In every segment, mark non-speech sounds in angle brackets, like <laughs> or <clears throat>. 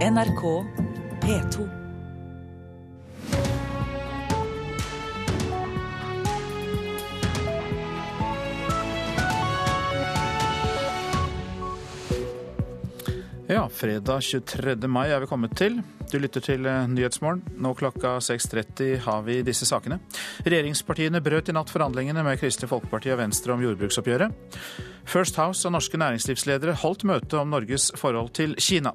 NRK P2. Ja, fredag 23. mai er vi kommet til. Du lytter til eh, Nyhetsmorgen. Nå klokka 6.30 har vi disse sakene. Regjeringspartiene brøt i natt forhandlingene med Kristelig Folkeparti og Venstre om jordbruksoppgjøret. First House og norske næringslivsledere holdt møte om Norges forhold til Kina.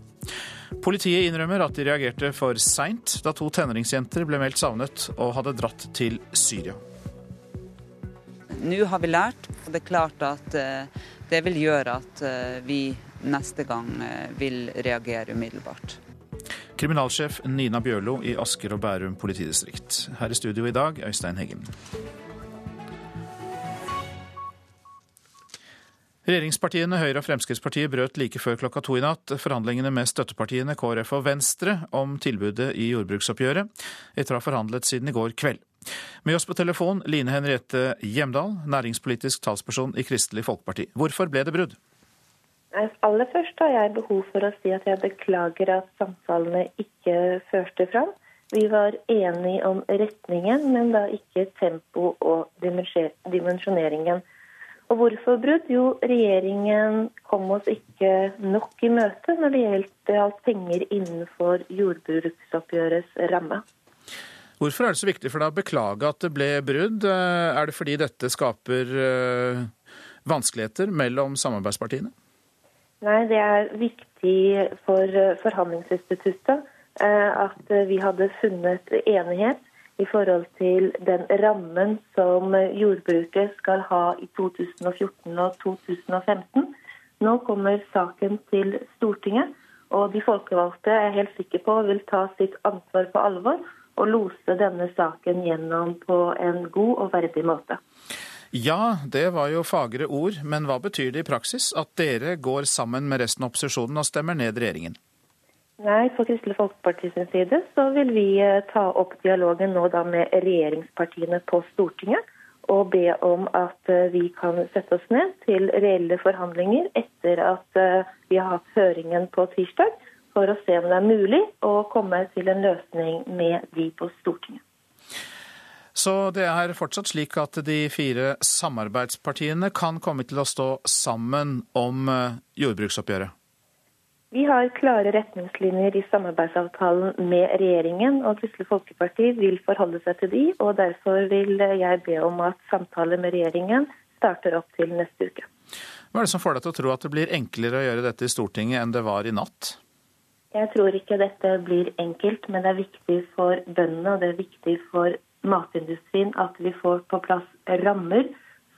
Politiet innrømmer at de reagerte for seint da to tenåringsjenter ble meldt savnet og hadde dratt til Syria. Nå har vi lært, og det er klart at eh, det vil gjøre at eh, vi neste gang eh, vil reagere umiddelbart. Kriminalsjef Nina Bjørlo i Asker og Bærum politidistrikt. Her i studio i dag, Øystein Heggen. Regjeringspartiene Høyre og Fremskrittspartiet brøt like før klokka to i natt forhandlingene med støttepartiene KrF og Venstre om tilbudet i jordbruksoppgjøret, etter å ha forhandlet siden i går kveld. Med oss på telefon Line Henriette Hjemdal, næringspolitisk talsperson i Kristelig Folkeparti. Hvorfor ble det brudd? Aller først har jeg behov for å si at jeg beklager at samtalene ikke førte fram. Vi var enige om retningen, men da ikke tempo og dimensjoneringen. Og hvorfor brudd? Jo, regjeringen kom oss ikke nok i møte når det gjaldt penger innenfor jordbruksoppgjørets ramme. Hvorfor er det så viktig for deg å beklage at det ble brudd? Er det fordi dette skaper eh, vanskeligheter mellom samarbeidspartiene? Nei, det er viktig for eh, forhandlingsinstituttet eh, at vi hadde funnet enighet i forhold til den rammen som jordbruket skal ha i 2014 og 2015. Nå kommer saken til Stortinget, og de folkevalgte er helt sikker på vil ta sitt ansvar på alvor og lose denne saken gjennom på en god og verdig måte. Ja, det var jo fagre ord, men hva betyr det i praksis at dere går sammen med resten av opposisjonen og stemmer ned regjeringen? Nei, På Kristelig Folkeparti sin side så vil vi eh, ta opp dialogen nå da med regjeringspartiene på Stortinget. Og be om at eh, vi kan sette oss ned til reelle forhandlinger etter at eh, vi har hatt høringen på tirsdag, for å se om det er mulig å komme til en løsning med de på Stortinget. Så det er fortsatt slik at de fire samarbeidspartiene kan komme til å stå sammen om eh, jordbruksoppgjøret? Vi har klare retningslinjer i samarbeidsavtalen med regjeringen, og Kristelig Folkeparti vil forholde seg til de, og derfor vil jeg be om at samtaler med regjeringen starter opp til neste uke. Hva er det som får deg til å tro at det blir enklere å gjøre dette i Stortinget enn det var i natt? Jeg tror ikke dette blir enkelt, men det er viktig for bøndene og det er viktig for matindustrien at vi får på plass rammer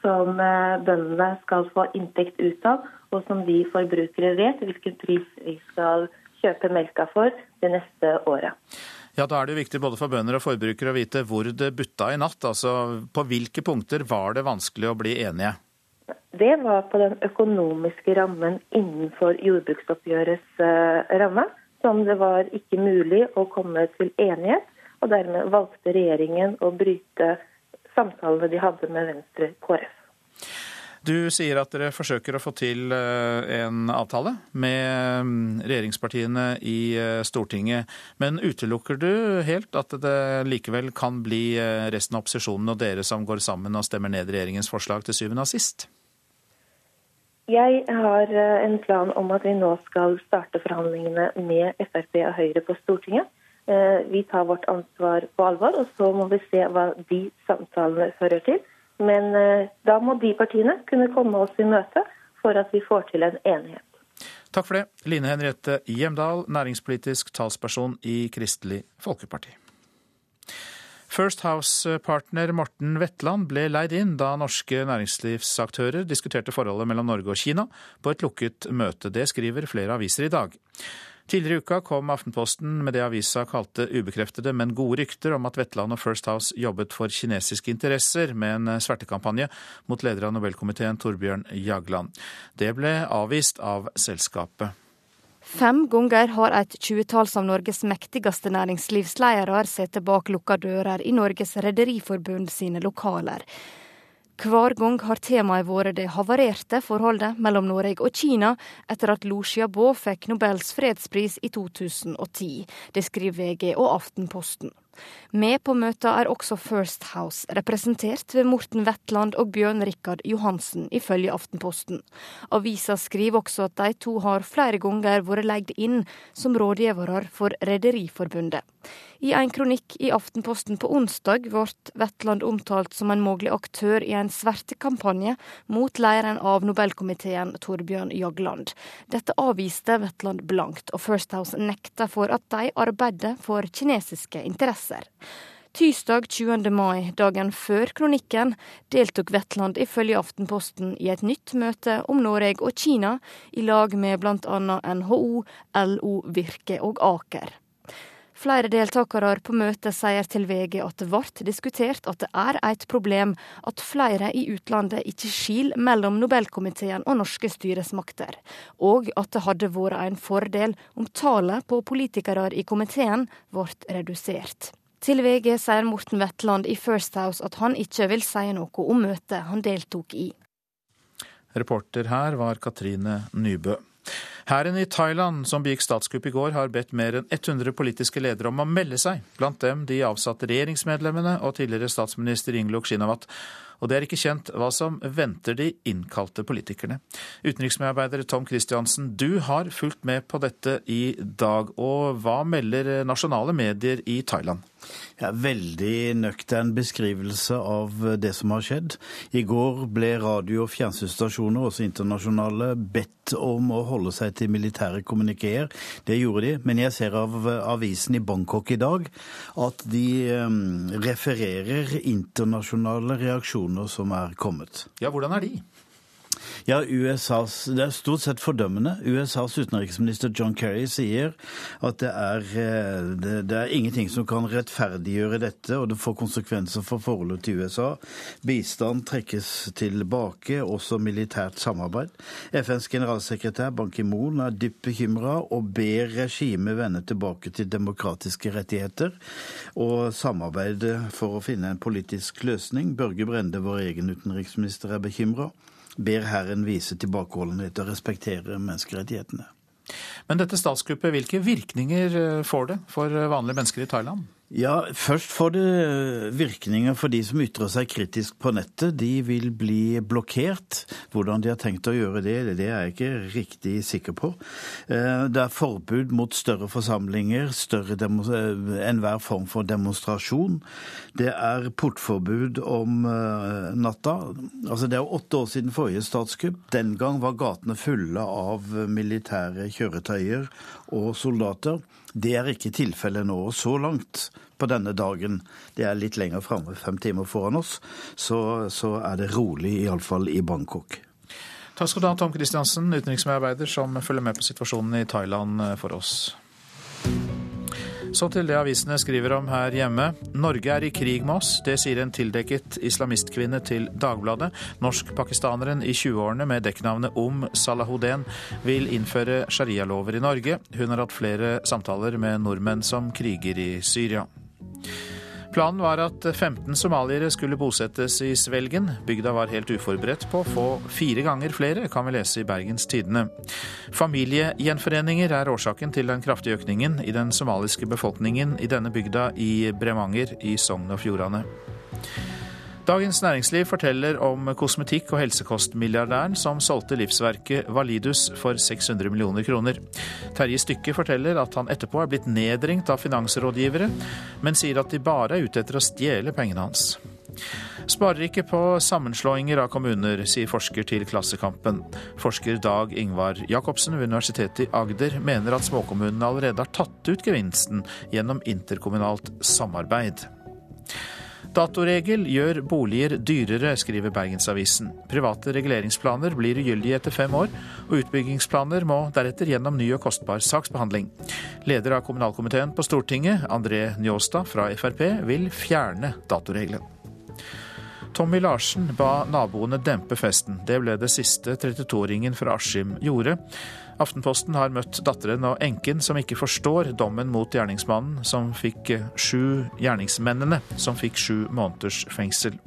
som eh, bøndene skal få inntekt ut av, og som vi forbrukere vet hvilken pris vi skal kjøpe melka for det neste året. Ja, Da er det jo viktig både for bønder og forbrukere å vite hvor det butta i natt. Altså, På hvilke punkter var det vanskelig å bli enige? Det var på den økonomiske rammen innenfor jordbruksoppgjørets uh, ramme, som det var ikke mulig å komme til enighet og dermed valgte regjeringen å bryte samtalene de hadde med Venstre KrF. Du sier at dere forsøker å få til eh, en avtale med mm, regjeringspartiene i eh, Stortinget. Men utelukker du helt at det likevel kan bli eh, resten av opposisjonen og dere som går sammen og stemmer ned regjeringens forslag til syvende og sist? Jeg har en plan om at vi nå skal starte forhandlingene med Frp og Høyre på Stortinget. Eh, vi tar vårt ansvar på alvor, og så må vi se hva de samtalene fører til. Men eh, da må de partiene kunne komme oss i møte for at vi får til en enighet. Takk for det, Line Henriette Hjemdal, næringspolitisk talsperson i Kristelig Folkeparti. First House-partner Morten Wetland ble leid inn da norske næringslivsaktører diskuterte forholdet mellom Norge og Kina på et lukket møte. Det skriver flere aviser i dag. Tidligere i uka kom Aftenposten med det avisa kalte ubekreftede, men gode rykter om at Vetland og First House jobbet for kinesiske interesser med en svertekampanje mot leder av Nobelkomiteen Torbjørn Jagland. Det ble avvist av selskapet. Fem ganger har et tjuetalls av Norges mektigste næringslivsledere sittet bak lukka dører i Norges Rederiforbund sine lokaler. Hver gang har temaet vært det havarerte forholdet mellom Norge og Kina etter at Lucia Xiaobo fikk Nobels fredspris i 2010. Det skriver VG og Aftenposten. Med på møtet er også First House, representert ved Morten Wetland og Bjørn Rikard Johansen, ifølge Aftenposten. Avisa skriver også at de to har flere ganger vært leid inn som rådgivere for Rederiforbundet. I en kronikk i Aftenposten på onsdag ble Wetland omtalt som en mulig aktør i en svertekampanje mot lederen av Nobelkomiteen, Torbjørn Jagland. Dette avviste Wetland blankt, og First House nekta for at de arbeider for kinesiske interesser. Tirsdag 20. mai, dagen før kronikken, deltok Vetland ifølge Aftenposten i et nytt møte om Norge og Kina, i lag med bl.a. NHO, LO, Virke og Aker. Flere deltakere på møtet sier til VG at det ble diskutert at det er et problem at flere i utlandet ikke skil mellom Nobelkomiteen og norske styresmakter, og at det hadde vært en fordel om tallet på politikere i komiteen ble redusert. Til VG sier Morten Wetland i First House at han ikke vil si noe om møtet han deltok i. Reporter her var Katrine Nybø. Hæren i Thailand, som begikk statskupp i går, har bedt mer enn 100 politiske ledere om å melde seg, blant dem de avsatte regjeringsmedlemmene og tidligere statsminister Ingeluk Shinawat og det er ikke kjent hva som venter de innkalte politikerne. Utenriksmedarbeider Tom Christiansen, du har fulgt med på dette i dag, og hva melder nasjonale medier i Thailand? Ja, veldig nøktern beskrivelse av det som har skjedd. I går ble radio- og fjernsynsstasjoner, også internasjonale, bedt om å holde seg til militære kommunikeer. Det gjorde de, men jeg ser av avisen i Bangkok i dag at de um, refererer internasjonale reaksjoner som er kommet. Ja, hvordan er de? Ja, USAs, Det er stort sett fordømmende. USAs utenriksminister John Kerry sier at det er, eh, det, det er, ingenting som kan rettferdiggjøre dette, og det får konsekvenser for forholdet til USA. Bistand trekkes tilbake, også militært samarbeid. FNs generalsekretær Ban Ki-moon er dypt bekymra og ber regimet vende tilbake til demokratiske rettigheter og samarbeide for å finne en politisk løsning. Børge Brende, vår egen utenriksminister, er bekymra ber Herren vise tilbakeholdenhet og respektere menneskerettighetene. Men dette statskuppet, hvilke virkninger eh, får det for vanlige mennesker i Thailand? Ja, Først får det virkninger for de som ytrer seg kritisk på nettet. De vil bli blokkert. Hvordan de har tenkt å gjøre det, det er jeg ikke riktig sikker på. Eh, det er forbud mot større forsamlinger, større eh, enhver form for demonstrasjon. Det er portforbud om eh, natta. Altså, Det er åtte år siden forrige statskupp. Den gang var gatene fulle av militære kjøretøyer og soldater. Det er ikke tilfellet nå. Så langt på denne dagen, det er litt lenger framme, fem timer foran oss, så, så er det rolig, iallfall i Bangkok. Takk skal du ha, Tom Kristiansen, utenriksmedarbeider som følger med på situasjonen i Thailand for oss. Så til det avisene skriver om her hjemme. Norge er i krig med oss. Det sier en tildekket islamistkvinne til Dagbladet. Norsk-pakistaneren i 20-årene med dekknavnet Om Salahuddin vil innføre sharialover i Norge. Hun har hatt flere samtaler med nordmenn som kriger i Syria. Planen var at 15 somaliere skulle bosettes i Svelgen. Bygda var helt uforberedt på å få fire ganger flere, kan vi lese i Bergens Tidende. Familiegjenforeninger er årsaken til den kraftige økningen i den somaliske befolkningen i denne bygda i Bremanger i Sogn og Fjordane. Dagens Næringsliv forteller om kosmetikk- og helsekostmilliardæren som solgte livsverket Validus for 600 millioner kroner. Terje Stykke forteller at han etterpå er blitt nedringt av finansrådgivere, men sier at de bare er ute etter å stjele pengene hans. Sparer ikke på sammenslåinger av kommuner, sier forsker til Klassekampen. Forsker Dag Ingvar Jacobsen ved Universitetet i Agder mener at småkommunene allerede har tatt ut gevinsten gjennom interkommunalt samarbeid. Datoregel gjør boliger dyrere, skriver Bergensavisen. Private reguleringsplaner blir ugyldige etter fem år, og utbyggingsplaner må deretter gjennom ny og kostbar saksbehandling. Leder av kommunalkomiteen på Stortinget, André Njåstad fra Frp, vil fjerne datoregelen. Tommy Larsen ba naboene dempe festen. Det ble det siste 32-åringen fra Askim gjorde. Aftenposten har møtt datteren og enken som ikke forstår dommen mot gjerningsmannen som fikk sju gjerningsmennene som fikk sju måneders fengsel.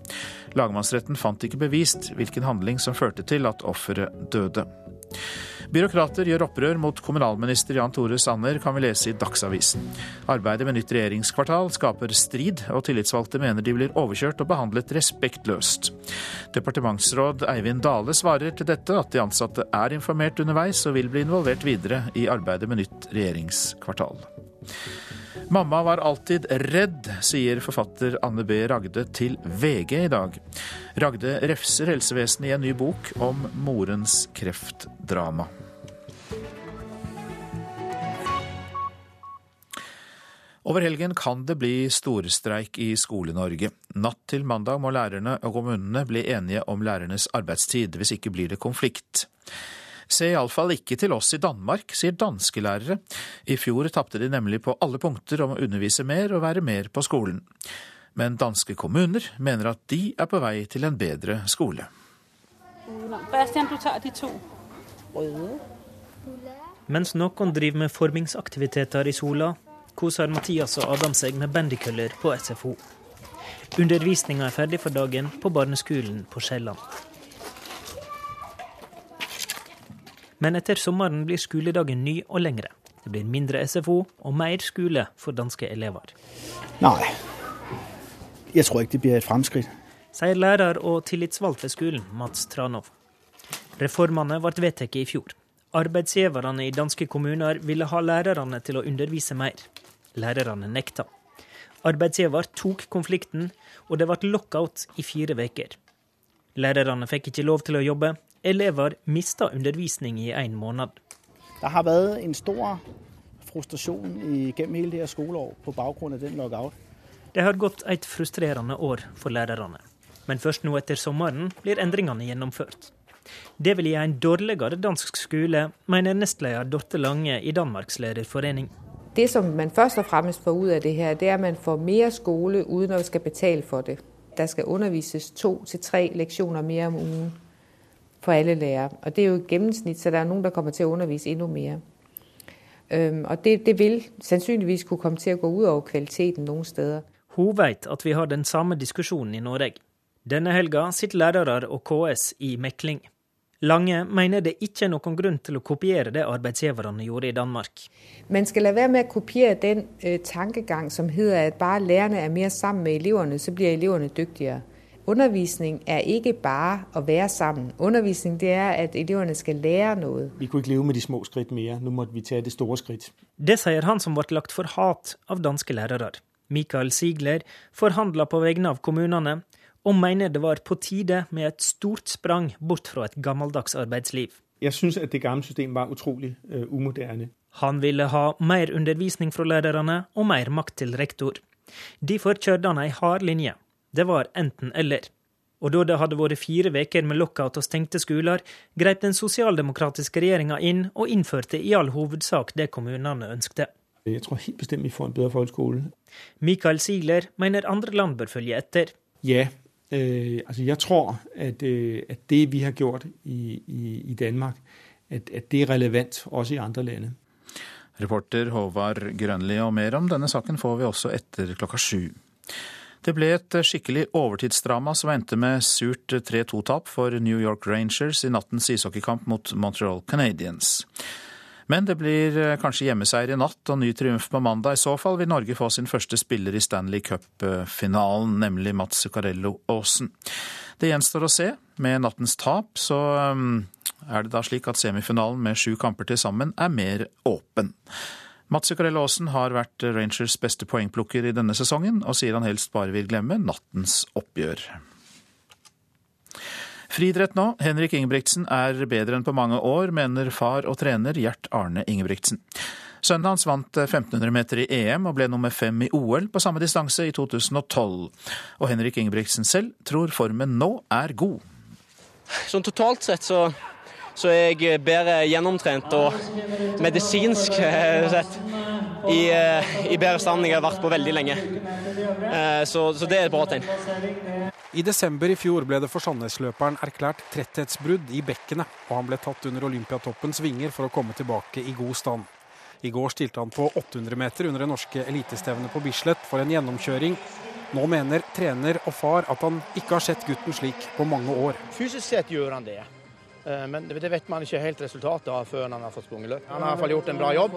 Lagmannsretten fant ikke bevist hvilken handling som førte til at offeret døde. Byråkrater gjør opprør mot kommunalminister Jan Tore Sanner, kan vi lese i Dagsavisen. Arbeidet med nytt regjeringskvartal skaper strid, og tillitsvalgte mener de blir overkjørt og behandlet respektløst. Departementsråd Eivind Dale svarer til dette at de ansatte er informert underveis og vil bli involvert videre i arbeidet med nytt regjeringskvartal. Mamma var alltid redd, sier forfatter Anne B. Ragde til VG i dag. Ragde refser helsevesenet i en ny bok om morens kreftdrama. Over helgen kan det bli storstreik i Skole-Norge. Natt til mandag må lærerne og kommunene bli enige om lærernes arbeidstid. Hvis ikke blir det konflikt. Se iallfall ikke til oss i Danmark, sier danske lærere. I fjor tapte de nemlig på alle punkter om å undervise mer og være mer på skolen. Men danske kommuner mener at de er på vei til en bedre skole. Bastian, du tar de to. Mens noen driver med formingsaktiviteter i sola, koser Mathias og Adam seg med bandykøller på SFO. Undervisninga er ferdig for dagen på barneskolen på Sjælland. Men etter sommeren blir skoledagen ny og lengre. Det blir mindre SFO og mer skole for danske elever. Nei, jeg tror ikke det blir et framskritt. Sier lærer og tillitsvalgt ved skolen, Mats Tranov. Reformene ble vedtatt i fjor. Arbeidsgiverne i danske kommuner ville ha lærerne til å undervise mer. Lærerne nekta. Arbeidsgiver tok konflikten, og det ble lockout i fire uker. Lærerne fikk ikke lov til å jobbe, Elever mister undervisning i en måned. Det har vært en stor frustrasjon gjennom hele det skoleåret på bakgrunn av den lockout. Det har gått et frustrerende år for lærerne. Men først nå etter sommeren blir endringene gjennomført. Det vil gi en dårligere dansk skole, mener nestleder Dorte Lange i Danmarks lærerforening. Det som man først og fremst får ut av det her, det er at man får mer skole uten å skal betale for det. Der skal undervises to til tre leksjoner mer om uken for alle lærere. Og det er jo et gennemsnit, så der er noen som kommer til å undervise enda mer. Og det, det, vil sannsynligvis kunne komme til å gå ut over kvaliteten noen steder. Hun vet at vi har den samme diskusjonen i Norge. Denne helga sitter lærere og KS i mekling. Lange mener det ikke er noen grunn til å kopiere det arbeidsgiverne gjorde i Danmark. Man skal la være med å kopiere den uh, tankegang som heter at bare lærerne er mer sammen med elevene, så blir elevene dyktigere. Undervisning er ikke bare å være sammen. Undervisning det er at elevene skal lære noe. Vi kunne ikke leve med de små skritt mer. Nå måtte vi ta det store skritt. Det sier han som ble lagt for hat av danske lærere. Michael Sigler forhandla på vegne av kommunene, og mener det var på tide med et stort sprang bort fra et gammeldags arbeidsliv. Jeg syns at det gamle systemet var utrolig uh, umoderne. Han ville ha mer undervisning fra lærerne og mer makt til rektor. Derfor kjørte han ei hard linje. Det var enten-eller. Og da det hadde vært fire veker med lockout og stengte skoler, grep den sosialdemokratiske regjeringa inn og innførte i all hovedsak det kommunene ønskte. Jeg tror helt bestemt vi får en bedre folkeskole. Michael Sigler mener andre land bør følge etter. Ja, øh, altså jeg tror at, øh, at, det vi har gjort i, i, i Danmark, at, at, det er relevant også i andre land. Reporter Håvard Grønli, og mer om denne saken får vi også etter klokka sju. Det ble et skikkelig overtidsdrama som endte med surt 3-2-tap for New York Rangers i nattens ishockeykamp mot Montreal Canadiens. Men det blir kanskje hjemmeseier i natt og ny triumf på mandag. I så fall vil Norge få sin første spiller i Stanley Cup-finalen, nemlig Mats Zuccarello Aasen. Det gjenstår å se. Med nattens tap så um, er det da slik at semifinalen med sju kamper til sammen er mer åpen. Mats Zuccarello Aasen har vært Rangers beste poengplukker i denne sesongen, og sier han helst bare vil glemme nattens oppgjør. Friidrett nå. Henrik Ingebrigtsen er bedre enn på mange år, mener far og trener Gjert Arne Ingebrigtsen. Sønnen hans vant 1500 meter i EM og ble nummer fem i OL på samme distanse i 2012. Og Henrik Ingebrigtsen selv tror formen nå er god. Sånn totalt sett så så er jeg bedre gjennomtrent og medisinsk eh, sett i, eh, i bedre stand enn jeg har vært på veldig lenge. Eh, så, så det er et bra tegn. I desember i fjor ble det for Sandnes-løperen erklært tretthetsbrudd i bekkenet, og han ble tatt under Olympiatoppens vinger for å komme tilbake i god stand. I går stilte han på 800 meter under det norske elitestevnet på Bislett for en gjennomkjøring. Nå mener trener og far at han ikke har sett gutten slik på mange år. Fysisk sett gjør han det. Eh, men det vet man ikke helt resultatet av før han har fått sprunget løp. Han har i hvert fall gjort en bra jobb.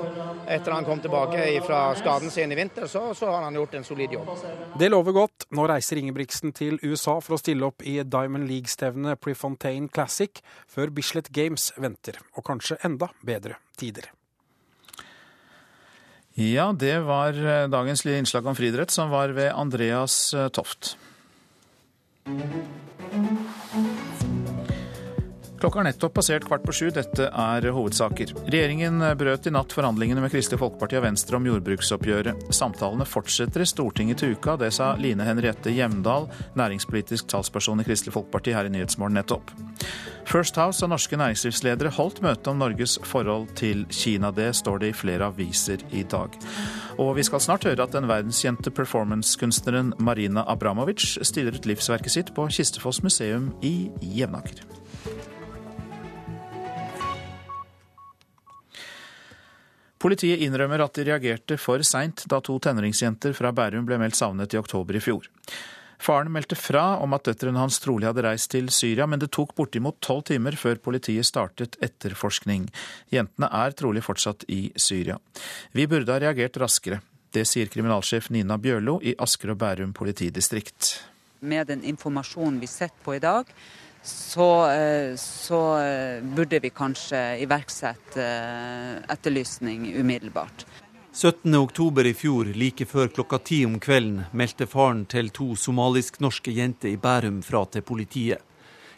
Etter han kom tilbake fra skaden sin i vinter, så, så har han gjort en solid jobb. Det lover godt. Nå reiser Ingebrigtsen til USA for å stille opp i Diamond League-stevnet Prefontaine Classic, før Bislett Games venter, og kanskje enda bedre tider. Ja, det var eh, dagens lille innslag om friidrett, som var ved Andreas eh, Toft. Klokka er nettopp passert kvart på sju. Dette er hovedsaker. Regjeringen brøt i natt forhandlingene med Kristelig Folkeparti og Venstre om jordbruksoppgjøret. Samtalene fortsetter i Stortinget til uka. Det sa Line Henriette Hjemdal, næringspolitisk talsperson i Kristelig Folkeparti her i Nyhetsmorgen nettopp. First House og norske næringslivsledere holdt møte om Norges forhold til Kina. Det står det i flere aviser i dag. Og vi skal snart høre at den verdenskjente performancekunstneren Marina Abramovic stiller ut livsverket sitt på Kistefoss museum i Jevnaker. Politiet innrømmer at de reagerte for seint da to tenåringsjenter fra Bærum ble meldt savnet i oktober i fjor. Faren meldte fra om at døtrene hans trolig hadde reist til Syria, men det tok bortimot tolv timer før politiet startet etterforskning. Jentene er trolig fortsatt i Syria. Vi burde ha reagert raskere. Det sier kriminalsjef Nina Bjørlo i Asker og Bærum politidistrikt. Med den informasjonen vi sitter på i dag, så, eh, så, eh, burde vi kanskje iverksette eh, etterlysning umiddelbart. 17.10 i fjor, like før klokka ti om kvelden, meldte faren til to somalisk-norske jenter i Bærum fra til politiet.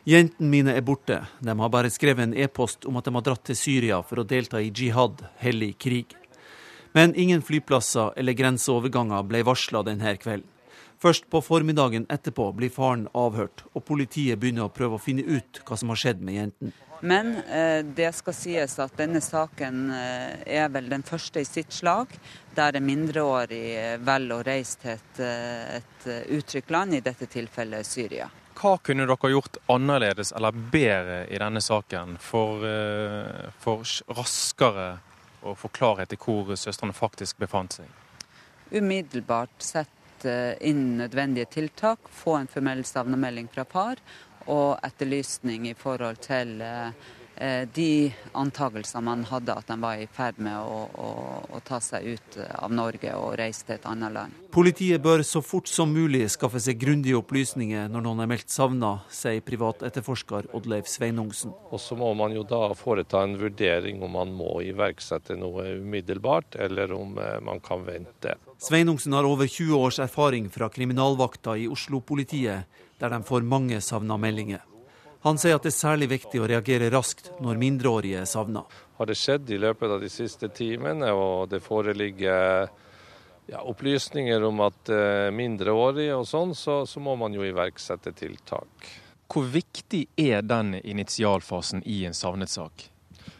Jentene mine er borte. De har bare skrevet en e-post om at de har dratt til Syria for å delta i jihad, hellig krig. Men ingen flyplasser eller grenseoverganger ble varsla denne kvelden. Først på formiddagen etterpå blir faren avhørt, og politiet begynner å prøve å finne ut hva som har skjedd med jenten. Men eh, det skal sies at denne saken eh, er vel den første i sitt slag, der en mindreårig eh, velger å reise til et, eh, et utrygt land, i dette tilfellet Syria. Hva kunne dere gjort annerledes eller bedre i denne saken for, for raskere å få klarhet i hvor søstrene faktisk befant seg? Umiddelbart sett sette inn nødvendige tiltak, få en formell savnemelding fra far og etterlysning i forhold til eh, de antakelser man hadde at de var i ferd med å, å, å, ta seg ut av Norge og reise til et annet land. Politiet bør så fort som mulig skaffe seg grundige opplysninger når noen er meldt savna, sier privatetterforsker Oddleif Sveinungsen. Og så må man jo da foreta en vurdering om man må iverksette noe umiddelbart, eller om eh, man kan vente. Sveinungsen har over 20 års erfaring fra kriminalvakta i Oslo-politiet, der de får mange savna meldinger. Han sier at det er særlig viktig å reagere raskt når mindreårige er savna. Har det skjedd i løpet av de siste timene, og det foreligger ja, opplysninger om at uh, mindreårige og sånn, så, så må man jo iverksette tiltak. Hvor viktig er den initialfasen i en savnet sak?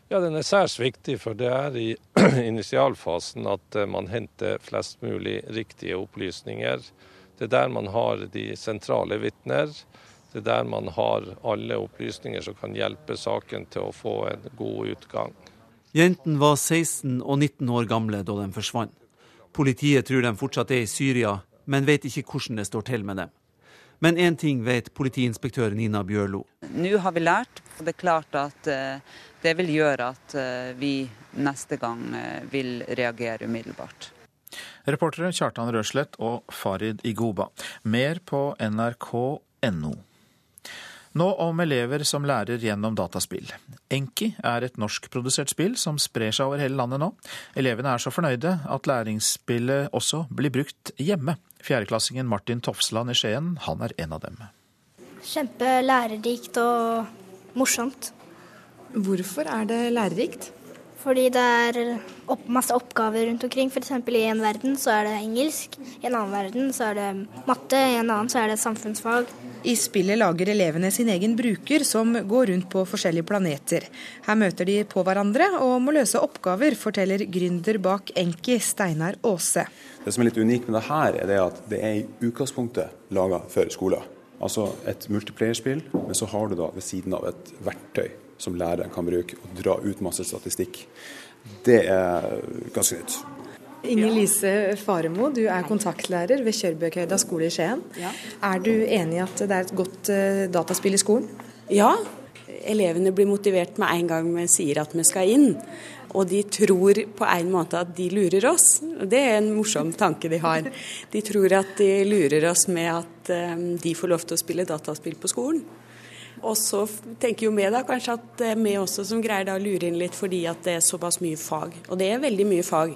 Ja, Den er særs viktig, for det er i <clears throat> initialfasen at eh, man henter flest mulig riktige opplysninger. Det er der man har de sentrale vitner. Det er der man har alle opplysninger som kan hjelpe saken til å få en god utgang. Jentene var 16 og 19 år gamle da de forsvant. Politiet tror de fortsatt er i Syria, men vet ikke hvordan det står til med dem. Men én ting vet politiinspektør Nina Bjørlo. Nå har vi lært, det er klart at eh, det vil gjøre at eh, vi neste gang eh, vil reagere umiddelbart. Reportere Kjartan Røslett og Farid Igoba. Mer på nrk.no. Nå om elever som lærer gjennom dataspill. Enki er et norskprodusert spill som sprer seg over hele landet nå. Elevene er så fornøyde at læringsspillet også blir brukt hjemme. Fjerdeklassingen Martin Tofsland i Skien, han er en av dem. Kjempelærerikt og morsomt. Hvorfor er det lærerikt? Fordi det er opp, masse oppgaver rundt omkring. F.eks. i en verden så er det engelsk, i en annen verden så er det matte, i en annen så er det samfunnsfag. I spillet lager elevene sin egen bruker som går rundt på forskjellige planeter. Her møter de på hverandre og må løse oppgaver, forteller gründer bak Enki, Steinar Aase. Det som er litt unikt med det her, er det at det er i utgangspunktet laga for skoler. Altså et multiplayerspill, men så har du da ved siden av et verktøy som læreren kan bruke og dra ut masse statistikk. Det er ganske nytt. Inger Lise Faremo, du er kontaktlærer ved Kjørbøkhøyda skole i Skien. Ja. Er du enig i at det er et godt uh, dataspill i skolen? Ja, elevene blir motivert med en gang vi sier at vi skal inn. Og de tror på en måte at de lurer oss. Det er en morsom tanke de har. De tror at de lurer oss med at um, de får lov til å spille dataspill på skolen. Og så tenker jo vi da kanskje at er vi også som greier da å lure inn litt fordi at det er såpass mye fag. Og det er veldig mye fag.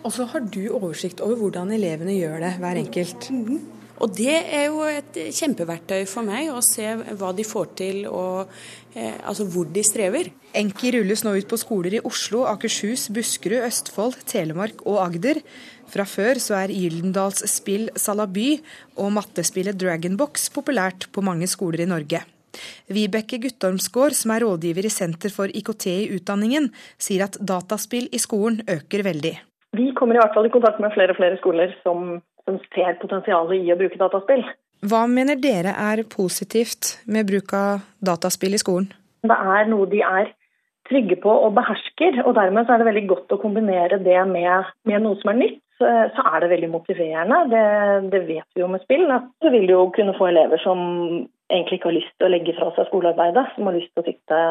Og så har du oversikt over hvordan elevene gjør det, hver enkelt. Mm -hmm. Og det er jo et kjempeverktøy for meg, å se hva de får til og eh, altså hvor de strever. Enki rulles nå ut på skoler i Oslo, Akershus, Buskerud, Østfold, Telemark og Agder. Fra før så er Gyldendals spill Salaby og mattespillet Dragonbox populært på mange skoler i Norge. Vibeke Guttormsgård, som er rådgiver i Senter for IKT i utdanningen, sier at dataspill i skolen øker veldig. Vi kommer i hvert fall i kontakt med flere og flere skoler som, som ser potensialet i å bruke dataspill. Hva mener dere er positivt med bruk av dataspill i skolen? Det er noe de er trygge på og behersker, og dermed er det veldig godt å kombinere det med, med noe som er nytt. Så er det veldig motiverende. Det, det vet vi jo med spill. at Du vil jo kunne få elever som egentlig ikke har lyst til å legge fra seg skolearbeidet, som har lyst til å sitte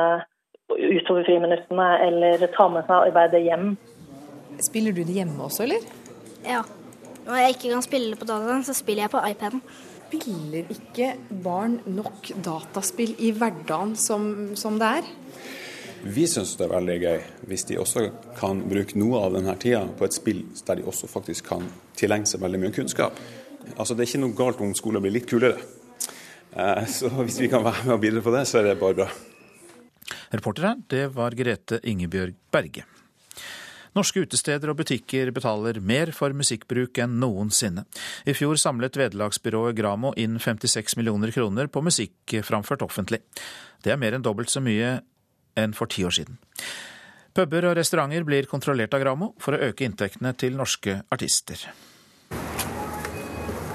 utover friminuttene eller ta med seg arbeidet hjem. Spiller du det hjemme også, eller? Ja. Når jeg ikke kan spille på dataen, så spiller jeg på iPaden. Spiller ikke barn nok dataspill i hverdagen som, som det er? Vi syns det er veldig gøy hvis de også kan bruke noe av denne tida på et spill der de også faktisk kan tilegne seg veldig mye kunnskap. Altså Det er ikke noe galt om skolen blir litt kulere. Eh, så hvis vi kan være med og bidra på det, så er det bare bra. Reportere, det var Grete Ingebjørg Berge. Norske utesteder og butikker betaler mer for musikkbruk enn noensinne. I fjor samlet vederlagsbyrået Gramo inn 56 millioner kroner på musikk framført offentlig. Det er mer enn dobbelt så mye enn for ti år siden. Puber og restauranter blir kontrollert av Gramo for å øke inntektene til norske artister.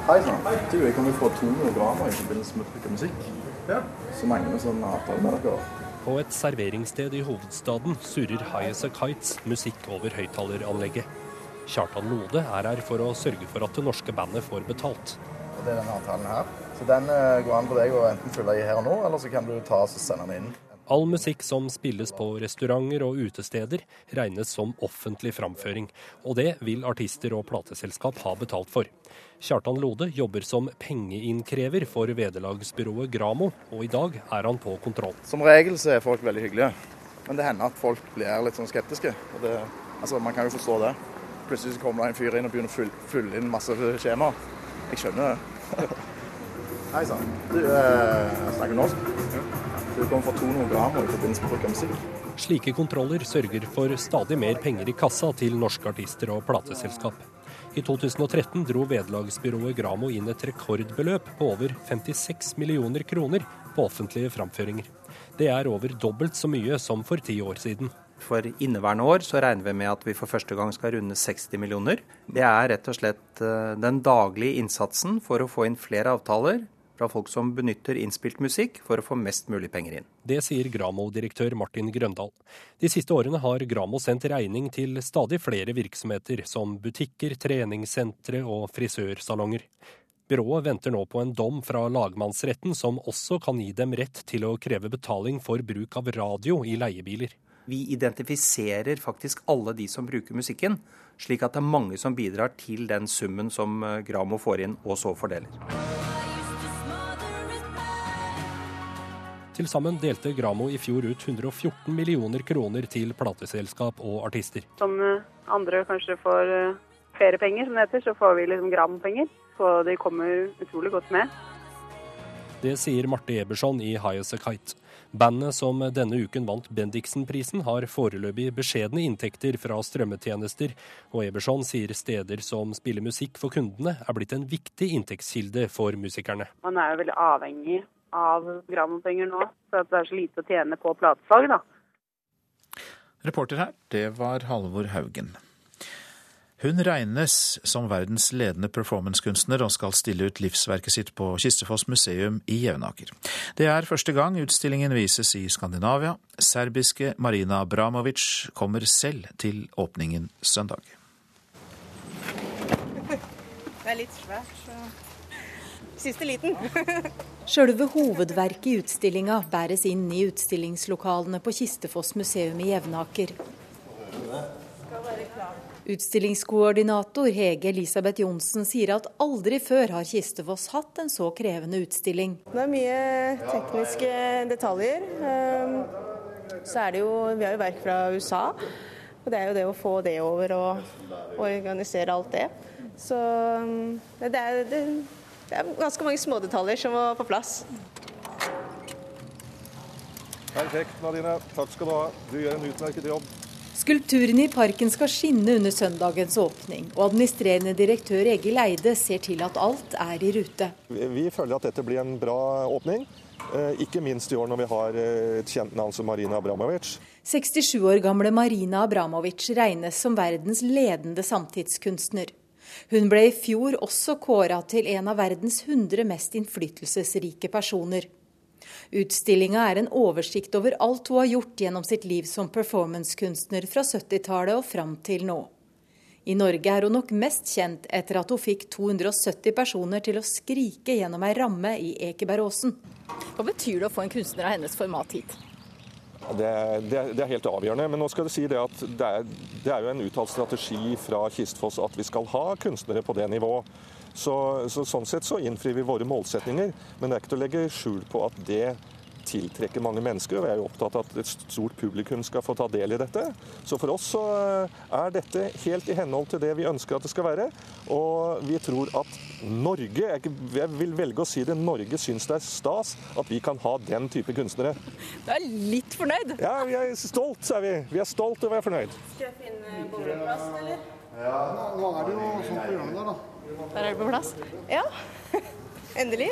Hei sann. Du, kan vi få 200 Gramo i forbindelse med å av musikk? Ja. Så mange med sånn avtale med dere. På et serveringssted i hovedstaden surrer High As A Kites musikk over høyttaleranlegget. Kjartan Lode er her for å sørge for at det norske bandet får betalt. Det er denne avtalen her. Så Den eh, går an på deg å enten fylle i her og nå, eller så kan du ta og sende den inn. All musikk som spilles på restauranter og utesteder, regnes som offentlig framføring. Og det vil artister og plateselskap ha betalt for. Kjartan Lode jobber som pengeinnkrever for vederlagsbyrået Gramo, og i dag er han på kontroll. Som regel så er folk veldig hyggelige, men det hender at folk blir litt sånn skeptiske. Det, altså, man kan jo forstå det. Plutselig kommer det en fyr inn og begynner å fylle, fylle inn masse skjemaer. Jeg skjønner det. <laughs> Hei sann. Du eh, snakker norsk? Ja. Du kommer fra 200 Gramo i forbindelse med bruk av musikk. Slike kontroller sørger for stadig mer penger i kassa til norske artister og plateselskap. I 2013 dro vederlagsbyrået Gramo inn et rekordbeløp på over 56 millioner kroner på offentlige framføringer. Det er over dobbelt så mye som for ti år siden. For inneværende år så regner vi med at vi for første gang skal runde 60 millioner. Det er rett og slett eh, den daglige innsatsen for å få inn flere avtaler, fra folk som benytter innspilt musikk for å få mest mulig penger inn. Det sier Gramo-direktør Martin Grøndal. De siste årene har Gramo sendt regning til stadig flere virksomheter, som butikker, treningssentre og frisørsalonger. Byrået venter nå på en dom fra lagmannsretten som også kan gi dem rett til å kreve betaling for bruk av radio i leiebiler. Vi identifiserer faktisk alle de som bruker musikken, slik at det er mange som bidrar til den summen som Gramo får inn og så fordeler. Til sammen delte Gramo i fjor ut 114 millioner kroner til plateselskap og artister. Som eh, andre kanskje får eh, feriepenger, som det heter, så får vi liksom Gram-penger. Så de kommer utrolig godt med. Det sier Marte Eberson i High As A Kite. Bandet som denne uken vant Bendiksen-prisen, har foreløpig beskjedne inntekter fra strømmetjenester, og Eberson sier steder som spiller musikk for kundene, er blitt en viktig inntektskilde for musikerne. Man er jo veldig avhengig av grammopenger nå, for at det er så lite å tjene på platesalg, da. Reporter her, det var Halvor Haugen. Hun regnes som verdens ledende performancekunstner og skal stille ut livsverket sitt på Kistefoss museum i Jevnaker. Det er første gang utstillingen vises i Skandinavia. Serbiske Marina Abramovic kommer selv til åpningen søndag. Det er litt svært, så Siste liten. <laughs> Sjølve hovedverket i utstillinga bæres inn i utstillingslokalene på Kistefoss museum i Jevnaker. Utstillingskoordinator Hege Elisabeth Johnsen sier at aldri før har Kistefoss hatt en så krevende utstilling. Det er mye tekniske detaljer. Ehm, så er det jo, Vi har jo verk fra USA. Og det er jo det å få det over og organisere alt det. Så ehm, det er, det, det er ganske mange smådetaljer som må på plass. Perfekt, Nadine. Takk skal du ha. Du gjør en utmerket jobb. Skulpturene i parken skal skinne under søndagens åpning, og administrerende direktør Egil Eide ser til at alt er i rute. Vi føler at dette blir en bra åpning, eh, ikke minst i år når vi har eh, et kjent navn som Marina Abramovic. 67 år gamle Marina Abramovic regnes som verdens ledende samtidskunstner. Hun ble i fjor også kåra til en av verdens 100 mest innflytelsesrike personer. Utstillinga er en oversikt over alt hun har gjort gjennom sitt liv som performancekunstner fra 70-tallet og fram til nå. I Norge er hun nok mest kjent etter at hun fikk 270 personer til å skrike gjennom ei ramme i Ekebergåsen. Hva betyr det å få en kunstner av hennes format hit? Det, det, det, er helt avgjørende. Men nå skal du si det at det er, det er jo en uttalt strategi fra Kistfoss at vi skal ha kunstnere på det nivået. Så, så, sånn sett så innfrir vi våre målsetninger, men det er ikke til å legge skjul på at det tiltrekker mange mennesker. og Vi er jo opptatt av at et stort publikum skal få ta del i dette. Så for oss så eh, er dette helt i henhold til det vi ønsker at det skal være. Og vi tror at Norge, jeg vil velge å si det, Norge syns det er stas at vi kan ha den type kunstnere. Du er litt fornøyd? Ja, vi er stolt, er vi. Vi er stolt og vi er fornøyd. Skal jeg finne bowlingplass, eller? Ja, nå er det jo sånn program der, da. Der er det på plass? Ja. <laughs> Endelig.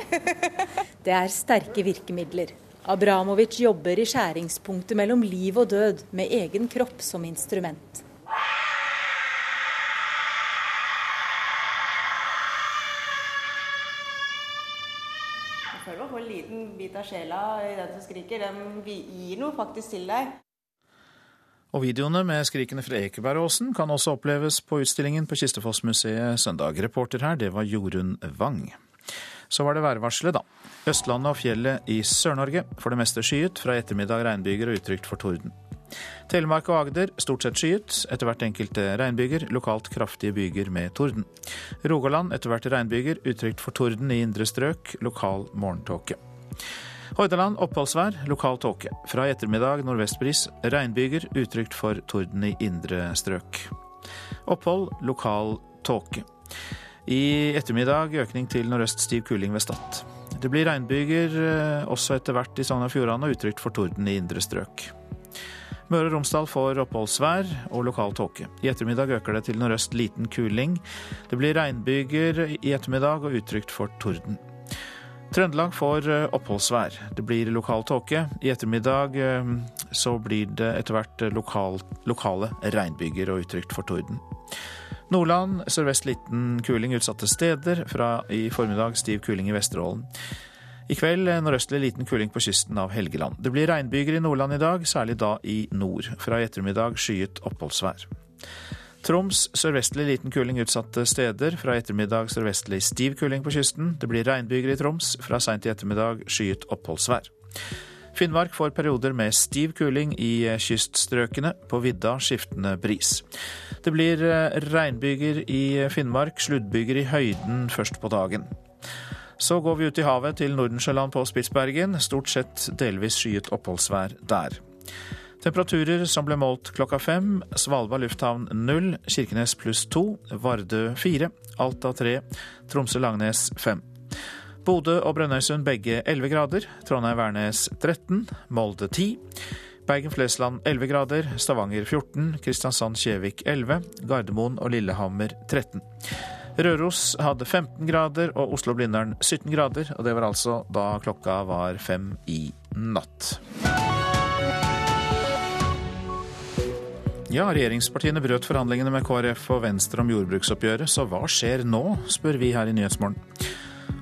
det er sterke virkemidler. Abramovic jobber i skjæringspunktet mellom liv og død, med egen kropp som instrument. Jeg føler man får en liten bit av sjela i den som skriker. Den gir noe faktisk til deg. Og videoene med skrikene fra Ekebergåsen kan også oppleves på utstillingen på Kistefossmuseet søndag. Reporter her, det var Jorunn Wang. Så var det værvarselet, da. Østlandet og fjellet i Sør-Norge for det meste skyet. Fra ettermiddag regnbyger og utrygt for torden. Telemark og Agder stort sett skyet, etter hvert enkelte regnbyger, lokalt kraftige byger med torden. Rogaland etter hvert regnbyger, utrygt for torden i indre strøk, lokal morgentåke. Hordaland oppholdsvær, lokal tåke. Fra i ettermiddag nordvestbris, regnbyger, utrygt for torden i indre strøk. Opphold, lokal tåke. I ettermiddag økning til nordøst stiv kuling ved Stad. Det blir regnbyger eh, også etter hvert i Sogn og Fjordane og utrygt for torden i indre strøk. Møre og Romsdal får oppholdsvær og lokal tåke. I ettermiddag øker det til nordøst liten kuling. Det blir regnbyger i ettermiddag og utrygt for torden. Trøndelag får eh, oppholdsvær. Det blir lokal tåke. I ettermiddag eh, så blir det etter hvert lokal, lokale regnbyger og utrygt for torden. Nordland sørvest liten kuling utsatte steder. Fra i formiddag stiv kuling i Vesterålen. I kveld nordøstlig liten kuling på kysten av Helgeland. Det blir regnbyger i Nordland i dag, særlig da i nord. Fra i ettermiddag skyet oppholdsvær. Troms sørvestlig liten kuling utsatte steder. Fra ettermiddag sørvestlig stiv kuling på kysten. Det blir regnbyger i Troms. Fra seint i ettermiddag skyet oppholdsvær. Finnmark får perioder med stiv kuling i kyststrøkene. På vidda skiftende bris. Det blir eh, regnbyger i Finnmark, sluddbyger i høyden først på dagen. Så går vi ut i havet til Nordensjøland på Spitsbergen. Stort sett delvis skyet oppholdsvær der. Temperaturer som ble målt klokka fem. Svalbard lufthavn null. Kirkenes pluss to. Vardø fire. Alta tre. Tromsø-Langnes fem. Bodø og Brønnøysund begge 11 grader. Trondheim-Værnes 13. Molde 10. Bergen-Flesland 11 grader. Stavanger 14. Kristiansand-Kjevik 11. Gardermoen og Lillehammer 13. Røros hadde 15 grader og Oslo-Blindern 17 grader. Og det var altså da klokka var fem i natt. Ja, regjeringspartiene brøt forhandlingene med KrF og Venstre om jordbruksoppgjøret, så hva skjer nå, spør vi her i Nyhetsmorgen.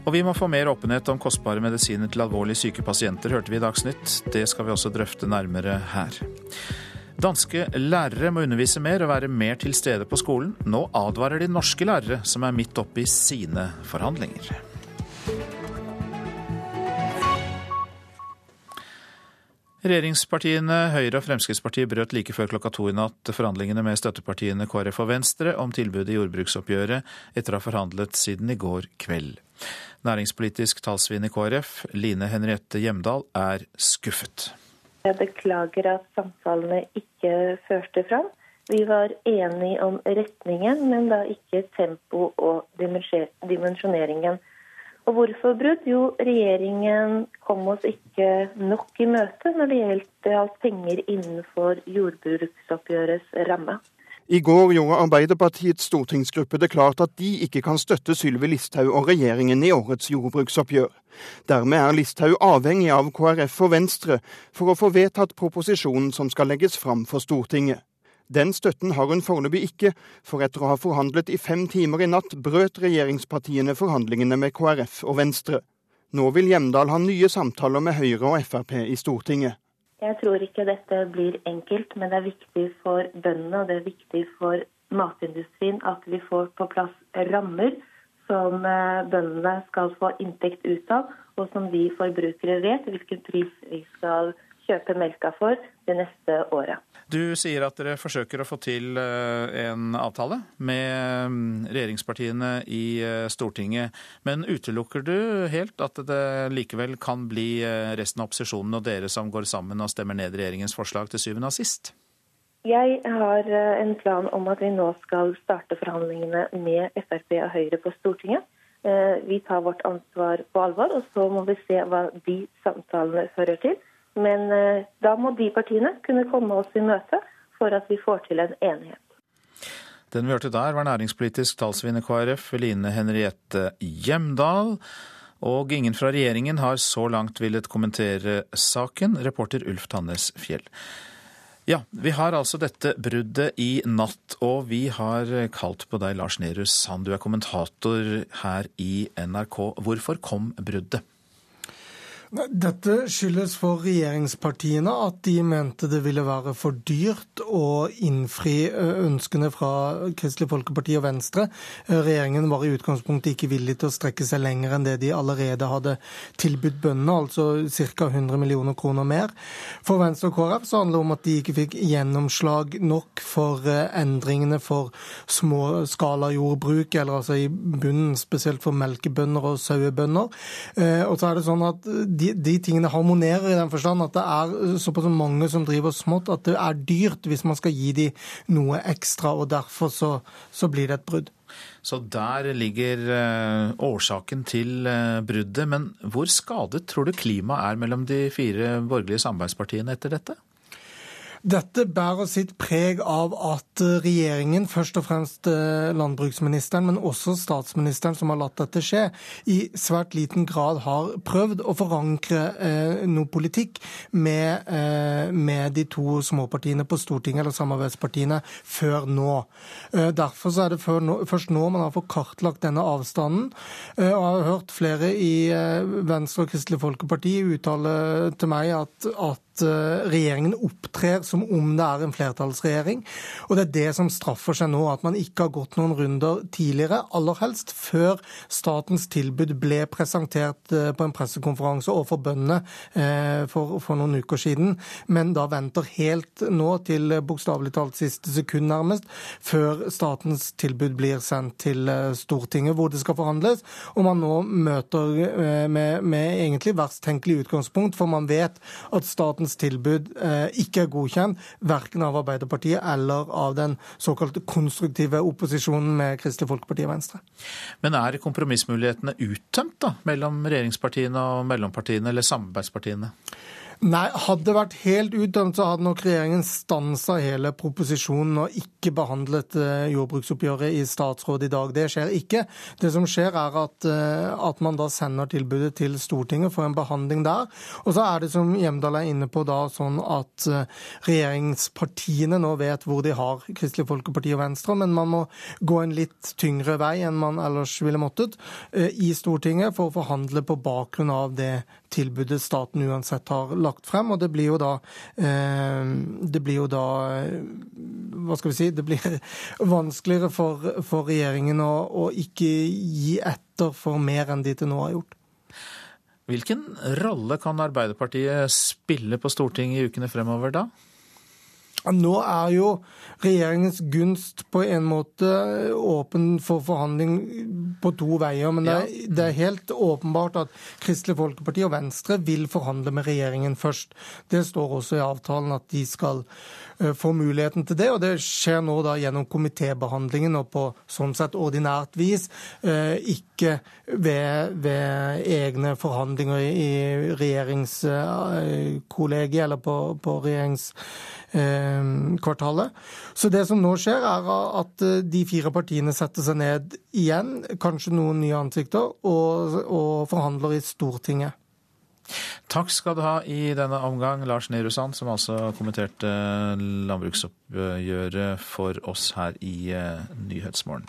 Og vi må få mer åpenhet om kostbare medisiner til alvorlig syke pasienter, hørte vi i Dagsnytt. Det skal vi også drøfte nærmere her. Danske lærere må undervise mer og være mer til stede på skolen. Nå advarer de norske lærere, som er midt oppe i sine forhandlinger. Regjeringspartiene Høyre og Fremskrittspartiet brøt like før klokka to i natt forhandlingene med støttepartiene KrF og Venstre om tilbudet i jordbruksoppgjøret, etter å ha forhandlet siden i går kveld. Næringspolitisk talsvinn i KrF, Line Henriette Hjemdal, er skuffet. Jeg beklager at samtalene ikke førte fram. Vi var enige om retningen, men da ikke tempo og dimensjoneringen. Og hvorfor brudd? Jo, regjeringen kom oss ikke nok i møte når det gjaldt penger innenfor jordbruksoppgjørets ramme. I går gjorde Arbeiderpartiets stortingsgruppe det klart at de ikke kan støtte Sylvi Listhaug og regjeringen i årets jordbruksoppgjør. Dermed er Listhaug avhengig av KrF og Venstre for å få vedtatt proposisjonen som skal legges fram for Stortinget. Den støtten har hun foreløpig ikke, for etter å ha forhandlet i fem timer i natt, brøt regjeringspartiene forhandlingene med KrF og Venstre. Nå vil Hjemdal ha nye samtaler med Høyre og Frp i Stortinget. Jeg tror ikke dette blir enkelt, men det er viktig for bøndene og det er viktig for matindustrien at vi får på plass rammer som eh, bøndene skal få inntekt ut av, og som vi forbrukere vet hvilken pris vi skal kjøpe melka for det neste året. Du sier at dere forsøker å få til eh, en avtale med mm, regjeringspartiene i eh, Stortinget. Men utelukker du helt at det likevel kan bli eh, resten av opposisjonen og dere som går sammen og stemmer ned regjeringens forslag til syvende og sist? Jeg har en plan om at vi nå skal starte forhandlingene med Frp og Høyre på Stortinget. Vi tar vårt ansvar på alvor, og så må vi se hva de samtalene fører til. Men eh, da må de partiene kunne komme oss i møte for at vi får til en enighet. Den vi hørte der, var næringspolitisk talsvinner KrF, Line Henriette Hjemdal. Og ingen fra regjeringen har så langt villet kommentere saken. Reporter Ulf Tannes Fjell. Ja, vi har altså dette bruddet i natt, og vi har kalt på deg, Lars Nehru Sand. Du er kommentator her i NRK. Hvorfor kom bruddet? Dette skyldes for regjeringspartiene at de mente det ville være for dyrt å innfri ønskene fra Kristelig Folkeparti og Venstre. Regjeringen var i utgangspunktet ikke villig til å strekke seg lenger enn det de allerede hadde tilbudt bøndene, altså ca. 100 millioner kroner mer. For Venstre og KrF så handler det om at de ikke fikk gjennomslag nok for endringene for småskalajordbruk, eller altså i bunnen spesielt for melkebønder og sauebønder. Og så er det sånn at de, de, tingene harmonerer i den forstand at det er såpass mange som driver smått at det er dyrt hvis man skal gi dem noe ekstra, og derfor så, så blir det et brudd. Så der ligger uh, årsaken til uh, bruddet. Men hvor skadet tror du klimaet er mellom de fire borgerlige samarbeidspartiene etter dette? Dette bærer sitt preg av at regjeringen, først og fremst eh, landbruksministeren, men også statsministeren som har latt dette skje, i svært liten grad har prøvd å forankre eh, noe politikk med, eh, med, de to småpartiene på Stortinget, eller samarbeidspartiene, før nå. Eh, derfor er det nå, først nå man har fått kartlagt denne avstanden. Eh, og jeg har hørt flere i eh, Venstre og Kristelig Folkeparti uttale til meg at, at regjeringen opptrer som om det er en flertallsregjering. Og det er det som straffer seg nå, at man ikke har gått noen runder tidligere, aller helst før statens tilbud ble presentert eh, på en pressekonferanse overfor bøndene eh, for, for, noen uker siden, men da venter helt nå til bokstavelig talt siste sekund nærmest, før statens tilbud blir sendt til eh, Stortinget, hvor det skal forhandles. Og man nå møter med, med egentlig verst tenkelig utgangspunkt, for man vet at statens tilbud ikke er godkjent verken av Arbeiderpartiet eller av den såkalte konstruktive opposisjonen med Kristelig Folkeparti og Venstre. Men er kompromissmulighetene uttømt da, mellom regjeringspartiene og mellompartiene, eller samarbeidspartiene? Nei, hadde det vært helt utdømt, så hadde nok regjeringen stansa hele proposisjonen og ikke behandlet eh, jordbruksoppgjøret i statsråd i dag. Det skjer ikke. Det som skjer, er at, eh, at man da sender tilbudet til Stortinget for en behandling der. Og så er det, som Hjemdal er inne på, da sånn at eh, regjeringspartiene nå vet hvor de har Kristelig Folkeparti og Venstre, men man må gå en litt tyngre vei enn man ellers ville måttet i Stortinget for å forhandle på bakgrunn av det tilbudet staten uansett har lagt frem. Og det blir jo da, eh, det blir jo da eh, Hva skal vi si? Det blir <laughs> vanskeligere for, for regjeringen å, å ikke gi etter for mer enn de til nå har gjort. Hvilken rolle kan Arbeiderpartiet spille på Stortinget i ukene fremover da? Nå er jo regjeringens gunst på en måte åpen for forhandling på to veier. Men det er, det er, helt åpenbart at Kristelig Folkeparti og Venstre vil forhandle med regjeringen først. Det står også i avtalen at de skal uh, få muligheten til det. Og det skjer nå da gjennom komitébehandlingen og på sånn sett ordinært vis. Uh, ikke ved, ved, egne forhandlinger i regjeringskollegiet eller på, på regjerings Eh. Så det som nå skjer, er at eh, de fire partiene setter seg ned igjen, kanskje noen nye ansikter, og, og forhandler i Stortinget. Takk skal du ha i denne omgang, Lars Nehru Sand, som altså kommenterte landbruksoppgjøret for oss her i eh, Nyhetsmorgen.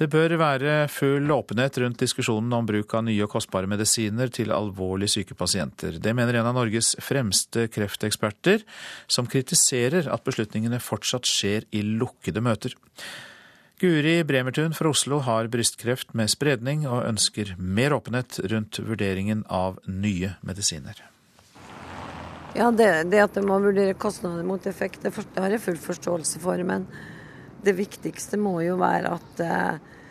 Det bør være full åpenhet rundt diskusjonen om bruk av nye og kostbare medisiner til alvorlig syke pasienter. Det mener en av Norges fremste krefteksperter, som kritiserer at beslutningene fortsatt skjer i lukkede møter. Guri Bremertun fra Oslo har brystkreft med spredning, og ønsker mer åpenhet rundt vurderingen av nye medisiner. Ja, det, det at det må vurdere kostnader mot effekt, det har jeg full forståelse for. Men det viktigste må jo være at, eh,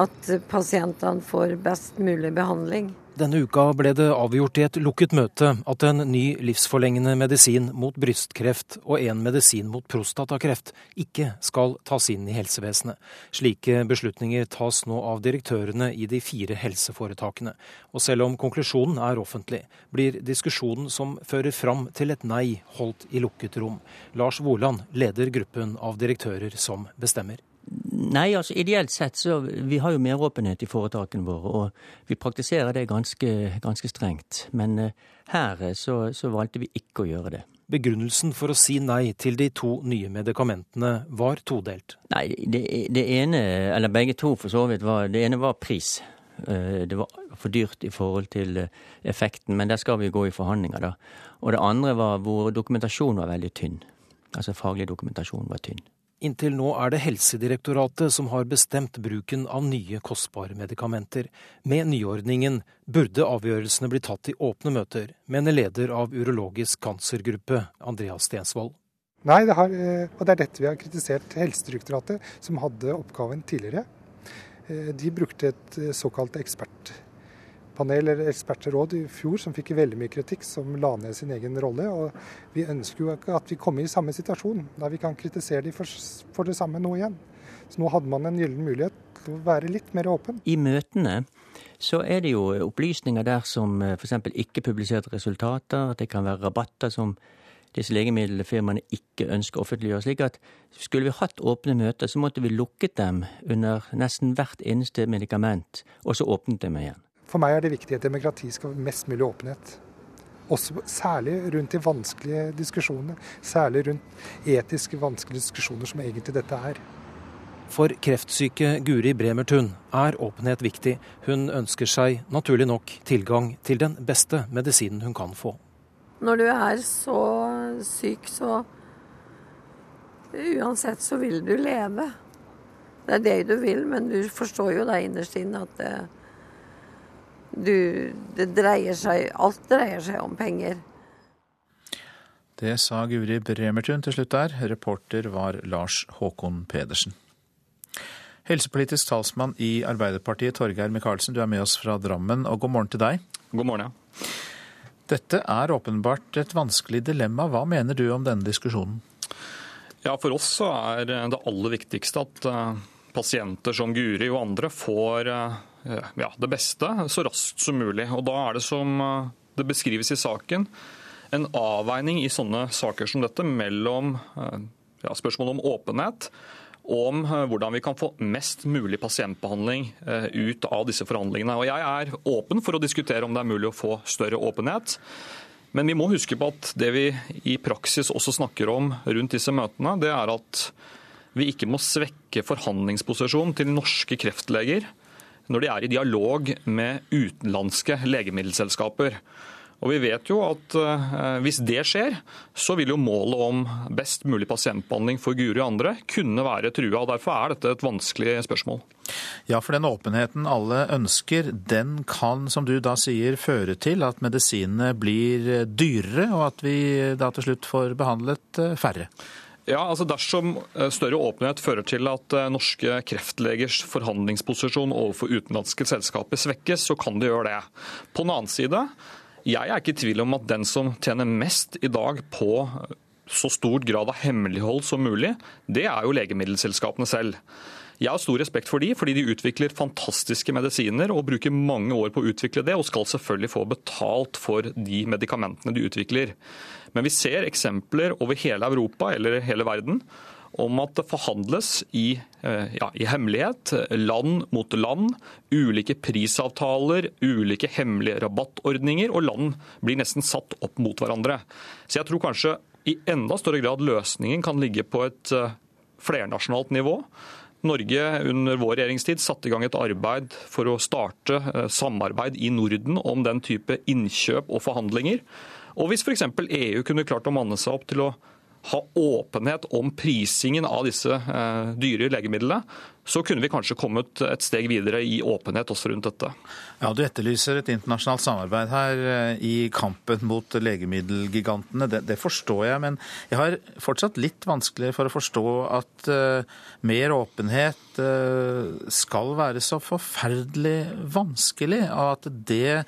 at pasientene får best mulig behandling. Denne uka ble det avgjort i et lukket møte at en ny livsforlengende medisin mot brystkreft og en medisin mot prostatakreft ikke skal tas inn i helsevesenet. Slike beslutninger tas nå av direktørene i de fire helseforetakene. Og selv om konklusjonen er offentlig, blir diskusjonen som fører fram til et nei, holdt i lukket rom. Lars Woland leder gruppen av direktører som bestemmer. Nei, altså ideelt sett så Vi har jo meråpenhet i foretakene våre, og vi praktiserer det ganske, ganske strengt. Men uh, her eh, så, så, valgte vi ikke å gjøre det. Begrunnelsen for å si nei til de to nye medikamentene var todelt. Nei, det, det ene, eller begge to for så vidt, var Det ene var pris. Uh, det var for dyrt i forhold til effekten, men der skal vi gå i forhandlinger, da. Og det andre var hvor dokumentasjonen var veldig tynn. Altså faglig dokumentasjon var tynn. Inntil nå er det Helsedirektoratet som har bestemt bruken av nye, kostbare medikamenter. Med nyordningen burde avgjørelsene bli tatt i åpne møter, mener leder av urologisk kansergruppe, Andreas Stensvold. Nei, det har, eh, og det er dette vi har kritisert Helsedirektoratet, som hadde oppgaven tidligere. Eh, de brukte et eh, såkalt ekspert panel eller ekspertråd i fjor som fikk veldig mye kritikk, som la ned sin egen rolle. og Vi ønsker jo ikke at vi kommer i samme situasjon, der vi kan kritisere dem for, for, det samme nå igjen. Så nå hadde man en gyllen mulighet til å være litt mer åpen. I møtene så er det jo opplysninger der som eh, f.eks. ikke publiserte resultater, at det kan være rabatter som disse legemiddelfirmaene ikke ønsker å offentliggjøre. slik at Skulle vi hatt åpne møter, så måtte vi lukket dem under nesten hvert eneste medikament, og så åpnet dem igjen. For meg er det viktig at demokrati skal ha mest mulig åpenhet. Også, særlig rundt de vanskelige diskusjonene. Særlig rundt etiske vanskelige diskusjoner, som egentlig dette er. For kreftsyke Guri Bremertun er åpenhet viktig. Hun ønsker seg naturlig nok tilgang til den beste medisinen hun kan få. Når du er så syk, så Uansett så vil du leve. Det er det du vil, men du forstår jo da innerst inne at det du, det dreier seg, alt dreier seg om penger. Det sa Guri Bremertun til slutt der. Reporter var Lars Håkon Pedersen. Helsepolitisk talsmann i Arbeiderpartiet, Torgeir Micaelsen, du er med oss fra Drammen, og god morgen til deg. God morgen, ja. Dette er åpenbart et vanskelig dilemma. Hva mener du om denne diskusjonen? Ja, For oss så er det aller viktigste at eh, pasienter som Guri og andre får eh, ja, det beste så raskt som mulig. Og Da er det som det beskrives i saken, en avveining i sånne saker som dette mellom ja, spørsmålet om åpenhet om hvordan vi kan få mest mulig pasientbehandling ut av disse forhandlingene. Og Jeg er åpen for å diskutere om det er mulig å få større åpenhet. Men vi må huske på at det vi i praksis også snakker om rundt disse møtene, det er at vi ikke må svekke forhandlingsposisjonen til norske kreftleger når de er i dialog med utenlandske legemiddelselskaper. Og vi vet jo at eh, Hvis det skjer, så vil jo målet om best mulig pasientbehandling for Guri og andre kunne være trua. og Derfor er dette et vanskelig spørsmål. Ja, for den åpenheten alle ønsker, den kan, som du da sier, føre til at medisinene blir dyrere, og at vi da til slutt får behandlet eh, færre? Ja, altså Dersom eh, større åpenhet fører til at eh, norske kreftlegers forhandlingsposisjon overfor utenlandske selskaper svekkes, så kan det gjøre det. På den annen side, jeg er ikke i tvil om at den som tjener mest i dag på så stor grad av hemmelighold som mulig, det er jo legemiddelselskapene selv. Jeg har stor respekt for de, fordi de utvikler fantastiske medisiner og bruker mange år på å utvikle det, og skal selvfølgelig få betalt for de medikamentene de utvikler. Men vi ser eksempler over hele Europa eller hele verden om at det forhandles i, eh, ja, i, hemmelighet, land mot land. Ulike prisavtaler, ulike hemmelige rabattordninger, og land blir nesten satt opp mot hverandre. Så jeg tror kanskje i enda større grad løsningen kan ligge på et eh, flernasjonalt nivå. Norge under vår regjeringstid satte i gang et arbeid for å starte eh, samarbeid i Norden om den type innkjøp og forhandlinger. Og hvis f.eks. EU kunne klart å manne seg opp til å ha åpenhet om prisingen av disse eh, dyre legemidlene, så kunne vi kanskje kommet et steg videre i åpenhet også rundt dette. Ja, Du etterlyser et internasjonalt samarbeid her eh, i kampen mot legemiddelgigantene. Det, det, forstår jeg, men jeg har fortsatt litt vanskelig for å forstå at uh, mer åpenhet uh, skal være så forferdelig vanskelig, og at det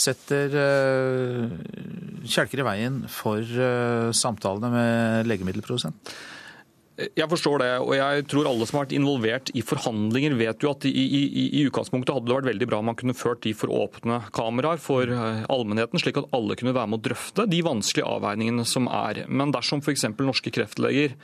setter uh, kjelker i veien for uh, samtalene med legemiddelprodusent? Jeg forstår det, og jeg tror alle som har vært involvert i forhandlinger, vet jo at i, i, i, utgangspunktet hadde det vært veldig bra om man kunne ført de for åpne kameraer for eh, allmennheten, slik at alle kunne være med å drøfte de vanskelige avveiningene som er. Men dersom f.eks. norske kreftleger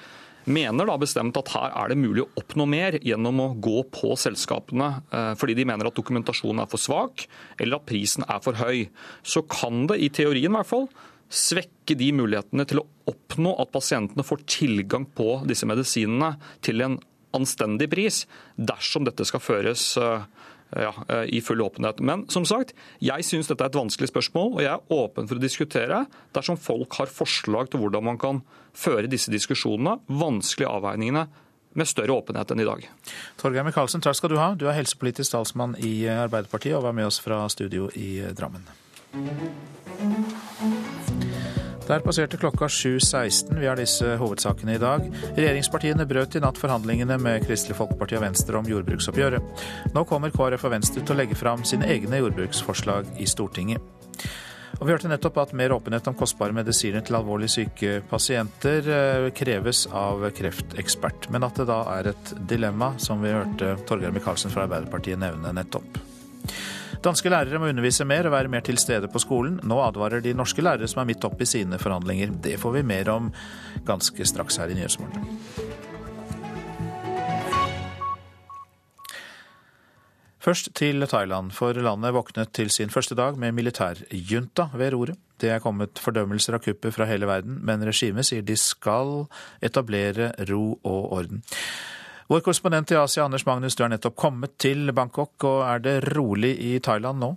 mener da bestemt at her er det mulig å oppnå mer gjennom å gå på selskapene eh, fordi de mener at dokumentasjonen er for svak eller at prisen er for høy. Så kan det, i teorien i hvert fall, svekke de mulighetene til å oppnå at pasientene får tilgang på disse medisinene til en anstendig pris, dersom dette skal føres eh, ja, eh, i full åpenhet. Men som sagt, jeg syns dette er et vanskelig spørsmål, og jeg er åpen for å diskutere dersom folk har forslag til hvordan man kan føre disse diskusjonene, vanskelige avveiningene, med større åpenhet enn i dag. Torgeir Micaelsen, takk skal du ha. Du er helsepolitisk talsmann i Arbeiderpartiet og var med oss fra studio i Drammen. Der passerte klokka 7.16. Vi har disse hovedsakene i dag. Regjeringspartiene brøt i natt forhandlingene med Kristelig Folkeparti og Venstre om jordbruksoppgjøret. Nå kommer KrF og Venstre til å legge fram sine egne jordbruksforslag i Stortinget. Og Vi hørte nettopp at mer åpenhet om kostbare medisiner til alvorlig syke pasienter eh, kreves av kreftekspert, men at det da er et dilemma, som vi hørte Torgeir Micaelsen fra Arbeiderpartiet nevne nettopp. Danske lærere må undervise mer og være mer til stede på skolen. Nå advarer de norske lærere som er midt oppe i sine forhandlinger. Det får vi mer om ganske straks her i Nyhetsmorgen. Først til Thailand, for landet våknet til sin første dag med militærjunta ved roret. Det er kommet fordømmelser av kuppet fra hele verden, men regimet sier de skal etablere ro og orden. Vår korrespondent i Asia, Anders Magnus, du er nettopp kommet til Bangkok. og Er det rolig i Thailand nå?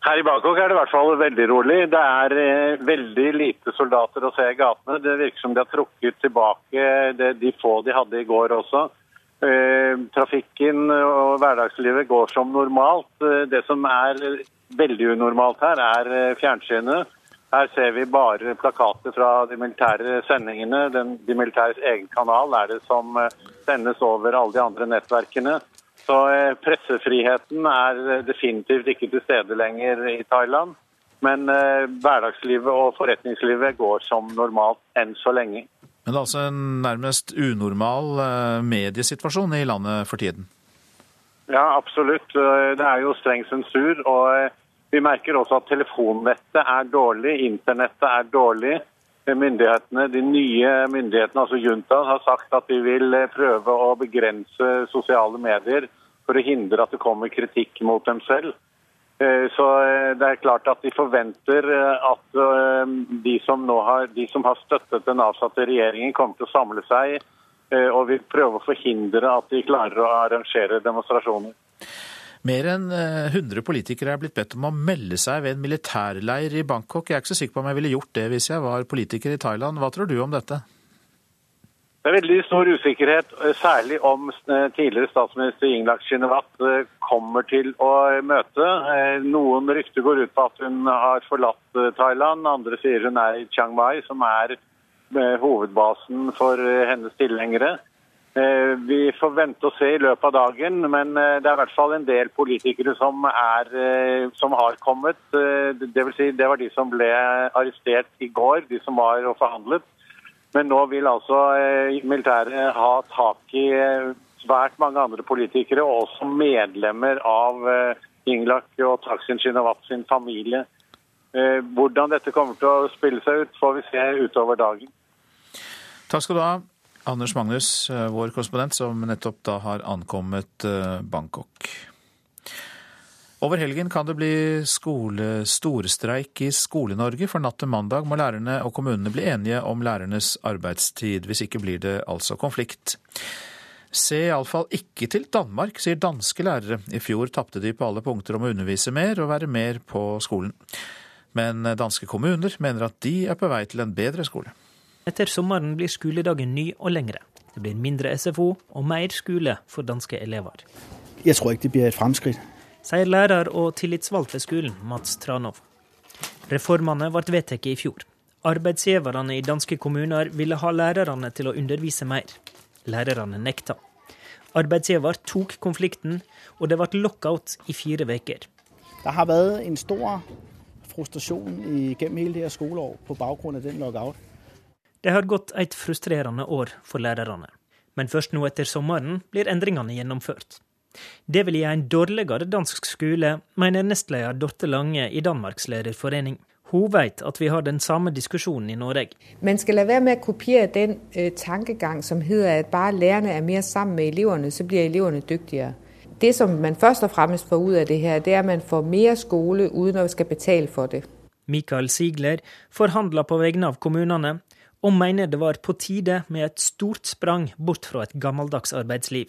Her i Bangkok er det i hvert fall veldig rolig. Det er eh, veldig lite soldater å se i gatene. Det virker som de har trukket tilbake det, de få de hadde i går også. Eh, trafikken og hverdagslivet går som normalt. Eh, det som er veldig unormalt her, er eh, fjernsynet. Her ser vi bare plakater fra de militære sendingene. Den, de militæres egen kanal er det som eh, sendes over alle de andre nettverkene. Så eh, pressefriheten er definitivt ikke til stede lenger i Thailand. Men eh, hverdagslivet og forretningslivet går som normalt enn så lenge. Men det er altså en nærmest unormal mediesituasjon i landet for tiden? Ja, absolutt. Det er jo streng sensur. og Vi merker også at telefonnettet er dårlig, internettet er dårlig. Myndighetene, De nye myndighetene, altså juntaen, har sagt at de vil prøve å begrense sosiale medier for å hindre at det kommer kritikk mot dem selv. Eh, så eh, det er klart at de forventer eh, at de som, har, de som har støttet den avsatte regjeringen, kommer til å samle seg og vil prøve å forhindre at de klarer å arrangere demonstrasjoner. Mer enn 100 politikere er blitt bedt om å melde seg ved en militærleir i Bangkok. Jeg er ikke så sikker på om jeg ville gjort det hvis jeg var politiker i Thailand. Hva tror du om dette? Det er veldig stor usikkerhet, eh, særlig om eh, tidligere statsminister Inglak Shinawat eh, kommer til å møte. Noen rykter går ut på at hun har forlatt Thailand, andre sier hun er i Chiang Mai, som er hovedbasen for hennes tilhengere. Vi får vente og se i løpet av dagen, men det er i hvert fall en del politikere som, er, som har kommet. Det, vil si, det var de som ble arrestert i går, de som var og forhandlet. Men nå vil altså eh, militæret ha tak i eh, svært mange andre politikere, og også medlemmer av eh, Inglak og Taksin Shinawat sin familie. Hvordan dette kommer til å spille seg ut, får vi se utover dagen. Takk skal du ha, Anders Magnus, vår korrespondent, som nettopp da har ankommet Bangkok. Over helgen kan det bli skole-storstreik i Skole-Norge, for natt til mandag må lærerne og kommunene bli enige om lærernes arbeidstid. Hvis ikke blir det altså konflikt. Se iallfall ikke til Danmark, sier danske lærere. I fjor tapte de på alle punkter om å undervise mer og være mer på skolen. Men danske kommuner mener at de er på vei til en bedre skole. Etter sommeren blir skoledagen ny og lengre. Det blir mindre SFO og mer skole for danske elever. Jeg tror ikke det blir et fremskritt. sier lærer og tillitsvalgt ved skolen, Mats Tranov. Reformene ble vedtatt i fjor. Arbeidsgiverne i danske kommuner ville ha lærerne til å undervise mer. Lærerne nekta. Arbeidsgiver tok konflikten, og det ble lockout i fire uker. Det har vært en stor frustrasjon gjennom hele det skoleåret på bakgrunn av den lockout. Det har gått et frustrerende år for lærerne. Men først nå etter sommeren blir endringene gjennomført. Det vil gi en dårligere dansk skole, mener nestleder Dorte Lange i Danmarks lærerforening. Hun vet at vi har den samme diskusjonen i Norge. Man skal la være med å kopiere den eh, tankegang som heter at bare lærerne er mer sammen med elevene, så blir elevene dyktigere. Det som man først og fremst får ut av det her, det er at man får mer skole uten å skal betale for det. Mikael Sigler forhandler på vegne av kommunene, og mener det var på tide med et stort sprang bort fra et gammeldags arbeidsliv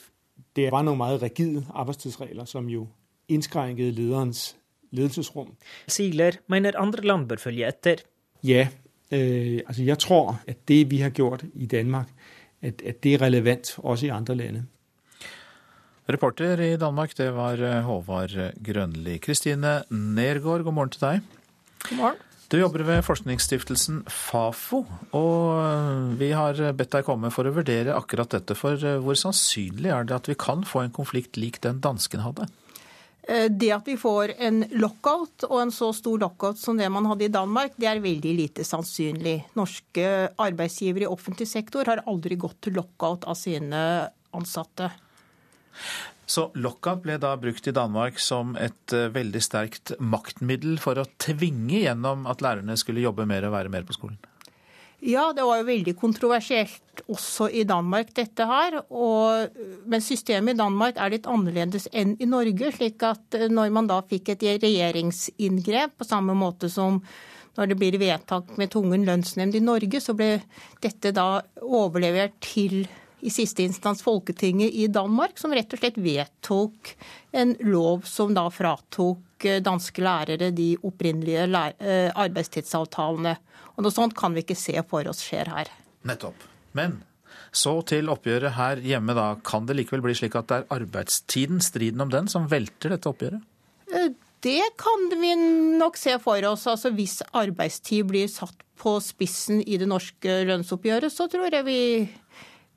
det var noen meget rigide arbeidstidsregler som jo innskrenket lederens ledelsesrom. Sigler mener andre land bør følge etter. Ja, øh, altså jeg tror at det vi har gjort i Danmark, at, at det er relevant også i andre land. Reporter i Danmark, det var øh, Håvard Grønli. Kristine Nergård, god morgen til deg. God morgen. Du jobber ved forskningsstiftelsen Fafo, og vi har bedt deg komme for å vurdere akkurat dette. For hvor sannsynlig er det at vi kan få en konflikt lik den dansken hadde? Eh, det at vi får en lockout, og en så stor lockout som det man hadde i Danmark, det er veldig lite sannsynlig. Norske arbeidsgivere i offentlig sektor har aldri gått til lockout av sine ansatte. Så lockout ble da brukt i Danmark som et eh, veldig sterkt maktmiddel for å tvinge gjennom at lærerne skulle jobbe mer og være mer på skolen? Ja, det var jo veldig kontroversielt også i Danmark, dette her. Og, men systemet i Danmark er litt annerledes enn i Norge. slik at eh, når man da fikk et regjeringsinngrep, på samme måte som når det blir vedtak med tvungen lønnsnemnd i Norge, så ble dette da overlevert til i siste instans Folketinget i Danmark, som rett og slett vedtok en lov som da fratok eh, danske lærere de opprinnelige eh, arbeidstidsavtalene. Og Noe sånt kan vi ikke se for oss skjer her. Nettopp. Men så til oppgjøret her hjemme, da. Kan det likevel bli slik at det er arbeidstiden, striden om den, som velter dette oppgjøret? Eh, det kan vi nok se for oss. Altså Hvis arbeidstid blir satt på spissen i det norske lønnsoppgjøret, så tror jeg vi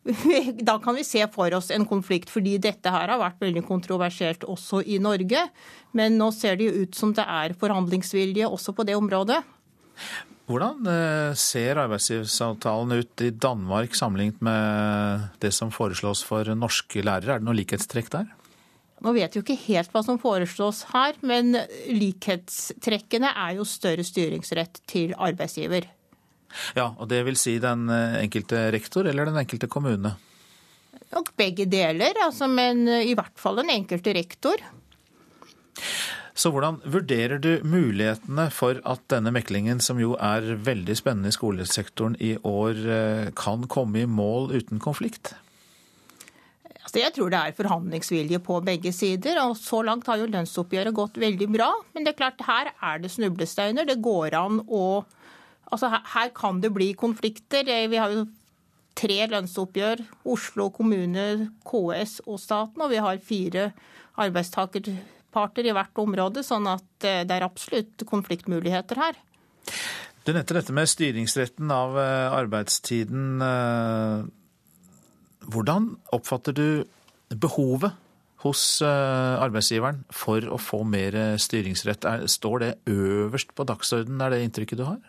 <laughs> da kan vi se for oss en konflikt, fordi dette her har vært veldig kontroversielt også i Norge. Men nå ser det jo ut som det er forhandlingsvilje også på det området. Hvordan eh, ser arbeidslivsavtalen ut i Danmark sammenlignet med det som foreslås for norske lærere? Er det noe likhetstrekk der? Nå vet vi jo ikke helt hva som foreslås her, men likhetstrekkene er jo større styringsrett til arbeidsgiver. Ja, og det vil si den eh, enkelte rektor eller den enkelte kommune? Og begge deler, altså, men i hvert fall den enkelte rektor. Så hvordan vurderer du mulighetene for at denne meklingen, som jo er veldig spennende i skolesektoren i år, eh, kan komme i mål uten konflikt? Altså, jeg tror det er forhandlingsvilje på begge sider. og Så langt har jo lønnsoppgjøret gått veldig bra. Men det er klart, her er det snublesteiner. Det går an å Altså, her, her kan det bli konflikter. Eh, vi har jo tre lønnsoppgjør. Oslo kommune, KS og staten. Og vi har fire arbeidstakerparter i hvert område. Sånn at eh, det er absolutt konfliktmuligheter her. Du nevnte dette med styringsretten av eh, arbeidstiden. Hvordan oppfatter du behovet hos arbeidsgiveren for å få mer styringsrett? Står det øverst på dagsordenen, er det inntrykket du har?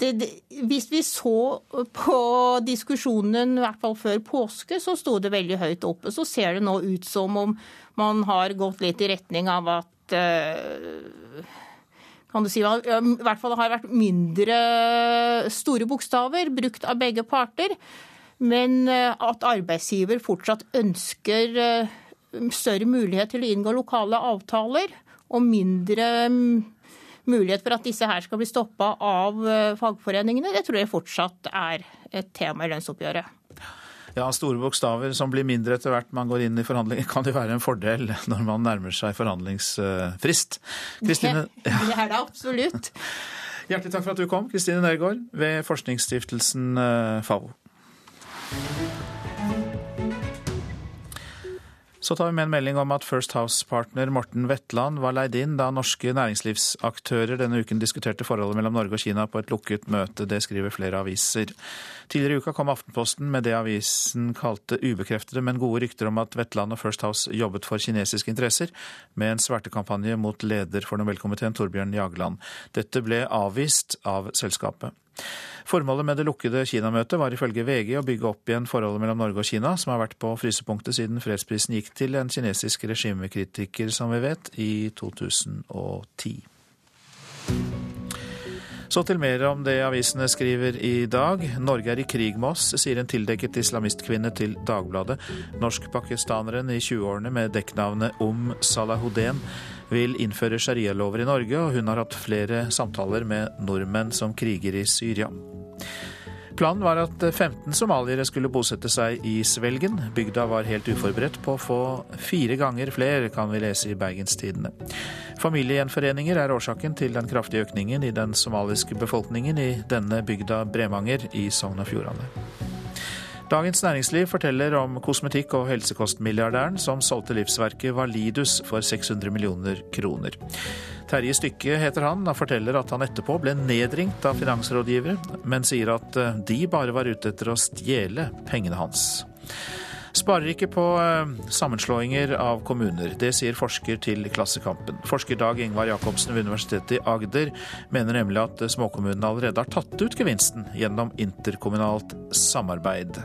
Det, hvis vi så på diskusjonen, i hvert fall før påske, så sto det veldig høyt oppe. Så ser det nå ut som om man har gått litt i retning av at uh, kan du si, I hvert fall har vært mindre store bokstaver brukt av begge parter. Men uh, at arbeidsgiver fortsatt ønsker uh, større mulighet til å inngå lokale avtaler og mindre um, mulighet for at disse her skal bli stoppa av eh, fagforeningene, det tror jeg fortsatt er et tema i lønnsoppgjøret. Ja, Store bokstaver som blir mindre etter hvert man går inn i forhandlinger, kan jo være en fordel når man nærmer seg forhandlingsfrist. Kristine, det, <laughs> det er det absolutt. <laughs> Hjertelig takk for at du kom, Kristine Nergård ved forskningsstiftelsen eh, Så tar vi med en melding om at First House-partner Morten Wetland var leid inn da norske næringslivsaktører denne uken diskuterte forholdet mellom Norge og Kina på et lukket møte. Det skriver flere aviser. Tidligere i uka kom Aftenposten med det avisen kalte ubekreftede, men gode rykter om at Wetland og First House jobbet for kinesiske interesser, med en svertekampanje mot leder for Nobelkomiteen, Torbjørn Jagland. Dette ble avvist av selskapet. Formålet med det lukkede Kina-møtet var ifølge VG å bygge opp igjen forholdet mellom Norge og Kina, som har vært på frysepunktet siden fredsprisen gikk til en kinesisk regimekritiker, som vi vet, i 2010. Så til mer om det avisene skriver i dag. Norge er i krig med oss, sier en tildekket islamistkvinne til Dagbladet. Norsk-pakistaneren i 20-årene med dekknavnet Om Salahudeen vil innføre sharialover i Norge, og hun har hatt flere samtaler med nordmenn som kriger i Syria. Planen var at 15 somaliere skulle bosette seg i Svelgen. Bygda var helt uforberedt på å få fire ganger flere, kan vi lese i Bergenstidene. Familiegjenforeninger er årsaken til den kraftige økningen i den somaliske befolkningen i denne bygda Bremanger i Sogn og Fjordane. Dagens Næringsliv forteller om kosmetikk- og helsekostmilliardæren som solgte livsverket Validus for 600 millioner kroner. Terje Stykke heter han, og forteller at han etterpå ble nedringt av finansrådgivere, men sier at eh, de bare var ute etter å stjele pengene hans. Sparer ikke på eh, sammenslåinger av kommuner. Det sier forsker til Klassekampen. Forsker Dag Ingvar Jacobsen ved Universitetet i Agder mener nemlig at småkommunene allerede har tatt ut gevinsten gjennom interkommunalt samarbeid.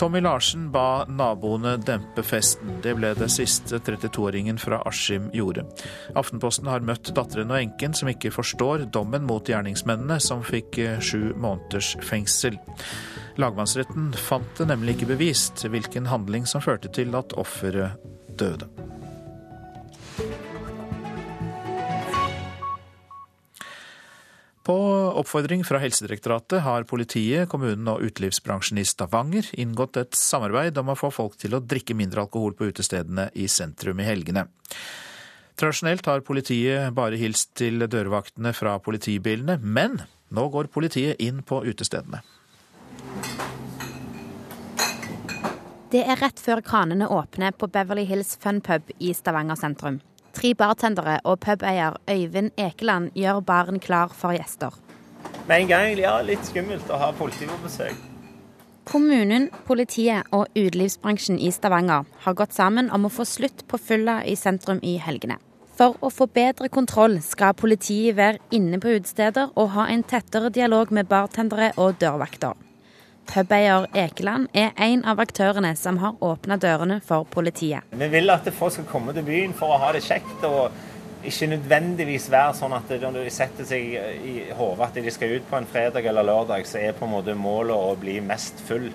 Tommy Larsen ba naboene dempe festen. Det ble det siste 32-åringen fra Askim gjorde. Aftenposten har møtt datteren og enken som ikke forstår dommen mot gjerningsmennene, som fikk eh, sju måneders fengsel. Lagmannsretten fant det nemlig ikke bevist hvilken handling som førte til at offeret døde. På oppfordring fra Helsedirektoratet har politiet, kommunen og utelivsbransjen i Stavanger inngått et samarbeid om å få folk til å drikke mindre alkohol på utestedene i sentrum i helgene. Tradisjonelt har politiet bare hilst til dørvaktene fra politibilene, men nå går politiet inn på utestedene. Det er rett før kranene åpner på Beverly Hills Fun Pub i Stavanger sentrum. Tre bartendere og pubeier Øyvind Ekeland gjør baren klar for gjester. Med en gang ja, litt skummelt å ha politi på besøk. Kommunen, politiet og utelivsbransjen i Stavanger har gått sammen om å få slutt på fylla i sentrum i helgene. For å få bedre kontroll skal politiet være inne på utesteder og ha en tettere dialog med bartendere og dørvakter. Pubeier Ekeland er en av aktørene som har åpna dørene for politiet. Vi vil at folk skal komme til byen for å ha det kjekt. og ikke nødvendigvis være sånn at når de setter seg i hodet at de skal ut på en fredag eller lørdag, så er på en måte målet å bli mest full.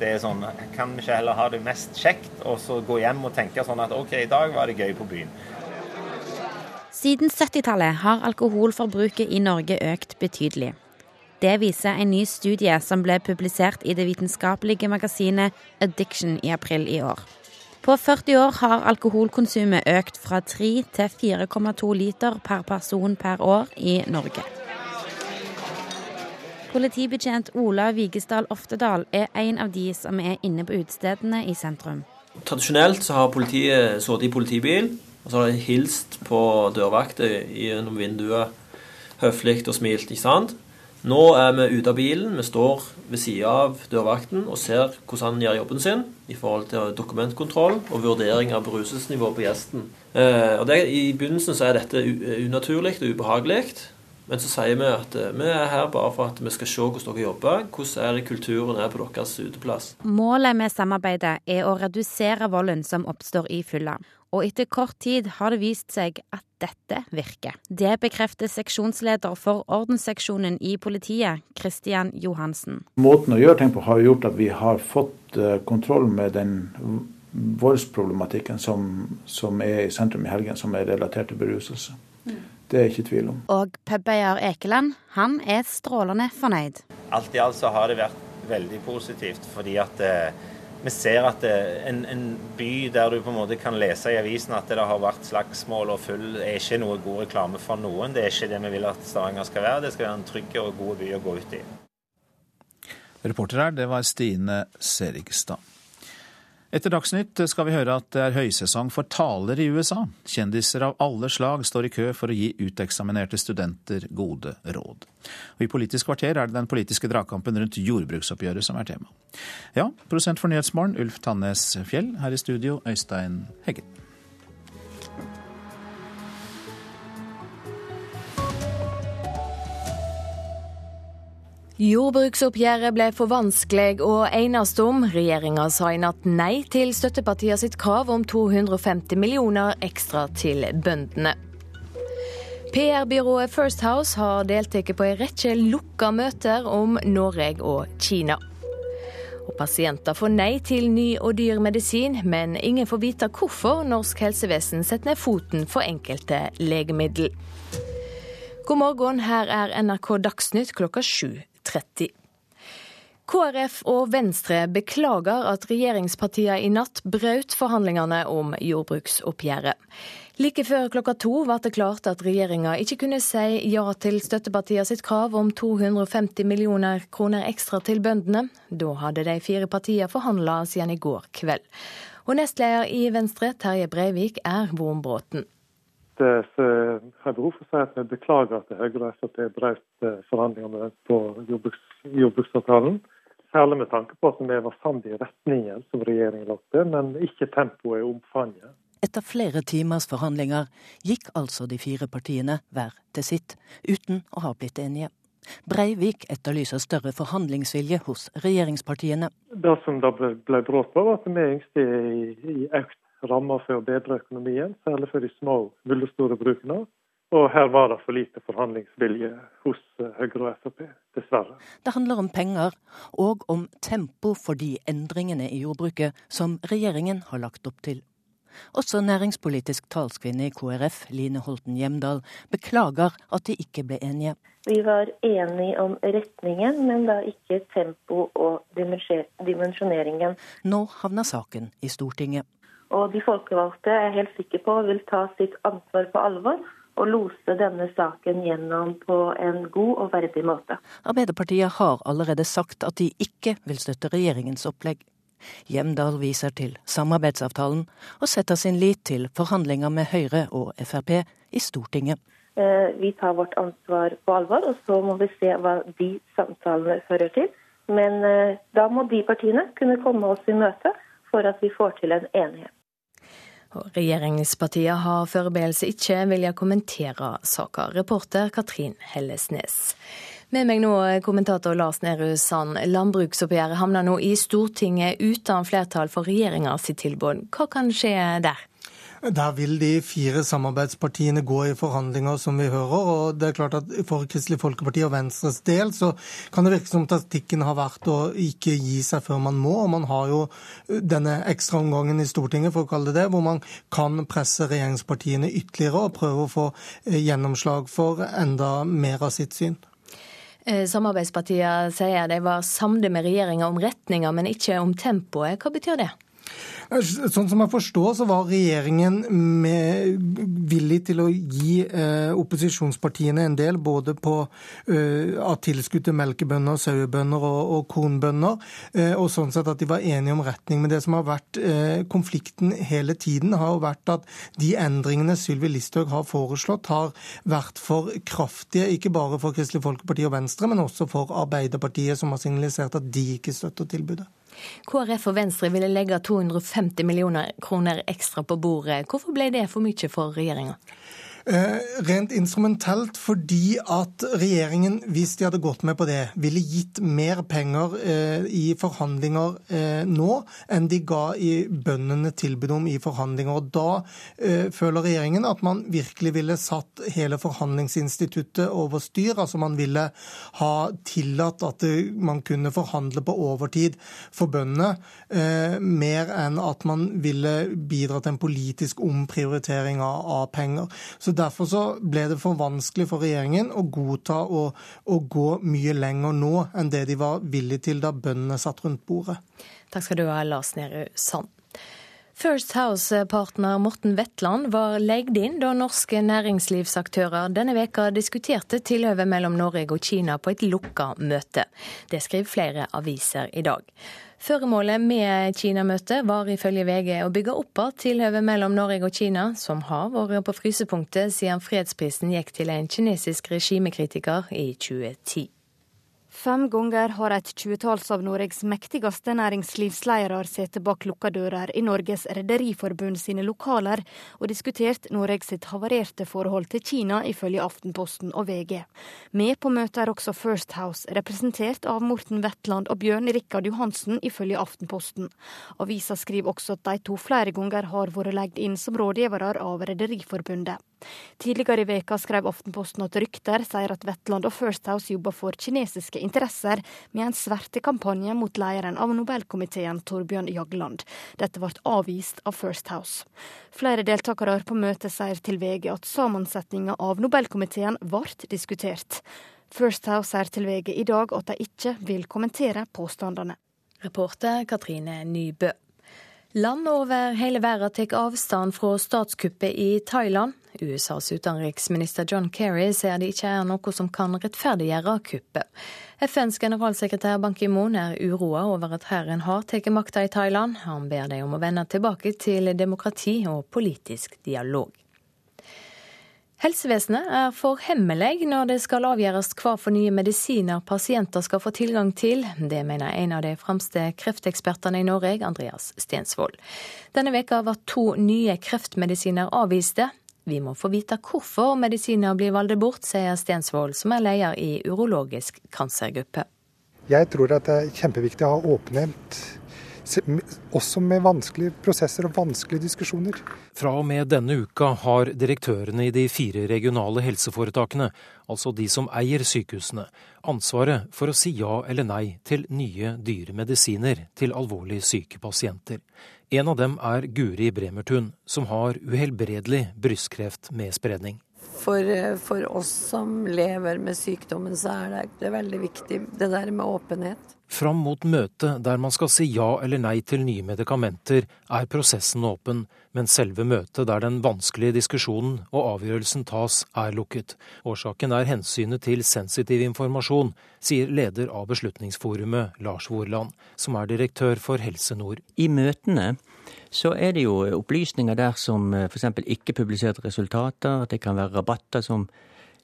Det er sånn, Kan vi ikke heller ha det mest kjekt, og så gå hjem og tenke sånn at OK, i dag var det gøy på byen. Siden 70-tallet har alkoholforbruket i Norge økt betydelig. Det viser en ny studie som ble publisert i det vitenskapelige magasinet Addiction i april i år. På 40 år har alkoholkonsumet økt fra 3 til 4,2 liter per person per år i Norge. Politibetjent Ola Vigesdal Oftedal er en av de som er inne på utestedene i sentrum. Tradisjonelt så har politiet sittet i politibil, og så har de hilst på dørvakter gjennom vinduet høflig og smilt. ikke sant? Nå er vi ute av bilen, vi står ved sida av dørvakten og ser hvordan han gjør jobben sin i forhold til dokumentkontroll og vurdering av beruselsesnivå på gjesten. Eh, og det, I begynnelsen så er dette unaturlig og ubehagelig. Men så sier vi at eh, vi er her bare for at vi skal se hvordan dere jobber. Hvordan er kulturen er på deres uteplass. Målet med samarbeidet er å redusere volden som oppstår i fylla og etter kort tid har det vist seg at dette virker. Det bekrefter seksjonsleder for ordensseksjonen i politiet, Kristian Johansen. Måten å gjøre ting på har gjort at vi har fått eh, kontroll med den voldsproblematikken som, som er i sentrum i helgen, som er relatert til beruselse. Det er ikke tvil om. Og pubeier Ekeland, han er strålende fornøyd. Alt i alt så har det vært veldig positivt, fordi at eh, vi ser at en, en, by der du på en måte kan lese i avisen at det har vært slagsmål og full, er ikke noe god reklame for noen. Det er ikke det vi vil at Stavanger skal være. Det skal være en trygg og god by å gå ut i. Reporter her, det var Stine Serigstad. Etter Dagsnytt skal vi høre at det er høysesong for taler i USA. Kjendiser av alle slag står i kø for å gi uteksaminerte studenter gode råd. Og I Politisk kvarter er det den politiske dragkampen rundt jordbruksoppgjøret som er tema. Ja, prosent for Nyhetsmorgen, Ulf Tannes Fjell. Her i studio, Øystein Heggen. Jordbruksoppgjøret ble for vanskelig å enes om. Regjeringa sa i natt nei til støttepartiene sitt krav om 250 millioner ekstra til bøndene. PR-byrået First House har deltatt på en rekke lukka møter om Norge og Kina. Og pasienter får nei til ny og dyr medisin, men ingen får vite hvorfor norsk helsevesen setter ned foten for enkelte legemiddel. God morgen, her er NRK Dagsnytt klokka sju. 30. KrF og Venstre beklager at regjeringspartiene i natt brøt forhandlingene om jordbruksoppgjøret. Like før klokka to ble det klart at regjeringa ikke kunne si ja til støttepartiene sitt krav om 250 millioner kroner ekstra til bøndene. Da hadde de fire partiene forhandla siden i går kveld. Og nestleder i Venstre, Terje Breivik, er Vormbråten så har jeg behov for å si at vi beklager at Høyre og Frp brøt eh, forhandlingene på jordbruks, jordbruksavtalen. Særlig med tanke på at vi var sammen i retningen som regjeringen lagde, men ikke tempoet og omfanget. Etter flere timers forhandlinger gikk altså de fire partiene hver til sitt, uten å ha blitt enige. Breivik etterlyser større forhandlingsvilje hos regjeringspartiene. Det som da ble brått på, var at vi ønsket i økt rammer for å bedre økonomien, særlig for de små og mellomstore brukene. Og her var det for lite forhandlingsvilje hos eh, Høyre og Frp, dessverre. Det handler om penger, og om tempo for de endringene i jordbruket som regjeringen har lagt opp til. Også næringspolitisk talskvinne i KrF, Line Holten Hjemdal, beklager at de ikke ble enige. Vi var enige om retningen, men da ikke tempo og dimensjoneringen. Nå havner saken i Stortinget. Og de folkevalgte er helt sikre på vil ta sitt ansvar på alvor og lose denne saken gjennom på en god og verdig måte. Arbeiderpartiet har allerede sagt at de ikke vil støtte regjeringens opplegg. Hjemdal viser til samarbeidsavtalen og setter sin lit til forhandlinger med Høyre og Frp i Stortinget. Eh, vi tar vårt ansvar på alvor, og så må vi se hva de samtalene fører til. Men eh, da må de partiene kunne komme oss i møte for at vi får til en enighet. Regjeringspartiene har foreløpig ikke villet kommentere saka. Reporter Katrin Hellesnes. Med meg nå kommentator Lars Nehru Sand. Landbruksoppgjøret havner nå i Stortinget uten flertall for regjeringa sitt tilbud. Hva kan skje der? Der vil de fire samarbeidspartiene gå i forhandlinger, som vi hører. og det er klart at For Kristelig Folkeparti og Venstres del så kan det virke som taktikken har vært å ikke gi seg før man må. og Man har jo denne ekstraomgangen i Stortinget, for å kalle det det, hvor man kan presse regjeringspartiene ytterligere og prøve å få eh, gjennomslag for enda mer av sitt syn. Eh, samarbeidspartiene sier de var samde med regjeringa om retninga, men ikke om tempoet. Hva betyr det? Sånn som jeg forstår, så var regjeringen villig til å gi eh, opposisjonspartiene en del, både på, eh, av tilskudd til melkebønder, sauebønder og, og kornbønder, eh, og sånn sett at de var enige om retning. Men det som har vært eh, konflikten hele tiden, har jo vært at de endringene Sylvi Listhaug har foreslått, har vært for kraftige, ikke bare for Kristelig Folkeparti og Venstre, men også for Arbeiderpartiet, som har signalisert at de ikke støtter tilbudet. KrF og Venstre ville legge 250 millioner kroner ekstra på bordet. Hvorfor ble det for mye for regjeringa? Eh, rent instrumentelt fordi at regjeringen, hvis de hadde gått med på det, ville gitt mer penger eh, i forhandlinger eh, nå enn de ga i bøndene tilbud om i forhandlinger. Og Da føler regjeringen at man virkelig ville satt hele forhandlingsinstituttet over styr. Altså man ville ha tillatt at man kunne forhandle på overtid for bøndene, mer enn at man ville bidra til en politisk omprioritering av penger. Så Derfor så ble det for vanskelig for regjeringen å godta å, gå mye lenger nå enn det de var villige til da bøndene satt rundt bordet. Takk skal du ha, Lars Nehru Sand. First House-partner Morten Wetland var leid inn da norske næringslivsaktører denne veka diskuterte tilhøvet mellom Norge og Kina på et lukka møte. Det skriver flere aviser i dag. Føremålet med Kina-møtet var ifølge VG å bygge opp igjen tilhøvet mellom Norge og Kina, som har vært på frysepunktet siden fredsprisen gikk til en kinesisk regimekritiker i 2010. Fem ganger har et tjuetalls av Norges mektigste næringslivsledere sittet bak lukka dører i Norges Rederiforbund sine lokaler og diskutert Norges sitt havarerte forhold til Kina, ifølge Aftenposten og VG. Med på møtet er også First House, representert av Morten Wetland og Bjørn Rikard Johansen, ifølge Aftenposten. Avisa skriver også at de to flere ganger har vært lagt inn som rådgivere av Rederiforbundet. Tidligere i veka skrev Aftenposten at rykter sier at Wetland og First House jobber for kinesiske interesser med en svertekampanje mot lederen av Nobelkomiteen, Torbjørn Jagland. Dette ble avvist av First House. Flere deltakere på møtet sier til VG at sammensetninga av Nobelkomiteen ble diskutert. First House sier til VG i dag at de ikke vil kommentere påstandene. Reporter Katrine Nybø. Land over hele verden tar avstand fra statskuppet i Thailand. USAs utenriksminister John Kerry sier det ikke er noe som kan rettferdiggjøre kuppet. FNs generalsekretær Ban Ki-moon er uroa over at hæren har tatt makta i Thailand. Han ber dem om å vende tilbake til demokrati og politisk dialog. Helsevesenet er for hemmelig når det skal avgjøres hva for nye medisiner pasienter skal få tilgang til. Det mener en av de fremste kreftekspertene i Norge, Andreas Stensvold. Denne veka var to nye kreftmedisiner avviste. Vi må få vite hvorfor medisiner blir valgt bort, sier Stensvold, som er leder i urologisk kansergruppe. Jeg tror at det er kjempeviktig å ha åpenhet også med vanskelige prosesser og vanskelige diskusjoner. Fra og med denne uka har direktørene i de fire regionale helseforetakene, altså de som eier sykehusene, ansvaret for å si ja eller nei til nye, dyre medisiner til alvorlig syke pasienter. En av dem er Guri Bremertun, som har uhelbredelig brystkreft med spredning. For, for, oss som lever med sykdommen, så er det, det er veldig viktig det der med åpenhet. Fram mot møtet der man skal si ja eller nei til nye medikamenter, er prosessen åpen, men selve møtet der den vanskelige diskusjonen og avgjørelsen tas, er lukket. Årsaken er hensynet til sensitiv informasjon, sier leder av Beslutningsforumet, Lars Vorland, som er direktør for Helse Nord. I møtene så er det jo opplysninger der som eh, f.eks. ikke publiserte resultater, det kan være rabatter som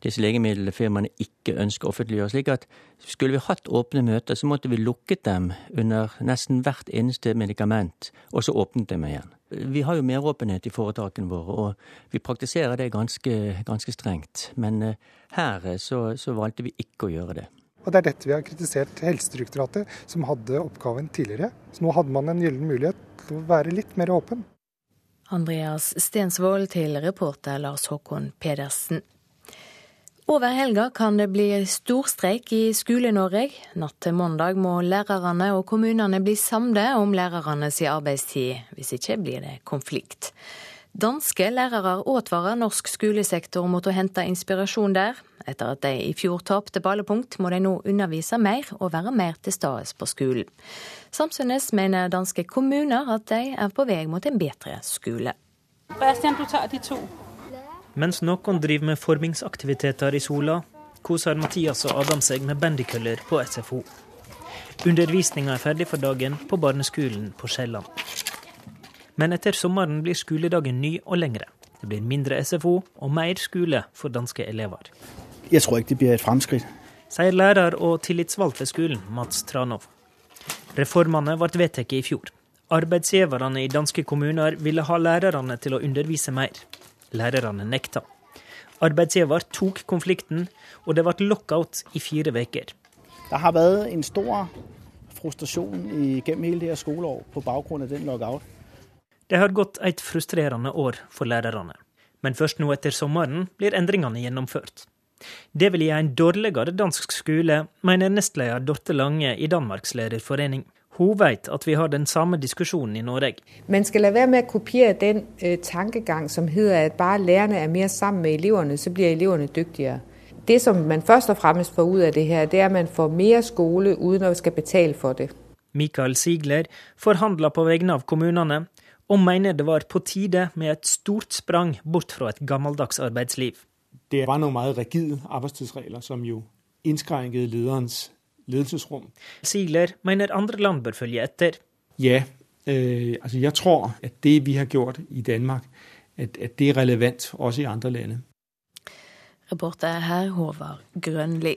disse legemiddelfirmaene ikke ønsker å offentliggjøre. slik at skulle vi hatt åpne møter, så måtte vi lukket dem under nesten hvert eneste medikament, og så åpnet dem igjen. Vi har jo meråpenhet i foretakene våre, og vi praktiserer det ganske, ganske strengt. Men eh, her eh, så, så valgte vi ikke å gjøre det. Og Det er dette vi har kritisert Helsedirektoratet, som hadde oppgaven tidligere. Så nå hadde man en gyllen mulighet til å være litt mer åpen. Andreas Stensvold til reporter Lars Håkon Pedersen. Over helga kan det bli storstreik i Skole-Norge. Natt til mandag må lærerne og kommunene bli samlet om lærernes arbeidstid. Hvis ikke blir det konflikt. Danske lærere advarer norsk skolesektor mot å hente inspirasjon der. Etter at de i fjor tapte ballepunkt, må de nå undervise mer og være mer til stede på skolen. Samtidig mener danske kommuner at de er på vei mot en bedre skole. Bastian, du tar de to. Mens noen driver med formingsaktiviteter i Sola, koser Mathias og Adam seg med bandykøller på SFO. Undervisninga er ferdig for dagen på barneskolen på Skjelland. Men etter sommeren blir skoledagen ny og lengre. Det blir mindre SFO og mer skole for danske elever. Jeg tror ikke det blir et framskritt. Sier lærer og tillitsvalgt ved skolen, Mats Tranov. Reformene ble vedtatt i fjor. Arbeidsgiverne i danske kommuner ville ha lærerne til å undervise mer. Lærerne nekta. Arbeidsgiver tok konflikten, og det ble lockout i fire uker. Det har vært en stor frustrasjon gjennom hele det skoleåret på bakgrunn av den lockout. Det har gått et frustrerende år for lærerne. Men først nå etter sommeren blir endringene gjennomført. Det vil gi en dårligere dansk skole, mener nestleder Dorte Lange i Danmarks lærerforening. Hun vet at vi har den samme diskusjonen i Norge. Man skal la være med å kopiere den eh, tankegang som heter at bare lærerne er mer sammen med elevene, så blir elevene dyktigere. Det som man først og fremst får ut av det her, det er at man får mer skole uten å skal betale for det. Mikael Sigler forhandler på vegne av kommunene, og mener det var på tide med et stort sprang bort fra et gammeldags arbeidsliv. Det var noen meget rigide arbeidstidsregler som jo innskrenket lederens ledelsesrom. Sigler mener andre land bør følge etter. Ja, øh, altså jeg tror at det vi har gjort i Danmark, at, at det er relevant også i andre land. Reporter her Håvard Grønli.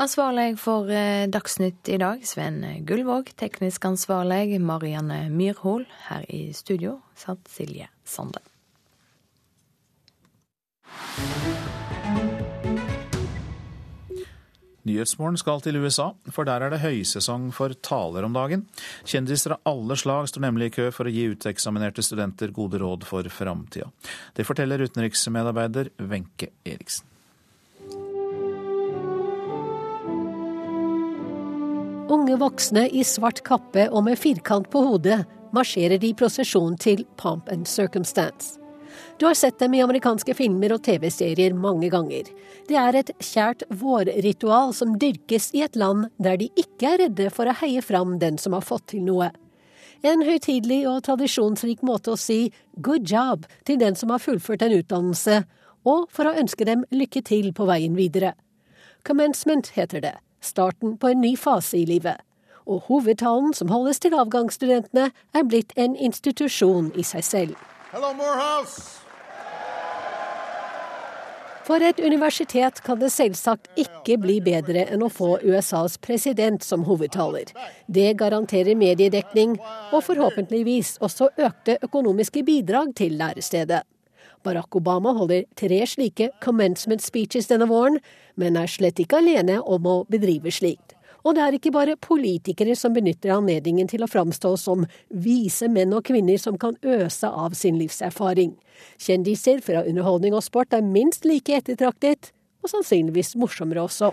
Ansvarlig for eh, Dagsnytt i dag, Sven Gullvåg. Teknisk ansvarlig, Marianne Myrhol. Her i studio satt Silje Sande. Nyhetsmorgen skal til USA, for der er det høysesong for taler om dagen. Kjendiser av alle slag står nemlig i kø for å gi uteksaminerte studenter gode råd for framtida. Det forteller utenriksmedarbeider Wenche Eriksen. Unge voksne i svart kappe og med firkant på hodet marsjerer de i prosesjon til Pomp and Circumstance. Du har sett dem i amerikanske filmer og TV-serier mange ganger. Det er et kjært vårritual som dyrkes i et land der de ikke er redde for å heie fram den som har fått til noe. En høytidelig og tradisjonsrik måte å si good job til den som har fullført en utdannelse, og for å ønske dem lykke til på veien videre. Commencement heter det, starten på en ny fase i livet. Og hovedtalen som holdes til avgangsstudentene, er blitt en institusjon i seg selv. Hello, For et universitet kan det selvsagt ikke bli bedre enn å få USAs president som hovedtaler. Det garanterer mediedekning, og forhåpentligvis også økte økonomiske bidrag til lærestedet. Barack Obama holder tre slike commencement speeches denne våren, men er slett ikke alene om å bedrive slikt. Og det er ikke bare politikere som benytter anledningen til å framstå som vise menn og kvinner som kan øse av sin livserfaring. Kjendiser fra underholdning og sport er minst like ettertraktet, og sannsynligvis morsommere også.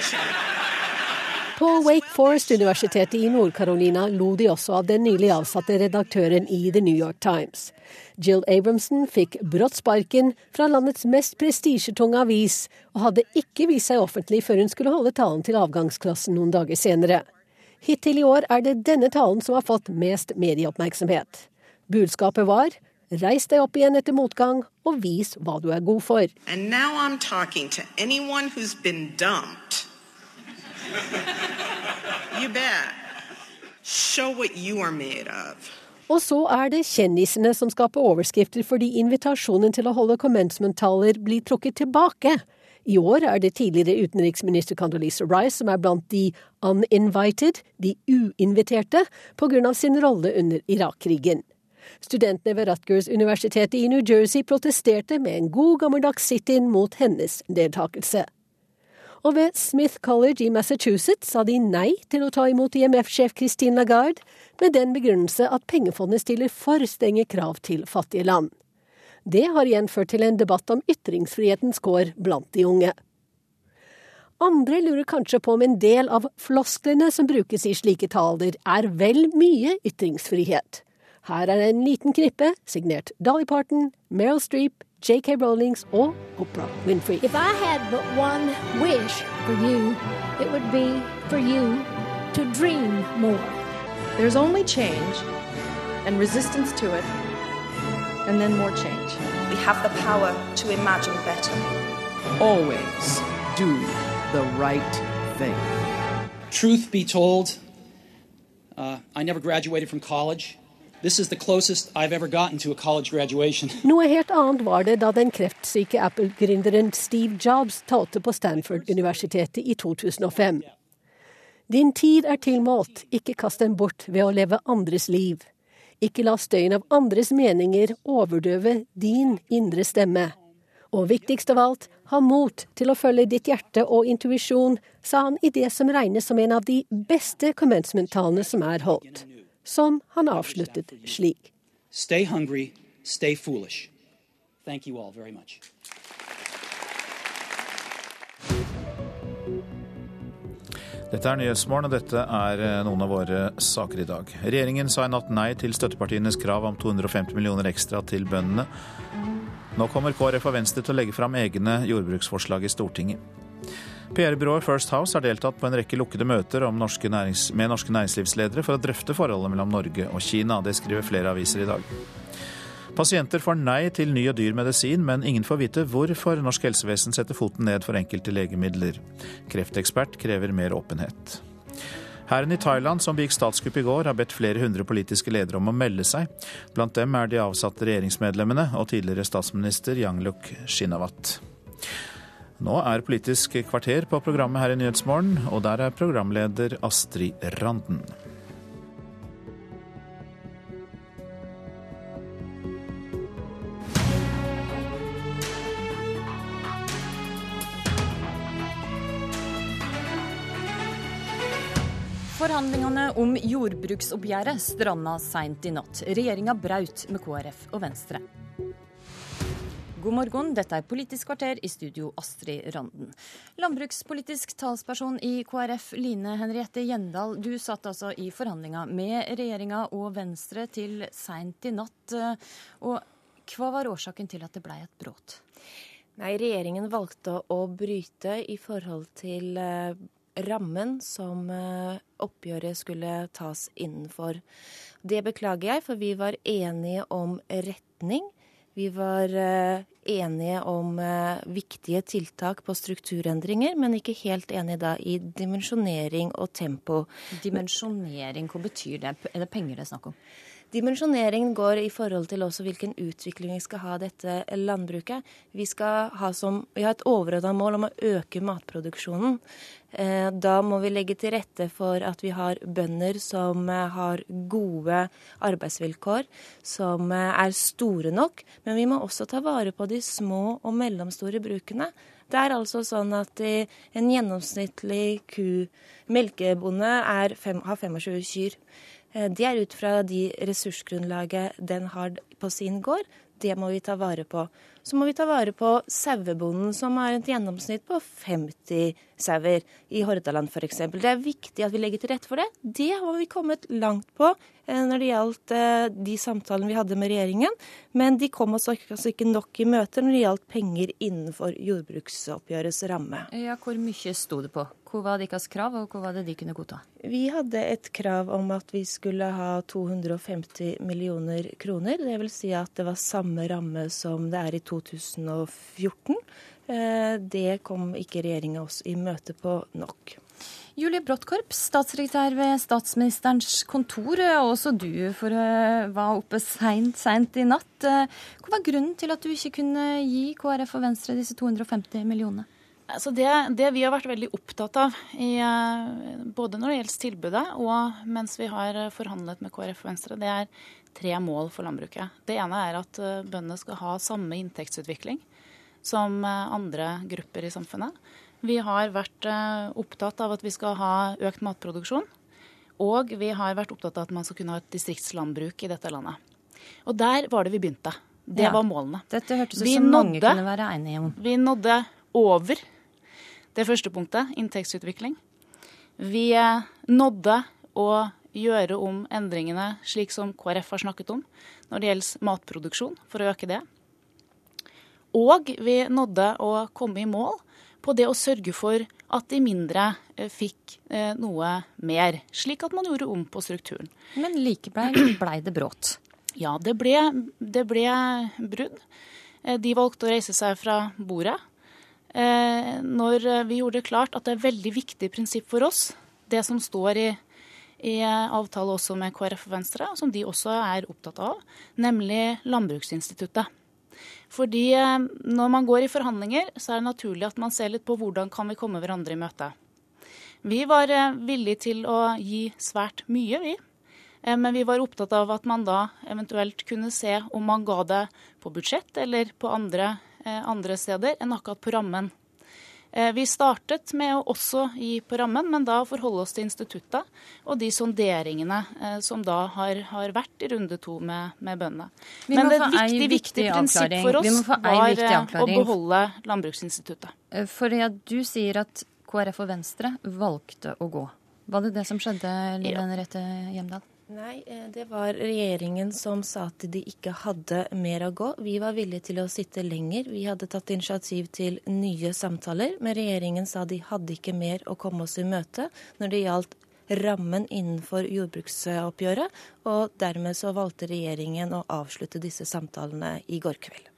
So. På Wake Forest-universitetet i Nord-Carolina lo de også av den nylig avsatte redaktøren i The New York Times. Jill Abramson fikk brått sparken fra landets mest prestisjetunge avis, og hadde ikke vist seg offentlig før hun skulle holde talen til avgangsklassen noen dager senere. Hittil i år er det denne talen som har fått mest medieoppmerksomhet. Budskapet var Reis deg opp igjen etter motgang, og vis hva du er god for. And now I'm talking to anyone who's been dumped. You bet. Show what you are made of. Og så er det kjendisene som skaper overskrifter fordi invitasjonen til å holde commencement-taler blir trukket tilbake. I år er det tidligere utenriksminister Condoleezza Rice som er blant de uninvited, de uinviterte, på grunn av sin rolle under Irak-krigen. Studentene ved Rutgers-universitetet i New Jersey protesterte med en god gammeldags sit-in mot hennes deltakelse. Og ved Smith College i Massachusetts sa de nei til å ta imot IMF-sjef Christine Lagarde, med den begrunnelse at pengefondet stiller for strenge krav til fattige land. Det har igjen ført til en debatt om ytringsfrihetens kår blant de unge. Andre lurer kanskje på om en del av flosklene som brukes i slike taler, er vel mye ytringsfrihet. Her er en liten knippe signert Dolly Parton, Meryl Streep, J.K. Rowlings or Oprah Winfrey. If I had but one wish for you, it would be for you to dream more. There's only change and resistance to it, and then more change. We have the power to imagine better. Always do the right thing. Truth be told, uh, I never graduated from college. <laughs> Noe helt annet var det da den kreftsyke Apple-gründeren Steve Jobs talte på Stanford-universitetet i 2005. Din tid er tilmålt, ikke kast den bort ved å leve andres liv. Ikke la støyen av andres meninger overdøve din indre stemme. Og viktigst av alt, ha mot til å følge ditt hjerte og intuisjon, sa han i det som regnes som en av de beste commencement-talene som er holdt som han avsluttet slik. Stay hungry, stay foolish. Thank you all very much. Dette er Nyhetsmorgen, og dette er eh, noen av våre saker i dag. Regjeringen sa i natt nei til støttepartienes krav om 250 millioner ekstra til bøndene. Nå kommer KrF og Venstre til å legge fram egne jordbruksforslag i Stortinget. PR-byrået First House har deltatt på en rekke lukkede møter norske nærings, med norske næringslivsledere for å drøfte forholdet mellom Norge og Kina. Det skriver flere aviser i dag. Pasienter får nei til ny og dyr medisin, men ingen får vite hvorfor norsk helsevesen setter foten ned for enkelte legemidler. Kreftekspert krever mer åpenhet. Hæren i Thailand, som begikk statskupp i går, har bedt flere hundre politiske ledere om å melde seg. Blant dem er de avsatte regjeringsmedlemmene og tidligere statsminister Yangluk Shinawat. Nå er Politisk kvarter på programmet her i Nyhetsmorgen, og der er programleder Astrid Randen. Forhandlingene om jordbruksoppgjøret stranda seint i natt. Regjeringa braut med KrF og Venstre. God morgen, dette er Politisk kvarter, i studio Astrid Randen. Landbrukspolitisk talsperson i KrF, Line Henriette Gjendal. Du satt altså i forhandlinga med regjeringa og Venstre til seint i natt. Og hva var årsaken til at det ble et brudd? Nei, regjeringen valgte å bryte i forhold til eh, rammen som eh, oppgjøret skulle tas innenfor. Det beklager jeg, for vi var enige om retning. Vi var eh, enige om eh, viktige tiltak på strukturendringer, men ikke helt enige da i dimensjonering og tempo. Dimensjonering, hva betyr det? Er det penger det er snakk om? Dimensjoneringen går i forhold til også hvilken utvikling vi skal ha dette landbruket. Vi, ha som, vi har et overordna mål om å øke matproduksjonen. Eh, da må vi legge til rette for at vi har bønder som eh, har gode arbeidsvilkår, som eh, er store nok. Men vi må også ta vare på de små og mellomstore brukene. Det er altså sånn at en gjennomsnittlig ku, melkebonde, er har 25 kyr. Det er ut fra de ressursgrunnlaget den har på sin gård. Det må vi ta vare på. Så må vi ta vare på sauebonden, som har et gjennomsnitt på 50 sauer i Hordaland f.eks. Det er viktig at vi legger til rette for det. Det har vi kommet langt på eh, når det gjaldt eh, de samtalene vi hadde med regjeringen. Men de kom oss altså ikke nok i møter når det gjaldt penger innenfor jordbruksoppgjørets ramme. Ja, Hvor mye sto det på? Hva var deres krav, og hva var det de kunne godta? Vi hadde et krav om at vi skulle ha 250 millioner kroner. Det vil si at det var samme ramme som det er i 2014. Eh, det kom ikke regjeringa oss i møte på nok. Julie Brottkorp, statssekretær ved statsministerens kontor, og også du for, eh, var oppe seint, seint i natt. Eh, hva var grunnen til at du ikke kunne gi KrF og Venstre disse 250 millionene? Altså det, det, vi har vært veldig opptatt av, i, både når det gjelder tilbudet og mens vi har forhandlet med KrF og Venstre, det er tre mål for landbruket. Det ene er at bøndene skal ha samme inntektsutvikling som andre grupper i samfunnet. Vi har vært opptatt av at vi skal ha økt matproduksjon. Og vi har vært opptatt av at man skal kunne ha et distriktslandbruk i dette landet. Og der var det vi begynte. Det ja. var målene. Dette hørtes ut som mange kunne være enige om. Vi nådde over det første punktet, inntektsutvikling. Vi eh, nådde å gjøre om endringene slik som KrF har snakket om når det gjelder matproduksjon, for å øke det. Og vi nådde å komme i mål på det å sørge for at de mindre eh, fikk eh, noe mer, slik at man gjorde om på strukturen. Men likevel blei det brått? Ja, det ble, det ble brudd. De valgte å reise seg fra bordet. Når vi gjorde det klart at det er veldig viktig prinsipp for oss, det som står i, i avtale også med KrF og Venstre, som de også er opptatt av, nemlig Landbruksinstituttet. Fordi eh, når man går i forhandlinger, så er det naturlig at man ser litt på hvordan kan vi komme hverandre i møte. Vi var eh, villige til å gi svært mye, vi. Eh, men vi var opptatt av at man da eventuelt kunne se om man ga det på budsjett eller på andre, andre steder enn akkurat på rammen. Eh, vi startet med å også gi på rammen, men da forholde oss til instituttet og de sonderingene eh, som da har, har vært i runde to med, med bøndene. Men et viktig, viktig prinsipp for oss var eh, å beholde Landbruksinstituttet. For ja, du sier at KrF og Venstre valgte å gå. Var det det som skjedde, Lene Rette Hjemdal? Nei, eh, det var regjeringen som sa at de ikke hadde mer å gå. Vi var villige til å sitte lenger. Vi hadde tatt initiativ til nye samtaler, men regjeringen sa de hadde ikke mer å komme oss i møte når det gjaldt rammen innenfor jordbruksoppgjøret, og dermed så valgte regjeringen å avslutte disse samtalene i går kveld.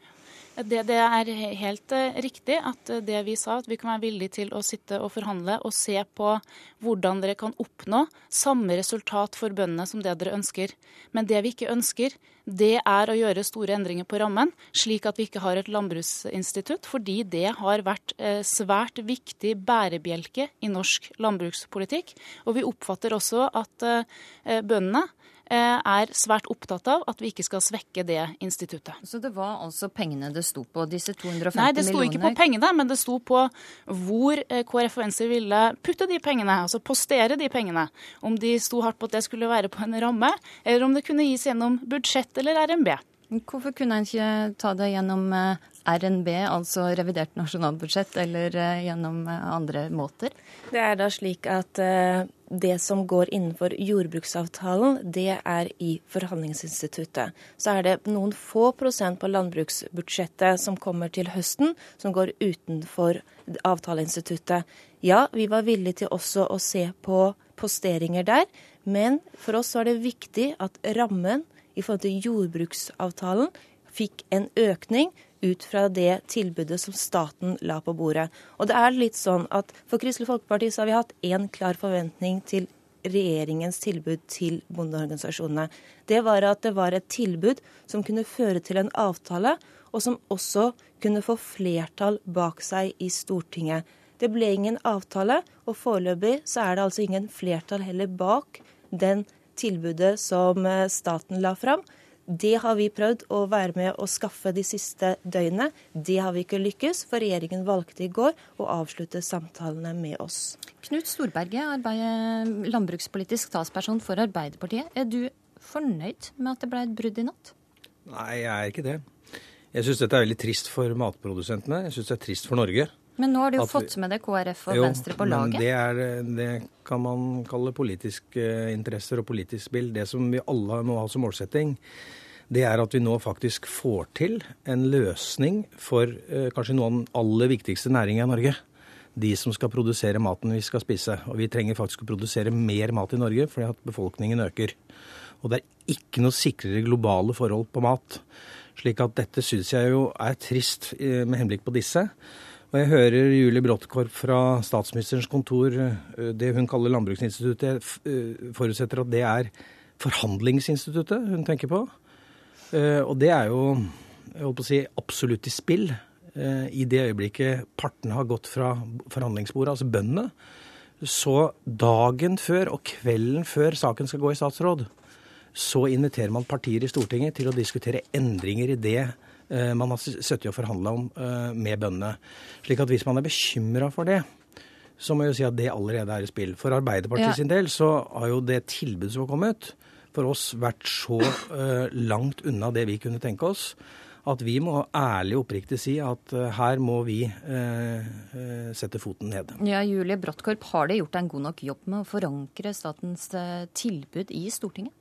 Det, det, er helt eh, riktig at eh, det vi sa, at vi kan være villige til å sitte og forhandle og se på hvordan dere kan oppnå samme resultat for bøndene som det dere ønsker. Men det vi ikke ønsker, det er å gjøre store endringer på rammen, slik at vi ikke har et landbruksinstitutt, fordi det har vært eh, svært viktig bærebjelke i norsk landbrukspolitikk. Og vi oppfatter også at bøndene er svært opptatt av at vi ikke skal svekke det instituttet. Så det var altså pengene det sto på, disse 250 millionene? Nei, det sto ikke på pengene, men det sto på hvor eh, KrF og Venstre ville putte de pengene, altså postere de pengene. Om de sto hardt på at det skulle være på en ramme, eller om det kunne gis gjennom budsjett eller RNB. Hvorfor kunne en ikke ta det gjennom eh, RNB, altså revidert nasjonalbudsjett, eller gjennom andre måter? Det er da slik at det som går innenfor jordbruksavtalen, det er i forhandlingsinstituttet. Så er det noen få prosent på landbruksbudsjettet som kommer til høsten, som går utenfor avtaleinstituttet. Ja, vi var villige til også å se på posteringer der, men for oss var det viktig at rammen i forhold til jordbruksavtalen fikk en økning ut fra det tilbudet som staten la på bordet. Og det er litt sånn at For Kristelig Folkeparti så har vi hatt én klar forventning til regjeringens tilbud til bondeorganisasjonene. Det var at det var et tilbud som kunne føre til en avtale, og som også kunne få flertall bak seg i Stortinget. Det ble ingen avtale, og foreløpig så er det altså ingen flertall heller bak den tilbudet som eh, staten la fram. Det har vi prøvd å være med å skaffe de siste døgnene. Det har vi ikke lykkes, for regjeringen valgte i går å avslutte samtalene med oss. Knut Storberget, landbrukspolitisk talsperson for Arbeiderpartiet. Er du fornøyd med at det ble et brudd i natt? Nei, jeg er ikke det. Jeg syns dette er veldig trist for matprodusentene. Jeg syns det er trist for Norge. Men nå har du jo fått med det KrF og jo, Venstre på laget. Men det, er, det kan man kalle politiske interesser og politisk spill. Det som vi alle må ha som målsetting, det er at vi nå faktisk får til en løsning for eh, kanskje noen av den aller viktigste næringa i Norge. De som skal produsere maten vi skal spise. Og vi trenger faktisk å produsere mer mat i Norge fordi at befolkningen øker. Og det er ikke noe sikrere globale forhold på mat. Slik at dette syns jeg jo er trist eh, med henblikk på disse. Og jeg hører Julie Bråttkorp fra statsministerens kontor, eh, det hun kaller Landbruksinstituttet, jeg forutsetter at det er forhandlingsinstituttet hun tenker på. Eh, og det er jo jeg holdt på å si, absolutt i spill. i det øyeblikket partene har gått fra forhandlingsbordet, altså bøndene, så dagen før og kvelden før saken skal gå i statsråd, så inviterer man partier i Stortinget til å diskutere endringer i det man har sittet og forhandla om med bøndene. Slik at hvis man er bekymra for det, så må jeg jo si at det allerede er i spill. For Arbeiderpartiet ja. sin del så har jo det tilbudet som har kommet, for oss vært så uh, langt unna det vi kunne tenke oss, at vi må ærlig og oppriktig si at her må vi uh, sette foten ned. Ja, Julie Brottkorp, har det gjort en god nok jobb med å forankre statens tilbud i Stortinget?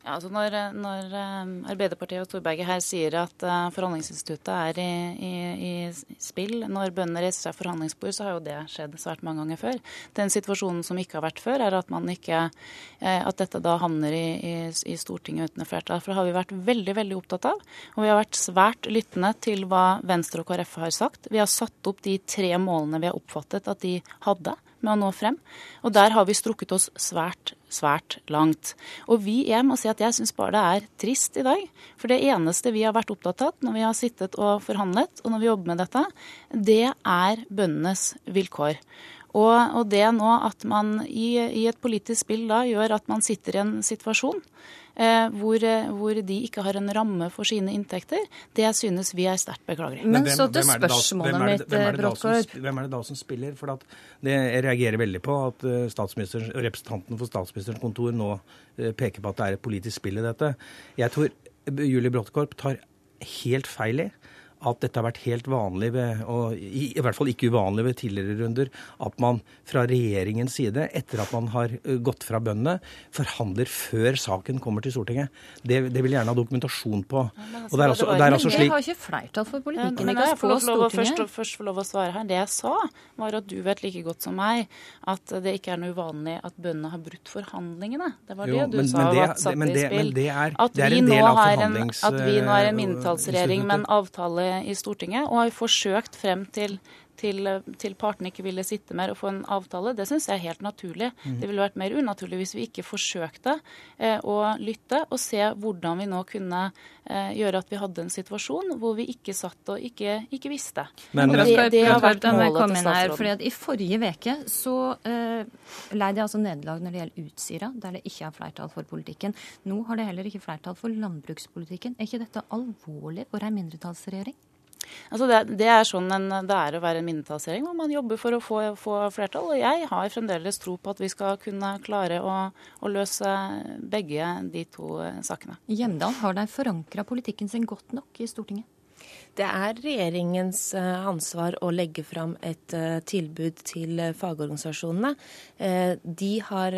Ja, altså når, når, eh, Arbeiderpartiet og Storberget her sier at uh, forhandlingsinstituttet er i, i, i, spill når bøndene reiser seg forhandlingsbord, så har jo det skjedd svært mange ganger før. Den situasjonen som ikke har vært før, er at, ikke, uh, at dette da havner i, i, Stortinget uten flertall. For det har vi vært veldig veldig opptatt av. Og vi har vært svært lyttende til hva Venstre og KrF har sagt. Vi har satt opp de tre målene vi har oppfattet at de hadde med å nå frem. Og der har vi strukket oss svært, svært langt. Og vi, jeg må si at jeg syns bare det er trist i dag. For det eneste vi har vært opptatt av når vi har sittet og forhandlet, og når vi jobber med dette, det er bøndenes vilkår. Og, og det nå at man i, i et politisk spill da gjør at man sitter i en situasjon hvor, eh, hvor, de ikke har en ramme for sine inntekter, det synes vi er sterkt beklagelig. Men, Men så til spørsmålet mitt, Bråttgaard. Hvem er det da som spiller? For det, jeg reagerer veldig på at eh, representanten for statsministerens kontor nå peker på at det er et politisk spill i dette. Jeg tror Julie Bråttkorp tar helt feil i at dette har vært helt vanlig, ved, og i, i hvert fall ikke uvanlig ved tidligere runder, at man fra regjeringens side, etter at man har gått fra bøndene, forhandler før saken kommer til Stortinget. Det, det vil gjerne ha dokumentasjon på. Ja, altså, det er altså, det er altså slik... har ikke flertall for politikken. Ja, men jeg får lov, først, først få lov å svare her. Det jeg sa, var at du vet like godt som meg at det ikke er noe uvanlig at bøndene har brutt forhandlingene. Det var det jo, du men, sa men det, var satt i spill. at, vi nå har en, at vi nå er en mindretallsregjering med en avtale i Stortinget og har forsøkt frem til til, til, partene ikke ville sitte mer og få en avtale, det syns jeg er helt naturlig. Mm. Det ville vært mer unaturlig hvis vi ikke forsøkte eh, å lytte og se hvordan vi nå kunne eh, gjøre at vi hadde en situasjon hvor vi ikke satt og ikke, ikke visste. Men, det, det, har vært målet til statsråden. I forrige uke så eh, leide jeg altså nederlag når det gjelder Utsira, der det ikke er flertall for politikken. Nå har det heller ikke flertall for landbrukspolitikken. Er ikke dette alvorlig for en mindretallsregjering? Altså det, det, er sånn en, det er å være en mindretallsregjering, hvor man jobber for å få, få, flertall. Og jeg har fremdeles tro på at vi skal kunne klare å, å løse begge de to sakene. Hjemdal, har de forankra politikken sin godt nok i Stortinget? Det er regjeringens eh, ansvar å legge fram et eh, tilbud til eh, fagorganisasjonene. De har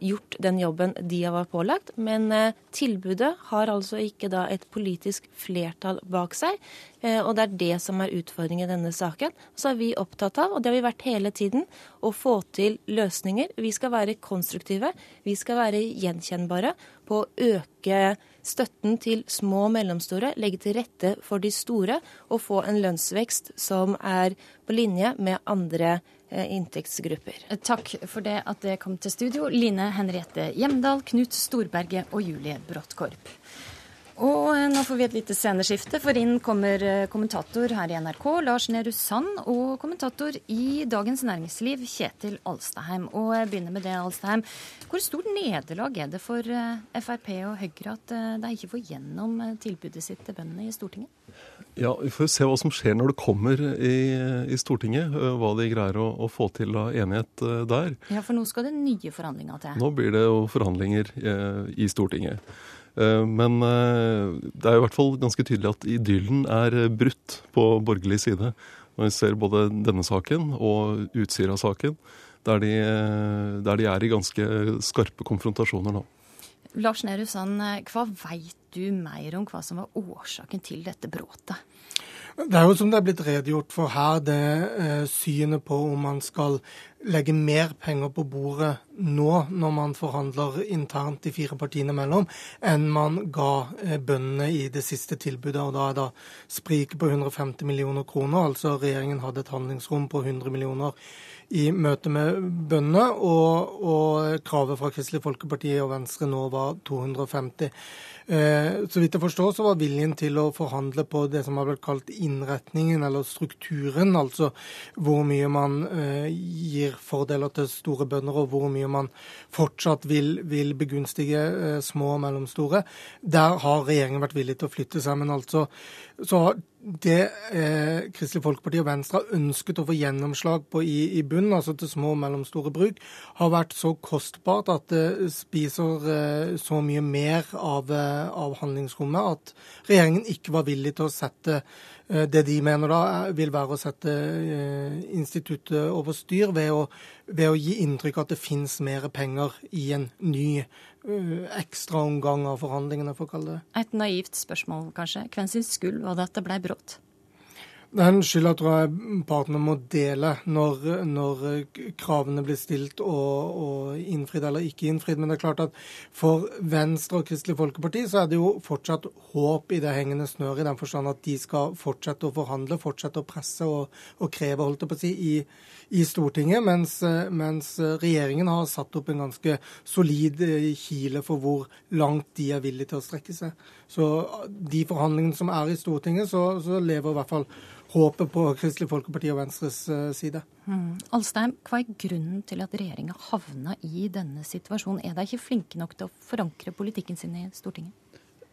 gjort den jobben de har vært pålagt, men tilbudet har altså ikke da et politisk flertall bak seg. Og det er det som er utfordringen i denne saken. Så er vi opptatt av, og det har vi vært hele tiden, å få til løsninger. Vi skal være konstruktive, vi skal være gjenkjennbare på å øke støtten til små og mellomstore, legge til rette for de store og få en lønnsvekst som er på linje med andre eh, inntektsgrupper. Takk for det at det kom til studio, Line Henriette Hjemdal, Knut Storberget og Julie Bråttkorp. Og eh, nå får vi et lite sceneskifte, for inn kommer eh, kommentator her i NRK, Lars Nehru Sand, og kommentator i Dagens Næringsliv, Kjetil Alstaheim. Og jeg begynner med det, Alstaheim. Hvor stort nederlag er det for eh, Frp og Høyre at de ikke får gjennom tilbudet sitt til bøndene i Stortinget? Ja, Vi får se hva som skjer når det kommer i, i Stortinget. Hva de greier å, å, få til av enighet der. Ja, For nå skal det nye forhandlinger til? Nå blir det jo forhandlinger i Stortinget. Eh, men eh, det er i hvert fall ganske tydelig at idyllen er brutt på borgerlig side. Når vi ser både denne saken og Utsira-saken, der, der, de er i ganske skarpe konfrontasjoner nå. Lars Nehru Sand, hva veit du mer om hva som var årsaken til dette bråtet? Det er jo som det er blitt redegjort for her, det eh, synet på om man skal legge mer penger på bordet nå, når man forhandler internt de fire partiene mellom, enn man ga eh, bøndene i det siste tilbudet. og Da er det spriket på 150 millioner kroner. altså Regjeringen hadde et handlingsrom på 100 millioner i møte med bøndene, og, og kravet fra Kristelig Folkeparti og Venstre nå var 250. Eh, så vidt jeg forstår, så var viljen til å forhandle på det som har blitt kalt innretningen, eller strukturen. Altså hvor mye man eh, gir fordeler til store bønder, og hvor mye man fortsatt vil, vil begunstige eh, små og mellomstore. Der har regjeringen vært villig til å flytte seg. Men altså så det eh, Kristelig Folkeparti og Venstre har ønsket å få gjennomslag på i, i bunnen, altså til små og mellomstore bruk, har vært så kostbart at det spiser eh, så mye mer av, eh, av, handlingsrommet at regjeringen ikke var villig til å sette det de mener da vil være å sette eh, instituttet over styr ved å, ved å gi inntrykk av at det finnes mer penger i en ny Eh, ekstraomgang av forhandlingene, for å kalle det. Et naivt spørsmål, kanskje. Hvem sin skyld var det at det ble brutt? Den skylda tror jeg partene må dele når, når kravene blir stilt og, og, innfridd eller ikke innfridd. Men det er klart at for Venstre og Kristelig Folkeparti så er det jo fortsatt håp i det hengende snøret, i den forstand at de skal fortsette å forhandle, fortsette å presse og, og kreve, holdt jeg på å si, i, i Stortinget. Mens, mens, regjeringen har satt opp en ganske solid kile for hvor langt de er villige til å strekke seg. Så de forhandlingene som er i Stortinget, så, så lever i hvert fall håpet på Kristelig Folkeparti og Venstres eh, side. Mm. Alstein, hva er grunnen til at regjeringa havna i denne situasjonen? Er de ikke flinke nok til å forankre politikken sin i Stortinget?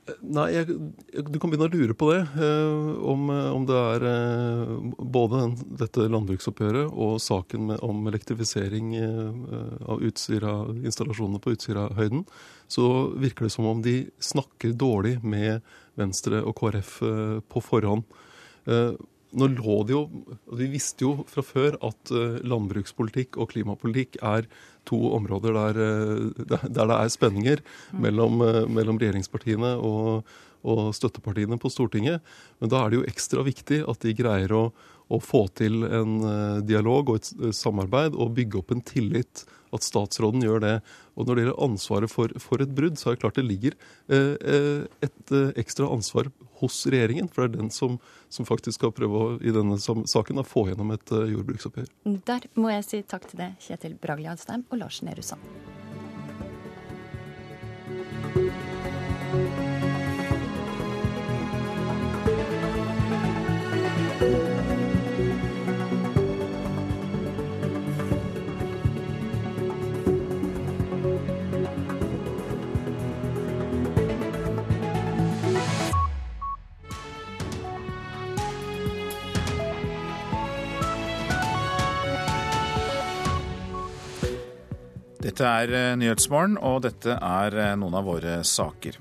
Eh, nei, jeg, du kan begynne å lure på det. Eh, om, om, det er eh, både dette landbruksoppgjøret og saken med, om elektrifisering eh, av Utsira-installasjonene på Utsirahøyden, så virker det som om de snakker dårlig med Venstre og KrF eh, på forhånd nå lå det jo Vi visste jo fra før at eh, landbrukspolitikk og klimapolitikk er to områder der, eh, der det er spenninger mellom, eh, mellom regjeringspartiene og, og, støttepartiene på Stortinget. Men da er det jo ekstra viktig at de greier å, å få til en dialog og et samarbeid og bygge opp en tillit at statsråden gjør det. Og når det gjelder ansvaret for, for et brudd, så er det klart det ligger eh, et ekstra ansvar hos regjeringen. For det er den som, som faktisk skal prøve å, i denne saken å få gjennom et eh, jordbruksoppgjør. Der må jeg si takk til deg, Kjetil Bragli Alstein og Lars Nehru Sand. Dette er eh, Nyhetsmorgen, og dette er eh, noen av våre saker.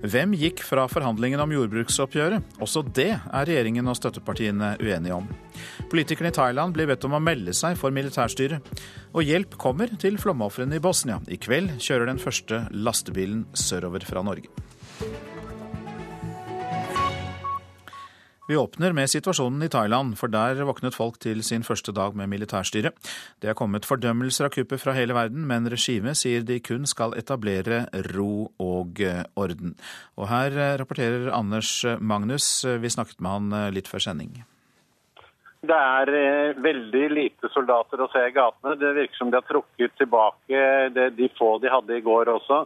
Hvem gikk fra forhandlingene om jordbruksoppgjøret? Også det er regjeringen og støttepartiene uenige om. Politikerne i Thailand blir bedt om å melde seg for militærstyret. Og hjelp kommer til flomofrene i Bosnia. I kveld kjører den første lastebilen sørover fra Norge. Vi åpner med situasjonen i Thailand, for der våknet folk til sin første dag med militærstyre. Det er kommet fordømmelser av kuppet fra hele verden, men regimet sier de kun skal etablere ro og eh, orden. Og her eh, rapporterer Anders Magnus, vi snakket med han eh, litt før sending. Det er veldig lite soldater å se i gatene. Det virker som de har trukket tilbake de få de hadde i går også.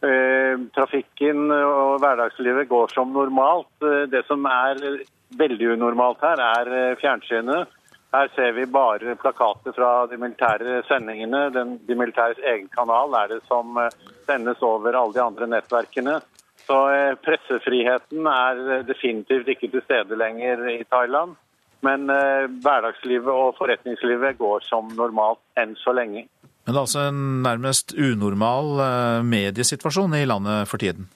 Trafikken og hverdagslivet går som normalt. Det som er veldig unormalt her, er eh, fjernsynet. Her ser vi bare plakater fra de militære sendingene. Den, de militæres egen kanal er det som eh, sendes over alle de andre nettverkene. Så eh, pressefriheten er definitivt ikke til stede lenger i Thailand. Men hverdagslivet og forretningslivet går som normalt enn så lenge. Men det er altså en nærmest unormal mediesituasjon i landet for tiden?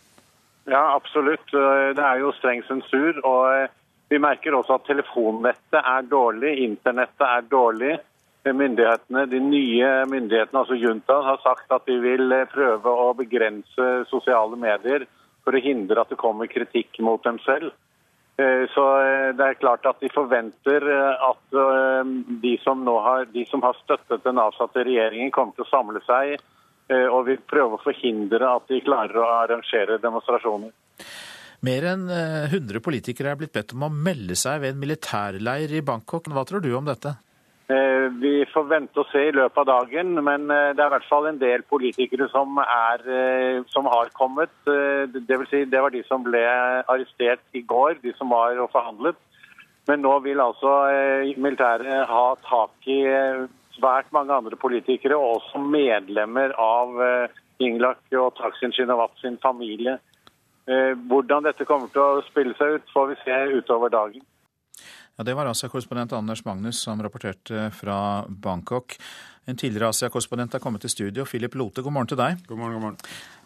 Ja, absolutt. Det er jo streng sensur. og vi merker også at telefonnettet er dårlig, internettet er dårlig. Myndighetene, De nye myndighetene, altså junta, har sagt at de vil eh, prøve å begrense sosiale medier for å hindre at det kommer kritikk mot dem selv. Eh, Så eh, det er klart at de forventer eh, at de som, har, de som har støttet den avsatte regjeringen, kommer til å samle seg og vil prøve å forhindre at de klarer å arrangere demonstrasjoner. Mer enn eh, 100 politikere er blitt bedt om å melde seg ved en militærleir i Bangkok. Hva tror du om dette? Eh, Vi får vente og se i løpet av dagen, men eh, det er i hvert fall en del politikere som, er, eh, som har kommet. Det, vil si, det var de som ble arrestert i går, de som var og forhandlet. Men nå vil altså militæret ha tak i svært mange andre politikere, og også medlemmer av Inglak og Taksin Shinawat sin familie. Hvordan dette kommer til å spille seg ut, får vi se utover dagen. Ja, Det var Asia-korrespondent Anders Magnus som rapporterte fra Bangkok. En tidligere Asia-korrespondent er kommet til studio. Philip Lote, god morgen til deg. God morgen, god morgen.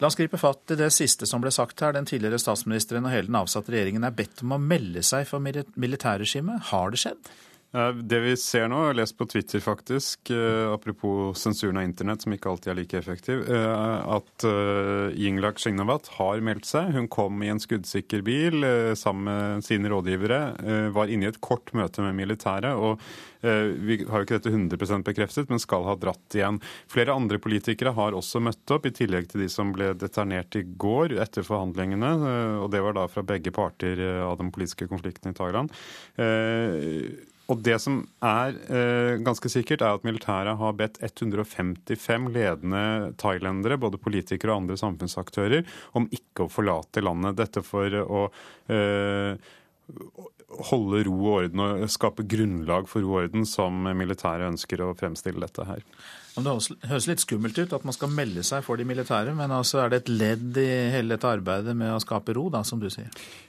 La oss gripe fatt i det siste som ble sagt her. Den tidligere statsministeren og hele den avsatte regjeringen er bedt om å melde seg for mili- militærregimet. Har det skjedd? Eh, Det vi ser nå, jeg har lest på Twitter faktisk, eh, apropos sensuren av internett, som ikke alltid er like effektiv, eh, at Yinglak Yingluck Shinawat har meldt seg. Hun kom i en skuddsikker bil eh, sammen med sine rådgivere, eh, var inne i et kort møte med militæret. og eh, Vi har jo ikke dette 100% bekreftet, men skal ha dratt igjen. Flere andre politikere har også møtt opp, i tillegg til de som ble deternert i går etter forhandlingene. eh, og Det var da fra begge parter eh, av den politiske konflikten i Thailand. Og det som er eh, ganske sikkert, er at militæret har bedt 155 ledende thailendere, både politikere og andre samfunnsaktører, om ikke å forlate landet. Dette for å eh, holde ro og orden og skape grunnlag for ro og orden, som militæret ønsker å fremstille dette her. Det høres- litt skummelt ut at man skal melde seg for de militære, men altså er det et ledd i hele dette arbeidet med å skape ro, da, som du sier?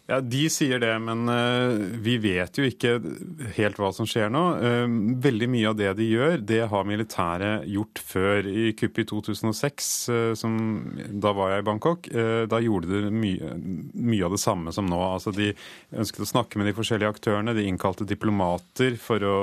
Ja, De sier det, men eh, vi vet jo ikke helt hva som skjer nå. Eh, veldig mye av det de gjør, det har militæret gjort før. I kuppet i 2006, eh, som, da var jeg i Bangkok, da gjorde de mye, mye av det samme som nå. Altså, De ønsket å snakke med de forskjellige aktørene, de innkalte diplomater for å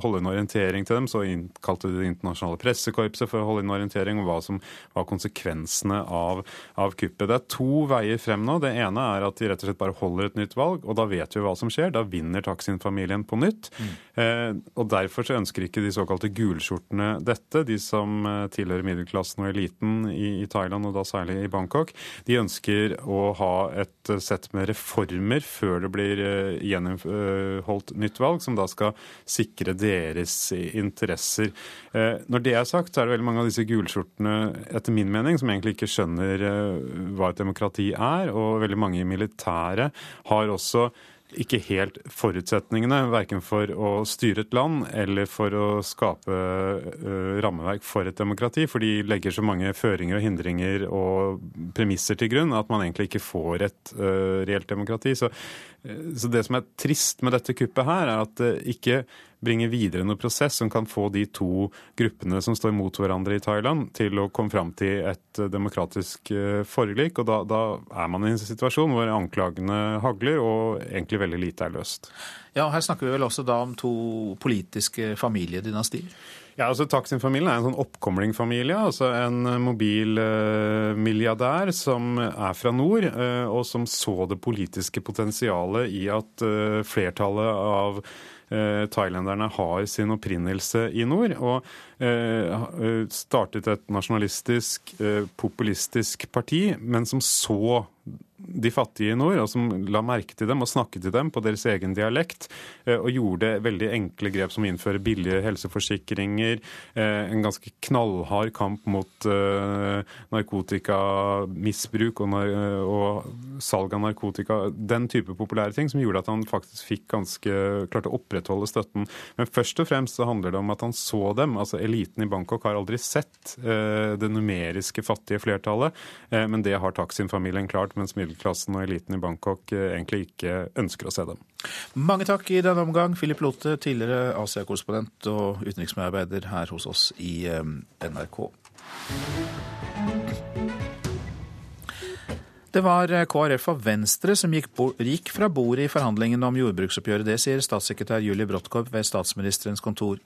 holde en orientering til dem. Så innkalte de det internasjonale pressekorpset for å holde inn orientering om hva som var konsekvensene av, av kuppet. Det er to veier frem nå. Det ene er at de rett og slett bare holder et nytt valg, og da vet vi hva som skjer. Da vinner Taksin-familien på nytt. Eh, og Derfor så ønsker ikke de såkalte gulskjortene dette, de som eh, tilhører middelklassen og eliten i, Thailand, og da særlig i Bangkok. De ønsker å ha et eh, sett med reformer før det blir eh, gjennomholdt nytt valg, som da skal sikre deres interesser. Eh, Når det er sagt, så er det veldig mange av disse gulskjortene, etter min mening, som egentlig ikke skjønner eh, hva et demokrati er, og veldig mange i militæret har også ikke helt forutsetningene, verken for å styre et land eller for å skape uh, rammeverk for et demokrati, for de legger så mange føringer og hindringer og premisser til grunn at man egentlig ikke får et uh, reelt demokrati. Så, uh, så det som er trist med dette kuppet her, er at det ikke bringer videre noen prosess som kan få de to gruppene som står mot hverandre i Thailand, til å komme fram til et eh, demokratisk eh, forlik. Og da, da er man i en situasjon hvor anklagene hagler, og egentlig veldig lite er løst. Ja, Her snakker vi vel også da om to politiske familiedynastier? Ja, altså Taksin-familien er en sånn oppkomlingfamilie. altså En mobil eh, milliardær som er fra nord, eh, og som så det politiske potensialet i at eh, flertallet av eh, thailenderne har sin opprinnelse i nord. Og eh, startet et nasjonalistisk, eh, populistisk parti, men som så de fattige i nord, og som la merke til dem og snakket til dem på deres egen dialekt, eh, og gjorde veldig enkle grep som å innføre billige helseforsikringer, eh, en ganske knallhard kamp mot eh, narkotikamisbruk og, nar og salg av narkotika, den type populære ting, som gjorde at han faktisk fikk ganske klarte å opprettholde støtten. Men først og fremst så handler det om at han så dem. altså Eliten i Bangkok har aldri sett det numeriske fattige flertallet, men det har Taksin-familien klart, mens middelklassen og eliten i Bangkok eh, egentlig ikke ønsker å se dem. Mange takk i denne omgang, Philip Lote, tidligere Asia-korrespondent og utenriksmedarbeider her hos oss i eh, NRK. Det var eh, KrF og Venstre som gikk, gikk fra bordet i forhandlingene om jordbruksoppgjøret. Det sier statssekretær Julie Brodtkorp ved statsministerens kontor.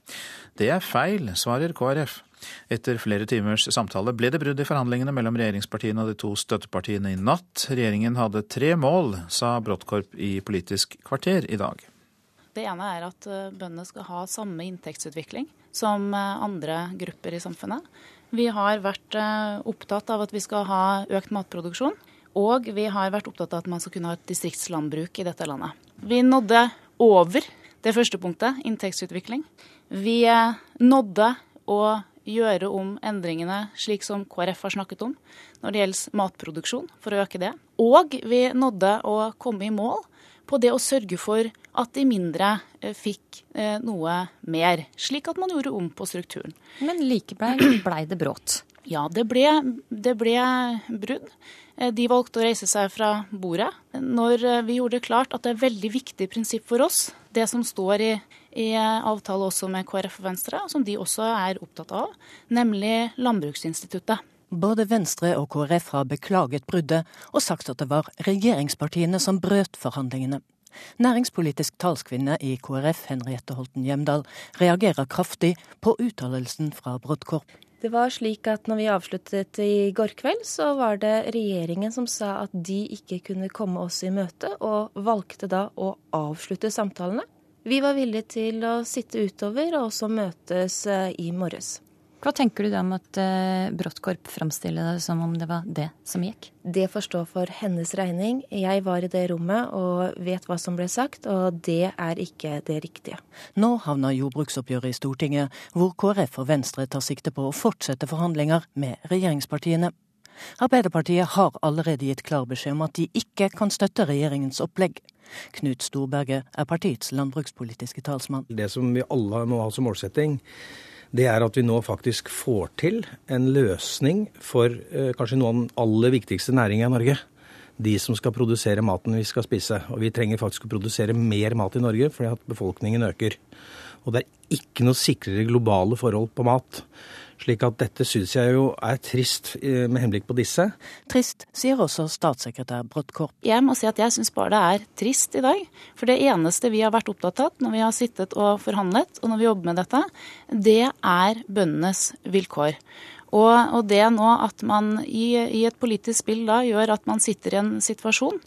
Det er feil, svarer KrF. Etter flere timers samtale ble det brudd i forhandlingene mellom regjeringspartiene og de to støttepartiene i natt. Regjeringen hadde tre mål, sa Bråttkorp i Politisk kvarter i dag. Det ene er at eh, bøndene skal ha samme inntektsutvikling som eh, andre grupper i samfunnet. Vi har vært eh, opptatt av at vi skal ha økt matproduksjon. Og vi har vært opptatt av at man skal kunne ha et distriktslandbruk i dette landet. Vi nådde over det første punktet, inntektsutvikling. Vi nådde å gjøre om endringene slik som KrF har snakket om når det gjelder matproduksjon, for å øke det. Og vi nådde å komme i mål på det å sørge for at de mindre eh, fikk eh, noe mer, slik at man gjorde om på strukturen. Men likevel blei det brått? Ja, det ble, det ble brudd. Eh, de valgte å reise seg fra bordet når vi gjorde det klart at det er veldig viktig prinsipp for oss, det som står i, i avtale også med KrF og Venstre, som de også er opptatt av, nemlig Landbruksinstituttet. Både Venstre og KrF har beklaget bruddet og sagt at det var regjeringspartiene som brøt forhandlingene. Næringspolitisk talskvinne i KrF, Henriette Holten Hjemdal, reagerer kraftig på uttalelsen fra Brodkorp. Det var slik at når vi avsluttet i går kveld, så var det regjeringen som sa at de ikke kunne komme oss i møte, og valgte da å avslutte samtalene. Vi var villige til å sitte utover og også møtes eh, i morges. Hva tenker du da om at uh, Bråttkorp framstiller det som om det var det som gikk? Det får stå for hennes regning. Jeg var i det rommet og vet hva som ble sagt, og det er ikke det riktige. Nå havner jordbruksoppgjøret i Stortinget, hvor KrF og Venstre tar sikte på å fortsette forhandlinger med regjeringspartiene. Arbeiderpartiet har allerede gitt klar beskjed om at de ikke kan støtte regjeringens opplegg. Knut Storberget er partiets landbrukspolitiske talsmann. Det som vi alle må ha som målsetting, det er at vi nå faktisk får til en løsning for eh, kanskje noen av den aller viktigste næringene i Norge. De som skal produsere maten vi skal spise. Og vi trenger faktisk å produsere mer mat i Norge fordi at befolkningen øker. Og det er ikke noe sikrere globale forhold på mat. Slik at dette syns jeg jo er trist eh, med henblikk på disse. Trist, sier også statssekretær Brodtkorp. Jeg må si at jeg syns bare det er trist i dag. For det eneste vi har vært opptatt av når vi har sittet og forhandlet, og når vi jobber med dette, det er bøndenes vilkår. Og, og det nå at man i, i, et politisk spill da gjør at man sitter i en situasjon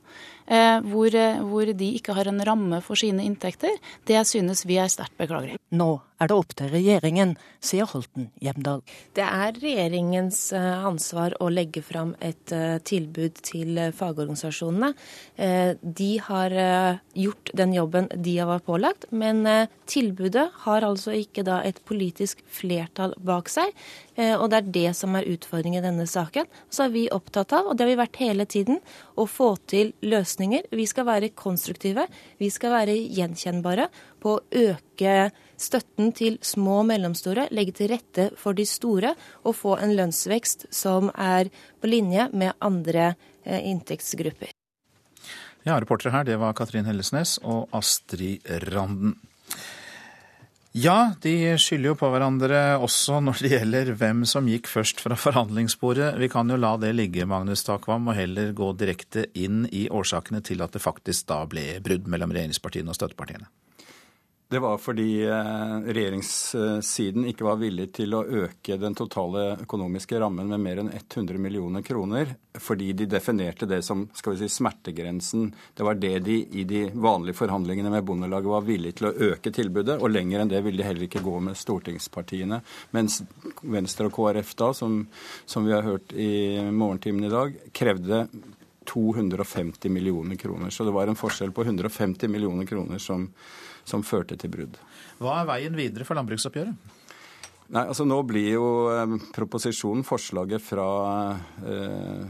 eh, hvor, hvor, de ikke har en ramme for sine inntekter, det synes vi er sterkt beklagelig. Nå er det opp til regjeringen, sier Holten Hjemdal. Det er regjeringens eh, ansvar å legge fram et eh, tilbud til eh, fagorganisasjonene. De har gjort den jobben de har vært pålagt, men tilbudet har altså ikke da et politisk flertall bak seg. Og det er det som er utfordringen i denne saken. Så er vi opptatt av, og det har vi vært hele tiden, å få til løsninger. Vi skal være konstruktive, vi skal være gjenkjennbare på å øke støtten til små og mellomstore, legge til rette for de store og få en lønnsvekst som er på linje med andre eh, inntektsgrupper. Ja, Reportere her det var Katrin Hellesnes og Astrid Randen. Ja, de skylder jo på hverandre også når det gjelder hvem som gikk først fra forhandlingsbordet. Vi kan jo la det ligge, Magnus Takvam, og heller gå direkte inn i årsakene til at det faktisk da ble brudd mellom regjeringspartiene og støttepartiene. Det var fordi eh, regjeringssiden ikke var villig til å øke den totale økonomiske rammen med mer enn 100 millioner kroner, fordi de definerte det som skal vi si, smertegrensen. Det var det de i de vanlige forhandlingene med Bondelaget var villig til å øke tilbudet, og lenger enn det ville de heller ikke gå med stortingspartiene. Mens Venstre og KrF da, som, som vi har hørt i morgentimen i dag, krevde 250 millioner kroner. Så det var en forskjell på 150 millioner kroner som som førte til brudd. Hva er veien videre for landbruksoppgjøret? Nei, altså Nå blir jo eh, proposisjonen, forslaget fra eh,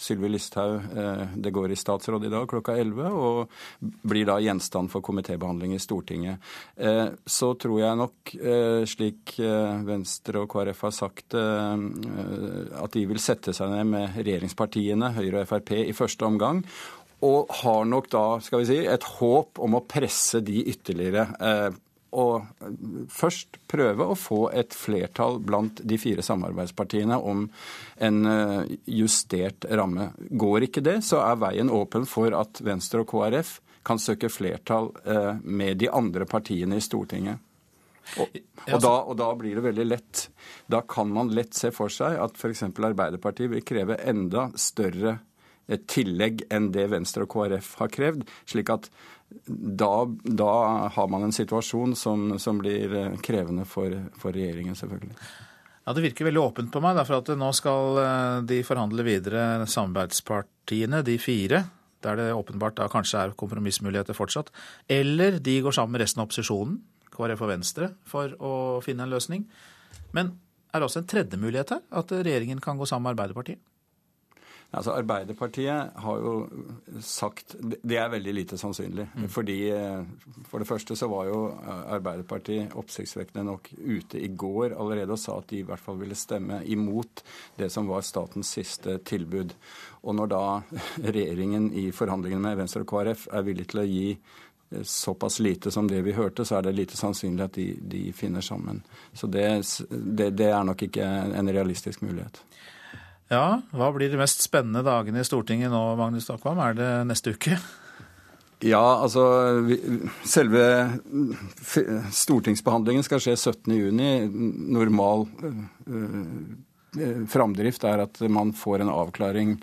Sylvi Listhaug, eh, det går i statsråd i dag klokka 11, og blir da gjenstand for komitébehandling i Stortinget. Eh, så tror jeg nok, eh, slik eh, Venstre og KrF har sagt, at de vil sette seg ned med regjeringspartiene, Høyre og Frp, i første omgang og har nok da skal vi si, et håp om å presse de ytterligere. Eh, og først prøve å få et flertall blant de fire samarbeidspartiene om en eh, justert ramme. Går ikke det, så er veien åpen for at Venstre og KrF kan søke flertall eh, med de andre partiene i Stortinget. Og, og, da, og, da, blir det veldig lett. Da kan man lett se for seg at f.eks. Arbeiderpartiet vil kreve enda større eh, tillegg enn det Venstre og KrF har krevd. slik at da, da har man en situasjon som, som blir eh, krevende for, for, regjeringen, selvfølgelig. Ja, Det virker veldig åpent på meg, for at nå skal eh, de forhandle videre, samarbeidspartiene, de fire der det åpenbart da kanskje er kompromissmuligheter fortsatt. Eller de går sammen med resten av opposisjonen, KrF og Venstre, for å finne en løsning. Men er det også en tredje mulighet her? At regjeringen kan gå sammen med Arbeiderpartiet? Altså Arbeiderpartiet har jo sagt Det er veldig lite sannsynlig. Mm. Fordi eh, For det første så var jo Arbeiderpartiet oppsiktsvekkende nok ute i går allerede og sa at de i hvert fall ville stemme imot det som var statens siste tilbud. Og når da <laughs> regjeringen i forhandlingene med Venstre og KrF er villig til å gi eh, såpass lite som det vi hørte, så er det lite sannsynlig at de, de finner sammen. Så det, det, det er nok ikke en realistisk mulighet. Ja, hva blir de mest spennende dagene i Stortinget nå, Magnus Takvam? Er det neste uke? Ja, altså Selve stortingsbehandlingen skal skje 17.6. Normal uh, framdrift er at man får en avklaring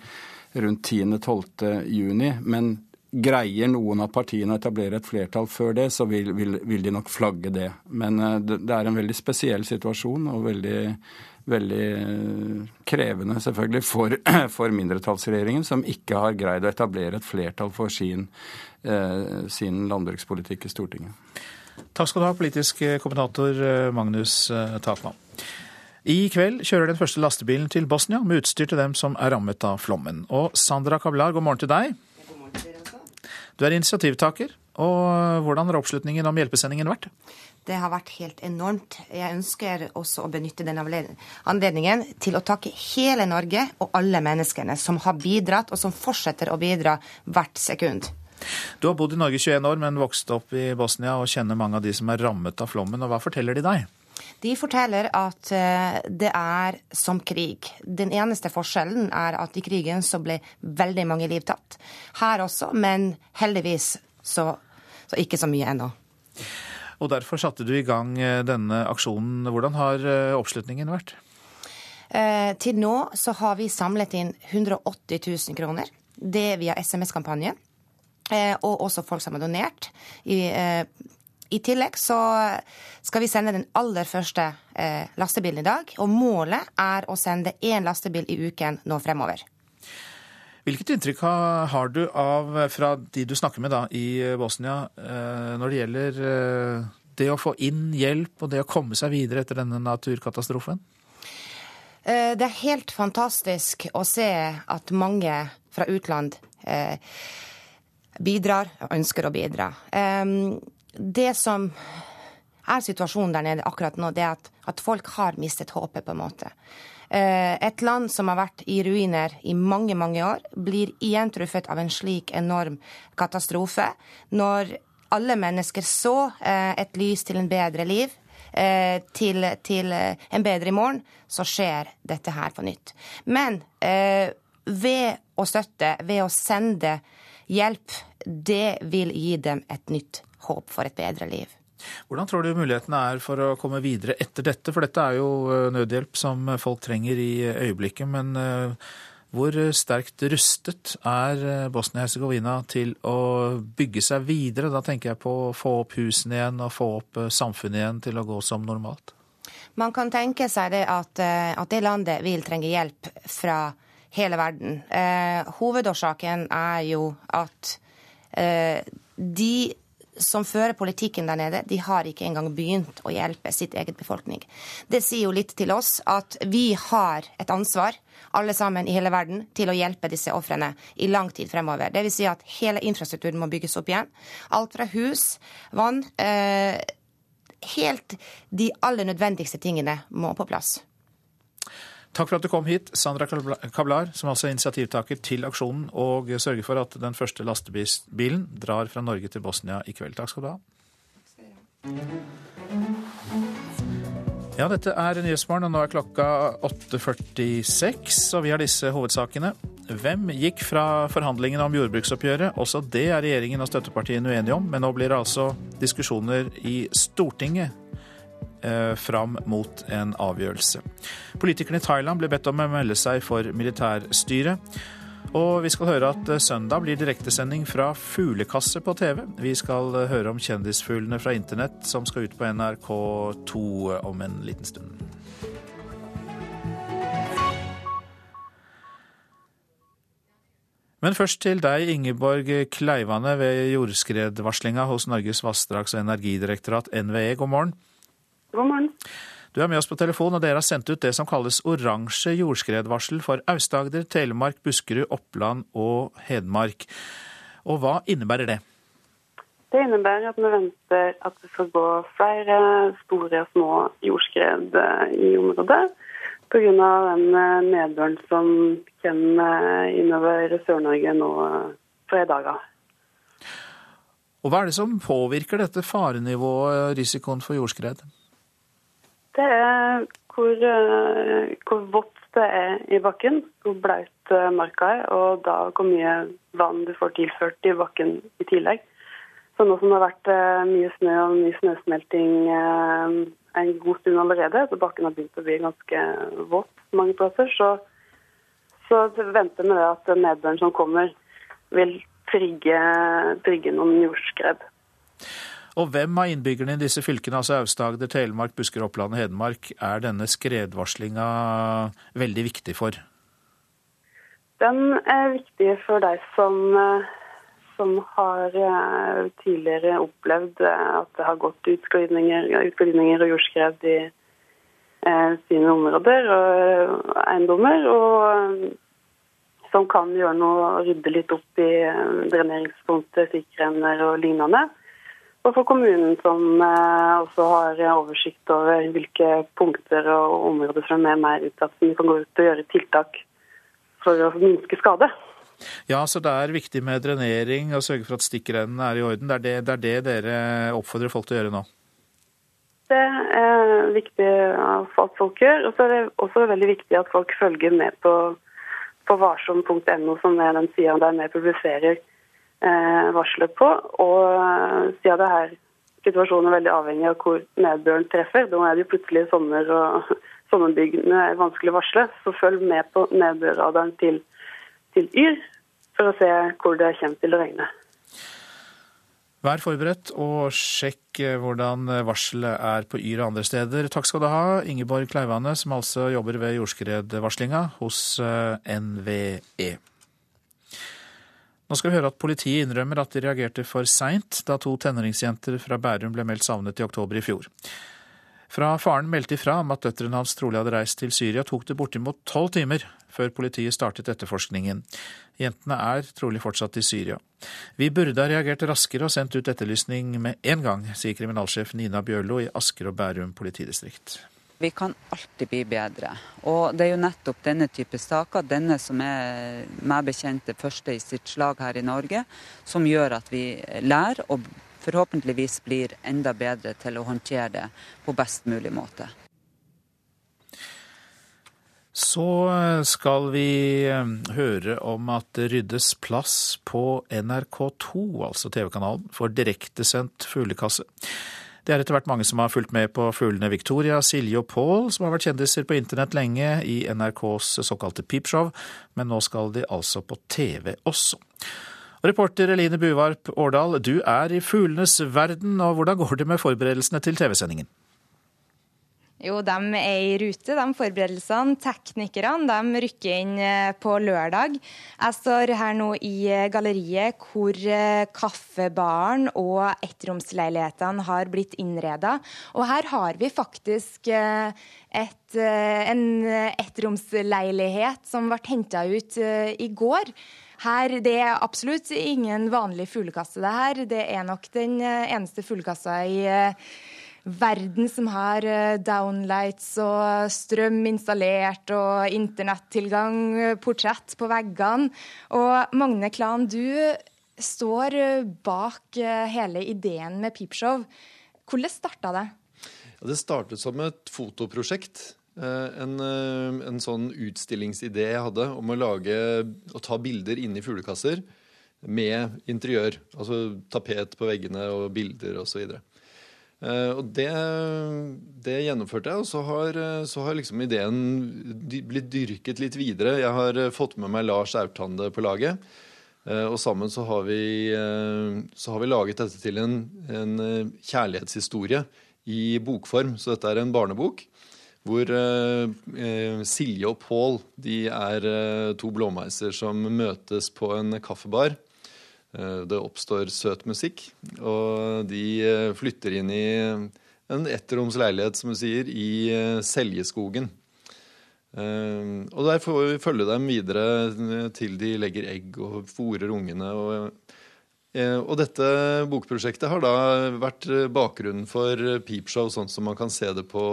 rundt 10.-12.6. Men greier noen av partiene å etablere et flertall før det, så vil, vil, vil de nok flagge det. Men det, det er en veldig spesiell situasjon og veldig veldig krevende selvfølgelig for, <clears throat> for, mindretallsregjeringen, som ikke har greid å etablere et flertall for sin, eh, sin landbrukspolitikk i Stortinget. Takk skal du ha, politisk kommentator eh, Magnus Takvam. I kveld kjører den første lastebilen til Bosnia med utstyr til dem som er rammet av flommen. Og Sandra Kablar, god morgen til deg. God morgen til dere Du er initiativtaker. Og hvordan har oppslutningen om hjelpesendingen vært? Det har vært helt enormt. Jeg ønsker også å benytte den anledningen til å takke hele Norge og alle menneskene som har bidratt, og som fortsetter å bidra hvert sekund. Du har bodd i Norge 21 år, men vokst opp i Bosnia og kjenner mange av de som er rammet av flommen. og Hva forteller de deg? De forteller at eh, det er som krig. Den eneste forskjellen er at i krigen så ble veldig mange liv tatt. Her også, men heldigvis så, så ikke så mye ennå. Og Derfor satte du i gang eh, denne aksjonen. Hvordan har eh, oppslutningen vært? Eh, til nå så har vi samlet inn 180 000 kroner. Det via SMS-kampanjen. Eh, og også folk som har donert. I, eh, I, tillegg så skal vi sende den aller første eh, lastebilen i dag. Og målet er å sende én lastebil i uken nå fremover. Hvilket inntrykk har du av, fra de du snakker med da, i Bosnia eh, når det gjelder eh, det å få inn hjelp og det å komme seg videre etter denne naturkatastrofen? Eh, det er helt fantastisk å se at mange fra utland bidrar og ønsker å bidra. Det som er situasjonen der nede akkurat nå, det er at, at folk har mistet håpet, på en måte. Eh, et land som har vært i ruiner i mange, mange år, blir igjen truffet av en slik enorm katastrofe. Når alle mennesker så eh, et lys til en bedre liv, eh, til, til en bedre i morgen, så skjer dette her på nytt. Men ved å støtte, ved å sende hjelp, det vil gi dem et nytt håp for et bedre liv. Hvordan tror du mulighetene er for å komme videre etter dette? For dette er jo eh, nødhjelp som folk trenger i øyeblikket. Men eh, hvor sterkt rustet er Bosnia-Hercegovina til å bygge seg videre? Da tenker jeg på å få opp husene igjen og få opp eh, samfunnet igjen til å gå som normalt. Man kan tenke seg det at, at det landet vil trenge hjelp fra hele verden. Eh, hovedårsaken er jo at eh, de som fører politikken der nede, de har ikke engang begynt å hjelpe sitt eget befolkning. Det sier jo litt til oss at vi har et ansvar, alle sammen i hele verden, til å hjelpe disse ofrene i lang tid fremover. Det vil si at hele infrastrukturen må bygges opp igjen. Alt fra hus, vann eh, Helt de aller nødvendigste tingene må på plass. Takk for at du kom hit, Sandra Kablar, som altså er initiativtaker til aksjonen, og sørger for at den første lastebilen drar fra Norge til Bosnia i kveld. Takk skal du ha. Ja, dette er Nyhetsmorgen, og nå er klokka 8.46, og vi har disse hovedsakene. Hvem gikk fra forhandlingene om jordbruksoppgjøret? Også det er regjeringen og støttepartiene uenige om, men nå blir det altså diskusjoner i Stortinget fram mot en avgjørelse. Politikerne i Thailand ble bedt om å melde seg for militærstyret. Og vi skal høre at eh, søndag blir direktesending fra fuglekasse på TV. Vi skal eh, høre om kjendisfuglene fra internett som skal ut på NRK2 om en liten stund. Men først til deg, Ingeborg Kleivane ved jordskredvarslinga hos Norges vassdrags- og energidirektorat, NVE. God morgen. God morgen. Du er med oss på telefon, og dere har sendt ut det som kalles oransje jordskredvarsel for Aust-Agder, Telemark, Buskerud, Oppland og Hedmark. Og hva innebærer det? Det innebærer at vi venter at det skal gå flere store og små jordskred eh, i området. Pga. den eh, nedbøren som kommer innover Sør-Norge nå dag. Og Hva er det som påvirker dette farenivået, risikoen for jordskred? Det er hvor, eh, hvor vått det er i bakken, hvor blaut eh, marka er, og da hvor mye vann du får tilført i bakken i tillegg. Så nå som det har vært eh, mye snø og mye snøsmelting en god stund allerede, så bakken har begynt å bli ganske våt mange plasser, så, så venter vi at nedbøren som kommer, vil trigge, trigge noen jordskred. Og hvem av innbyggerne i disse fylkene, altså Aust-Agder, Telemark, Buskerud, Oppland og Hedmark, er denne skredvarslinga veldig viktig for? Den er viktig for deg som, som har eh, tidligere opplevd eh, at det har gått utglidninger, utglidninger og jordskred i eh, sine områder og eiendommer. og som kan gjøre noe, rydde litt opp i dreneringspunkter, sikkerhender og lignende. Og for kommunen som eh, også har oversikt over hvilke punkter og områder som er mer utsatt, som vi kan gå ut og gjøre tiltak for å minske skade. Ja, så det er viktig med drenering og sørge for at stikkrennene er i orden. Det er det, det er det, dere oppfordrer folk til å gjøre nå? Det er viktig at folk gjør. Og så er det også veldig viktig at folk følger med på, på varsom.no, som er den sida der vi publiserer Eh, varselet på. Og eh, siden det her situasjonen er veldig avhengig av hvor nedbøren treffer, da er det jo plutselig sommer og <laughs> sommerbyggene er vanskelig å varsle, så følg med på nedbørradaren til, til Yr for å se hvor det kommer til å regne. Vær forberedt og sjekk eh, hvordan varselet er på Yr og andre steder. Takk skal du ha, Ingeborg Kleivane, som altså jobber ved jordskredvarslinga hos NVE. Nå skal vi høre at politiet innrømmer at de reagerte for seint da to tenåringsjenter fra Bærum ble meldt savnet i oktober i fjor. Fra faren meldte ifra om at døtrene hans trolig hadde reist til Syria, tok det bortimot tolv timer før politiet startet etterforskningen. Jentene er trolig fortsatt i Syria. Vi burde ha reagert raskere og sendt ut etterlysning med en gang, sier kriminalsjef Nina Bjørlo i Asker og Bærum politidistrikt. Vi kan alltid bli bedre. Og det er jo nettopp denne type saker, denne som er meg bekjent det første i sitt slag her i Norge, som gjør at vi lærer og forhåpentligvis blir enda bedre til å håndtere det på best mulig måte. Så skal vi eh, høre om at det ryddes plass på NRK2, altså TV-kanalen, for direktesendt fuglekasse. Det er etter hvert mange som har fulgt med på fuglene Victoria, Silje og Paul, som har vært kjendiser på internett lenge i NRKs såkalte Peepshow, men nå skal de altså på TV også. Reporter Eline Buvarp Årdal, du er i fuglenes verden, og hvordan går det med forberedelsene til TV-sendingen? Jo, de er i rute, de forberedelsene. Teknikerne de rykker inn eh, på lørdag. Jeg står her nå i eh, galleriet hvor eh, kaffebaren og ettromsleilighetene har blitt innreda. Og her har vi faktisk et, en ettromsleilighet som ble henta ut i går. Her, Det er absolutt ingen vanlig fuglekasse, det her. Det er nok den eneste fuglekassa i verden som har eh, downlights og strøm installert og internettilgang, eh, portrett på veggene. Og Magne Klan, du står eh, bak hele ideen med Peepshow. Hvordan starta det? Ja, det startet som et fotoprosjekt. En, en, sånn utstillingsidé jeg hadde om å lage å ta bilder inni fuglekasser med interiør. Altså tapet på veggene og bilder osv. Eh, og det, det, gjennomførte jeg, og så har, så har liksom ideen blitt dyrket litt videre. Jeg har fått med meg Lars Aurtande på laget. Og sammen så har vi, så har vi laget dette til en, en, kjærlighetshistorie i bokform. Så dette er en barnebok hvor Silje og Pål er to blåmeiser som møtes på en kaffebar. Eh, det oppstår søt musikk, og de eh, flytter inn i en ettroms leilighet, som du sier, i eh, Seljeskogen. Og der får vi følge dem videre til de legger egg og fòrer ungene. Og, og dette bokprosjektet har da vært bakgrunnen for Peepshow, sånn som man kan se det på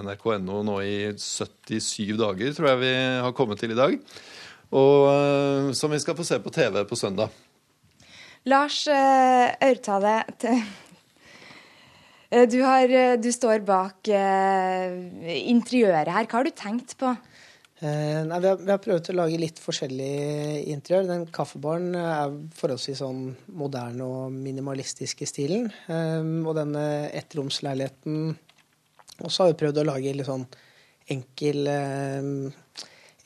nrk.no nå i 77 dager, tror jeg vi har kommet til i dag. Og som vi skal få se på TV på søndag. Lars uh, Aurtale, eh, du, har, eh, du, står bak interiøret her. Hva har du tenkt på? Nei, vi, har, vi, har, prøvd å lage litt forskjellig interiør. Den kaffebaren er forholdsvis sånn moderne og minimalistisk i stilen. Og denne ettromsleiligheten Og så har vi prøvd å lage litt sånn enkel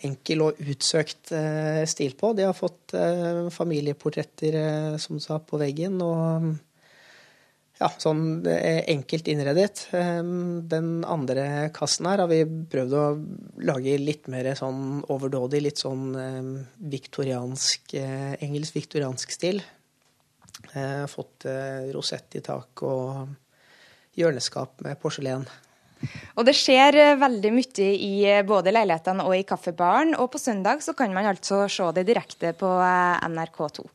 enkel og utsøkt eh, stil på. De har fått eh, familieportretter, eh, som sa, på veggen. og ja, sånn enkelt innredet. Den andre kassen her har vi prøvd å lage litt mer sånn overdådig, litt sånn viktoriansk, engelsk-viktoriansk stil. Fått rosett i tak og hjørneskap med porselen. Og det skjer eh, veldig mye i eh, både leilighetene og i kaffebaren. Og på søndag så kan man altså se det direkte på eh, NRK2.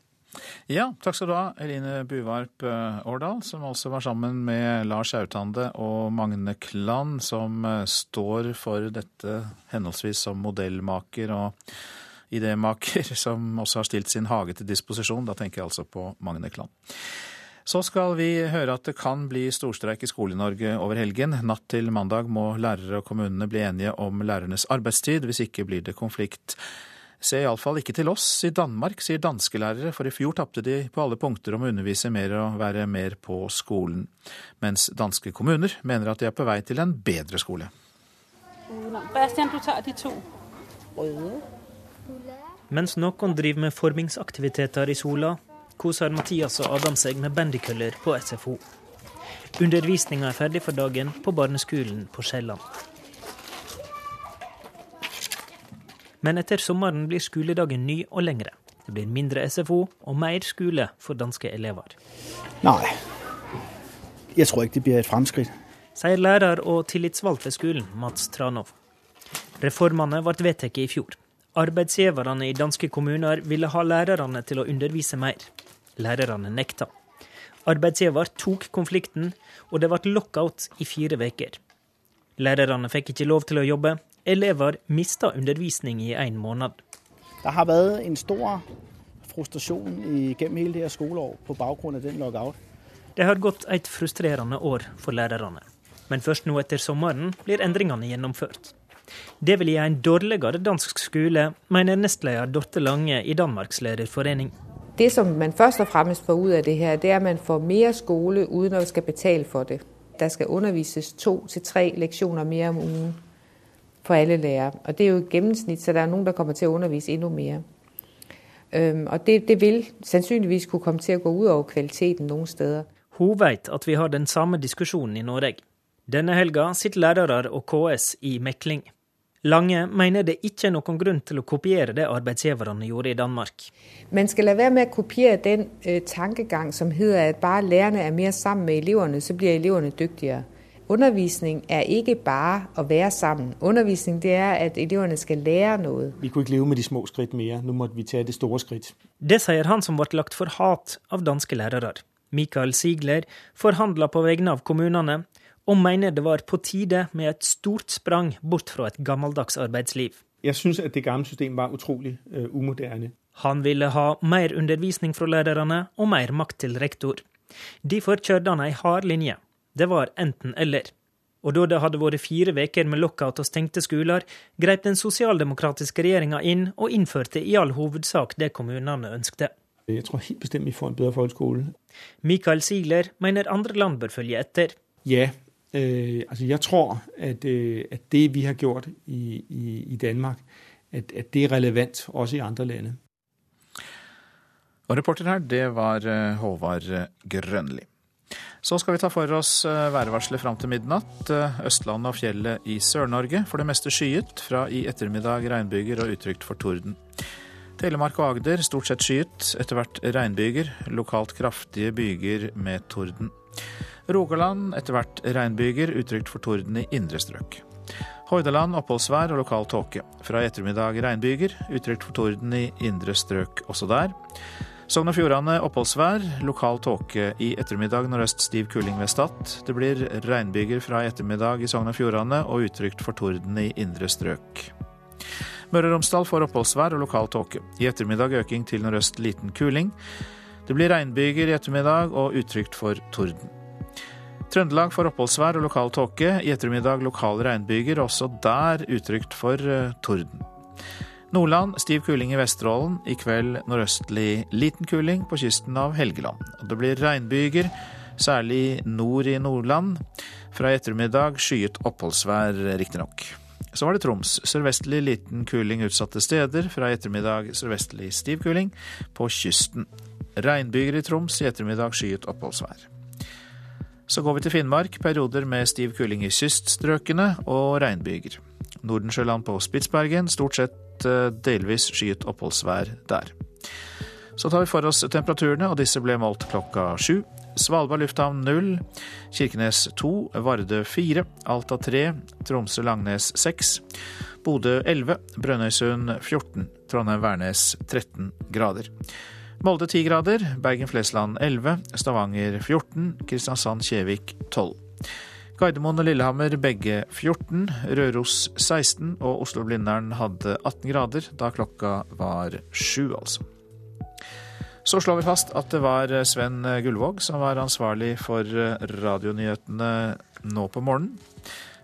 Ja, takk skal du ha, Eline Buvarp Årdal, som også var sammen med Lars Autande og Magne Klan, som står for dette henholdsvis som modellmaker og idémaker, <laughs> som også har stilt sin hage til disposisjon. Da tenker jeg altså på Magne Kland. Så skal vi høre at det kan bli storstreik i Skole-Norge over helgen. Natt til mandag må lærere og kommunene bli enige om lærernes arbeidstid. Hvis ikke blir det konflikt. Se iallfall ikke til oss i Danmark, sier danske lærere, for i fjor tapte de på alle punkter om å undervise mer og være mer på skolen. Mens danske kommuner mener at de er på vei til en bedre skole. Bastian, du tar de to. Mens noen driver med formingsaktiviteter i sola, koser Mathias og Adam seg med bandykøller på SFO. Undervisninga er ferdig for dagen på barneskolen på Sjælland. Men etter sommeren blir skoledagen ny og lengre. Det blir mindre SFO og mer skole for danske elever. Nei, jeg tror ikke det blir et framskritt. Sier lærer og tillitsvalgt ved skolen, Mats Tranov. Reformene ble vedtatt i fjor. Arbeidsgiverne i danske kommuner ville ha lærerne til å undervise mer. Lærerne nekta. Arbeidsgiver tok konflikten, og det ble lockout i fire uker. Lærerne fikk ikke lov til å jobbe. Elever mista undervisning i en måned. Det har vært en stor frustrasjon gjennom hele det skoleåret på bakgrunn av den lockout. Det har gått et frustrerende år for lærerne. Men først nå etter sommeren blir endringene gjennomført. Det vil gi en dårligere dansk skole, mener nestleder Dorte Lange i Danmarks lærerforening. Det, som man først og fremmest får ud af det her, det er, at man får mere skole, uden at skal betale for det. Der skal undervises to til tre lektioner mere om ugen for alle lærere. Og det er jo et gennemsnit, så der er nogen, der kommer til at undervise endnu mere. Um, og det, det vil sannsynligvis kunne komme til å gå ud over kvaliteten noen steder. Hun vet at vi har den samme diskusjonen i Norge. Denne helga sitter lærere og KS i mekling. Lange mener det ikke er noen grunn til å kopiere det arbeidsgiverne gjorde i Danmark. Man skal la være med å kopiere den uh, tankegang som heter at bare lærerne er mer sammen med elevene, så blir elevene dyktigere. Undervisning er ikke bare å være sammen. Undervisning det er at elevene skal lære noe. Vi kunne ikke leve med de små skritt mer. Nå måtte vi ta det store skritt. Det sier han som ble lagt for hat av danske lærere. Michael Ziegler forhandla på vegne av kommunene og mener det var på tide med et stort sprang bort fra et gammeldags arbeidsliv. Jeg syns at det gamle systemet var utrolig uh, umoderne. Han ville ha mer undervisning fra lærerne og mer makt til rektor. Derfor kjørte han ei hard linje. Det var enten-eller. Og da det hadde vært fire uker med lockout og stengte skoler, grep den sosialdemokratiske regjeringa inn og innførte i all hovedsak det kommunene ønskte. Jeg tror helt bestemt vi får en bedre folkeskole. Michael Ziegler mener andre land bør følge etter. Ja, øh, altså jeg tror at, øh, at, det vi har gjort i, i, i Danmark, at, at, det er relevant også i andre lande. Og reporter her, det var eh, Håvard Grønli. Så skal vi ta for oss værvarselet fram til midnatt. Østlandet og fjellet i Sør-Norge for det meste skyet. Fra i ettermiddag regnbyger og utrygt for torden. Telemark og Agder stort sett skyet. Etter hvert regnbyger. Lokalt kraftige byger med torden. Rogaland etter hvert regnbyger, utrygt for torden i indre strøk. Hordaland oppholdsvær og lokal tåke. Fra i ettermiddag regnbyger, utrygt for torden i indre strøk også der. Sogn og Fjordane oppholdsvær, lokal tåke i ettermiddag nordøst stiv kuling ved Stad. Det blir regnbyger fra i ettermiddag i Sogn og Fjordane og utrygt for torden i indre strøk. Møre og Romsdal får oppholdsvær og lokal tåke. I ettermiddag øking til nordøst liten kuling. Det blir regnbyger i ettermiddag og utrygt for torden. Trøndelag får oppholdsvær og lokal tåke. I ettermiddag lokale regnbyger, også der utrygt for eh, torden. Nordland stiv kuling i Vesterålen. I kveld nordøstlig liten kuling på kysten av Helgeland. Det blir regnbyger, særlig nord i Nordland. Fra i ettermiddag skyet oppholdsvær, riktignok. Så var det Troms. Sørvestlig liten kuling utsatte steder. Fra i ettermiddag sørvestlig stiv kuling på kysten. Regnbyger i Troms, i ettermiddag skyet oppholdsvær. Så går vi til Finnmark. Perioder med stiv kuling i kyststrøkene og regnbyger. Nordensjøland på Spitsbergen. Stort sett Eh, delvis skyet oppholdsvær der. Så tar vi for oss temperaturene, og disse ble målt klokka sju. Svalbard lufthavn 0, Kirkenes 2, Vardø 4, Alta 3, Tromsø-Langnes 6, Bodø 11, Brønnøysund 14, Trondheim-Værnes 13 grader. Molde 10 grader, Bergen-Flesland 11, Stavanger 14, Kristiansand-Kjevik 12. Gardermoen og Lillehammer begge 14, Røros 16 og Oslo-Blindern hadde 18 grader da klokka var sju, altså. Så slår vi fast at det var Sven Gullvåg som var ansvarlig for radionyhetene nå på morgenen.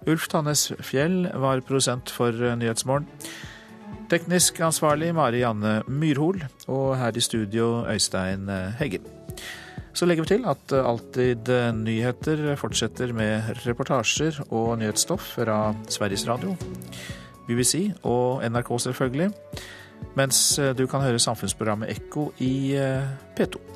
Ulf Tannes Fjell var produsent for Nyhetsmorgen. Teknisk ansvarlig Mari Janne Myrhol, og her i studio Øystein Heggen. Så legger vi til at Alltid nyheter fortsetter med reportasjer og nyhetsstoff fra Sveriges Radio, BBC og NRK selvfølgelig, mens du kan høre samfunnsprogrammet Ekko i eh, P2.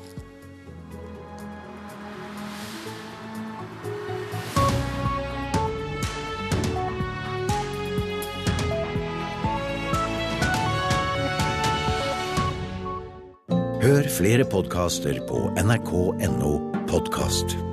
Hør flere podkaster på nrk.no podkast.